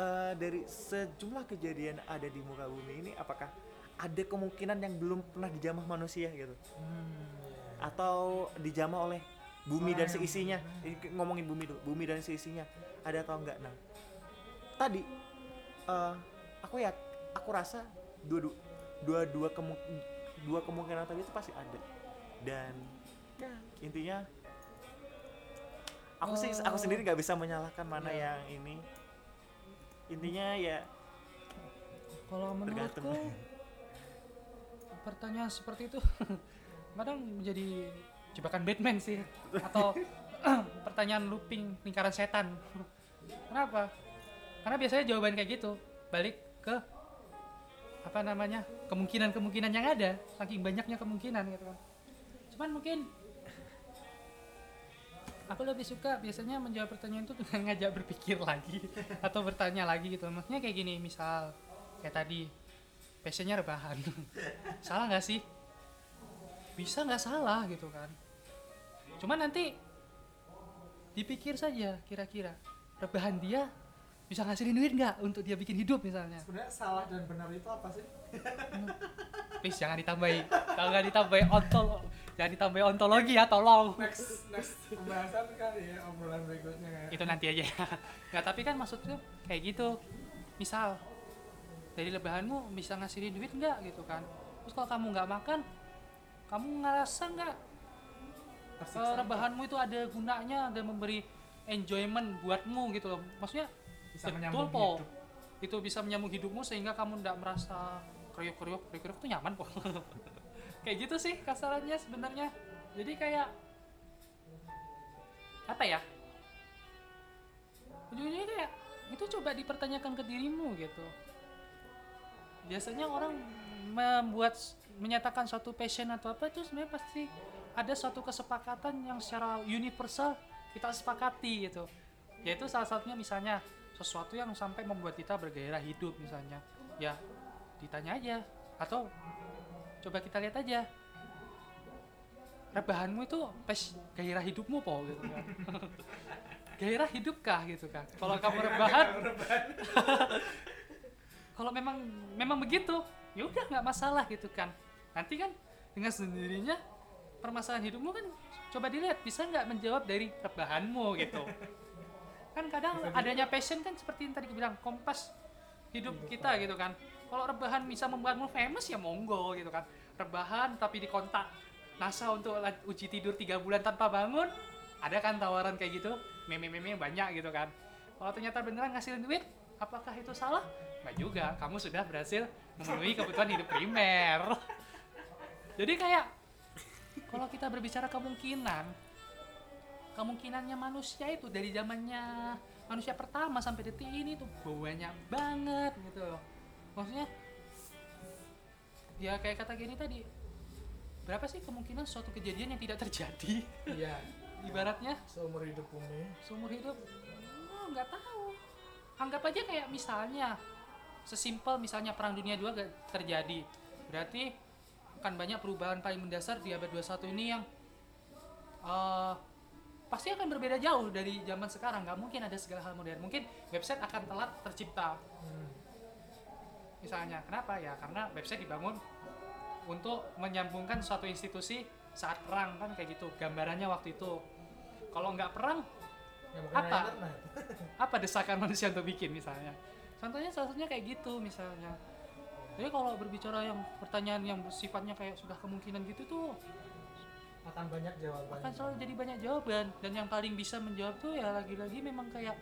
eh, dari sejumlah kejadian ada di muka bumi ini, apakah ada kemungkinan yang belum pernah dijamah manusia gitu? Hmm. Atau dijamah oleh bumi Orang dan seisinya ngomongin bumi dulu bumi dan seisinya ada atau enggak nah tadi eh, aku ya aku rasa dua dua dua dua, kemu- dua kemungkinan tadi itu pasti ada dan ya intinya aku sih aku Oh. sendiri nggak bisa menyalahkan mana Iya. yang ini intinya ya Kalau menurutku pertanyaan seperti itu (laughs) kadang menjadi jebakan Batman sih atau (laughs) (clears throat) pertanyaan looping lingkaran setan. (laughs) Kenapa? Karena biasanya jawaban kayak gitu balik ke apa namanya kemungkinan-kemungkinan yang ada saking banyaknya kemungkinan gitu kan. Cuman mungkin aku lebih suka biasanya menjawab pertanyaan itu dengan ngajak berpikir lagi (laughs) atau bertanya lagi gitu. Maksudnya kayak gini misal kayak tadi passionnya rebahan. (laughs) Salah nggak sih? Bisa nggak salah gitu kan. Cuman nanti dipikir saja kira-kira rebahan dia bisa ngasilin duit nggak untuk dia bikin hidup misalnya? Sebenarnya salah dan benar itu apa sih? (laughs) please jangan ditambahi. Jangan ditambahi ontol jangan ditambahi ontologi ya tolong. Next next pembahasan kali ya obrolan berikutnya ya. itu nanti aja. (laughs) Nggak tapi kan maksudnya kayak gitu. Misal dari lebahanmu bisa ngasilin duit nggak gitu kan? Terus kalau kamu nggak makan kamu ngerasa nggak Tersiksa. eh, rebahanmu itu ada gunanya ada memberi enjoyment buatmu gitu loh. Maksudnya bisa betul menyambung po hidup. itu bisa menyambung hidupmu sehingga kamu nggak merasa kriuk kriuk kriuk kriuk tuh nyaman kok (laughs) kayak gitu sih kasarannya sebenarnya. Jadi kayak apa ya? Ujung-ujungnya kayak itu coba dipertanyakan ke dirimu gitu. Biasanya orang membuat menyatakan suatu passion atau apa itu sebenarnya pasti ada suatu kesepakatan yang secara universal kita sepakati gitu. Yaitu salah satunya misalnya sesuatu yang sampai membuat kita bergairah hidup misalnya. Ya ditanya aja. Atau coba kita lihat aja. Rebahanmu itu pes gairah hidupmu po gitu kan. (laughs) Gairah hidupkah gitu kan. Kalau kamu rebahan. (laughs) Kalau memang memang begitu ya udah nggak masalah gitu kan. Nanti kan dengan sendirinya permasalahan hidupmu kan coba dilihat bisa nggak menjawab dari rebahanmu gitu (laughs) kan kadang adanya passion kan seperti yang tadi gue bilang kompas hidup kita gitu kan. Kalau rebahan bisa membuatmu famous ya monggo gitu kan. Rebahan tapi dikontak NASA untuk uji tidur tiga bulan tanpa bangun ada kan tawaran kayak gitu? Meme-meme banyak gitu kan. Kalau ternyata beneran ngasilin duit apakah itu salah? Nggak juga. Kamu sudah berhasil memenuhi kebutuhan hidup primer. (laughs) Jadi kayak kalau kita berbicara kemungkinan kemungkinannya manusia itu dari zamannya manusia pertama sampai detik ini tuh banyak banget gitu loh. Maksudnya ya kayak kata gini tadi berapa sih kemungkinan suatu kejadian yang tidak terjadi? Iya, (laughs) ibaratnya? Seumur hidup bumi. seumur hidup? Oh, nggak tahu. Anggap aja kayak misalnya sesimpel misalnya perang dunia dua gak terjadi. Berarti akan banyak perubahan paling mendasar di abad 21 ini yang eh, pasti akan berbeda jauh dari zaman sekarang. Nggak mungkin ada segala hal modern. Mungkin website akan telat tercipta. Hmm. misalnya kenapa? Ya karena website dibangun untuk menyambungkan suatu institusi saat perang kan kayak gitu. Gambarannya waktu itu. Kalau nggak perang Ya, Apa? (laughs) apa desakan manusia untuk bikin misalnya? Contohnya salah satunya kayak gitu misalnya. Jadi kalau berbicara yang pertanyaan yang sifatnya kayak sudah kemungkinan gitu tuh Akan banyak jawabannya. akan selalu jadi banyak jawaban. Dan yang paling bisa menjawab tuh ya lagi-lagi memang kayak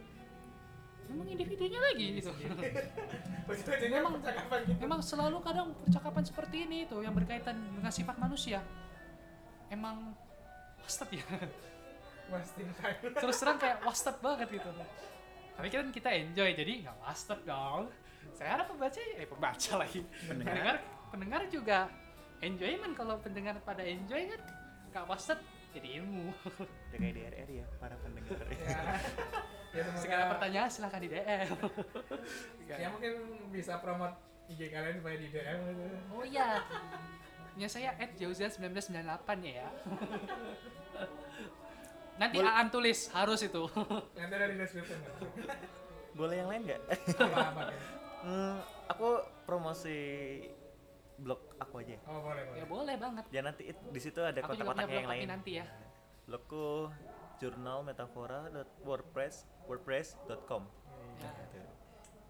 memang individunya lagi gitu. Ujung-ujungnya (laughs) Memang- percakapan gitu. memang selalu kadang percakapan seperti ini tuh yang berkaitan dengan sifat manusia. Emang wasted ya. Wasting time. terus terang kayak wasted banget gitu. Tapi kan kita enjoy jadi nggak wasted dong. Saya harap pembaca eh pembaca lagi. Pendengar. pendengar pendengar juga enjoyment. Kalau pendengar pada enjoy kan nggak wasted jadi ilmu Udah kayak DRR ya para pendengar ya. (laughs) ya segala pertanyaan silahkan di DM ya mungkin bisa promote IG kalian supaya di DM gitu. oh iya punya saya at Jauza 1998 ya nanti Boleh. Aan tulis harus itu Nanti ada di description. boleh yang lain nggak Apa-apa. Hmm, (laughs) aku promosi blog aku aja. Oh boleh boleh. ya boleh banget Ya nanti it- di situ ada kotak-kotak yang lain. nanti ya Loko jurnal metafora wordpress wordpress.com Ya. Gitu.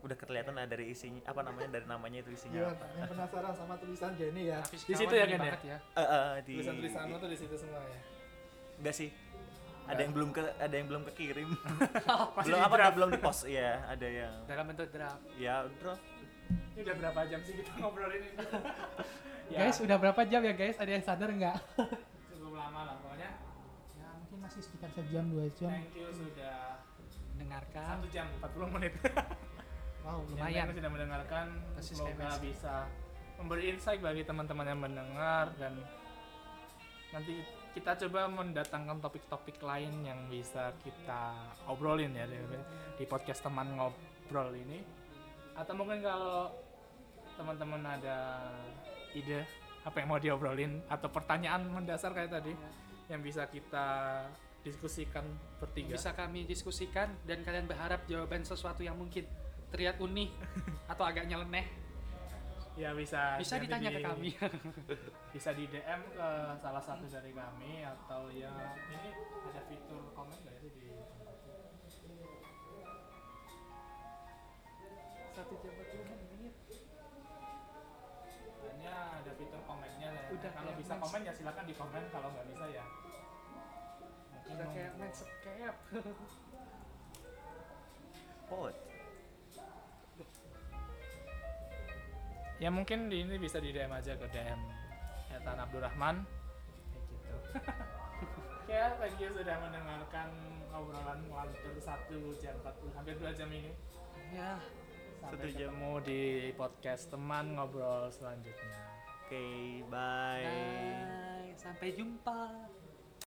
udah kelihatan lah dari isinya apa namanya dari namanya itu isinya Gimana? apa Yang penasaran sama tulisan Jenny ya? Tapi Di situ ya, Ken, ya? ya. Eh, eh, di Tulisan-tulisan lo tuh di situ semua ya? enggak sih ada yang belum ke ada yang belum kekirim (laughs) belum apa draft. belum di post ya ada yang Dalam bentuk draft. ya draft Ini udah berapa jam sih kita ngobrolin ini? Ya, (laughs) Guys, udah berapa jam ya guys? Ada yang sadar nggak? (laughs) cukup lama lah pokoknya. Ya mungkin masih sekitar sejam dua jam Thank you sudah mendengarkan. satu jam 40 menit. (laughs) Wow, lumayan. sudah mendengarkan. Semoga bisa memberi insight bagi teman-teman yang mendengar dan nanti kita coba mendatangkan topik-topik lain yang bisa kita obrolin ya di, di podcast teman ngobrol ini. Atau mungkin kalau teman-teman ada ide apa yang mau diobrolin atau pertanyaan mendasar kayak tadi yang bisa kita diskusikan bertiga. Bisa kami diskusikan dan kalian berharap jawaban sesuatu yang mungkin terlihat unik (laughs) atau agak nyeleneh ya bisa bisa ditanya ke di- kami. (laughs) bisa di DM ke salah satu dari kami atau ya ini ada fitur komen nggak sih di? Satu jam Udah kalau kayak bisa komen ya silakan di komen kalau nggak bisa ya. Mungkin Udah kayak main skep. pot ya mungkin di ini bisa di DM aja ke DM Etan Abdurrahman kayak gitu. (laughs) Ya thank you sudah mendengarkan obrolan lantur satu jam 40 hampir dua jam ini. Ya, sampai Satu jam. ketemu di podcast teman ngobrol selanjutnya oke bye bye. Sampai jumpa.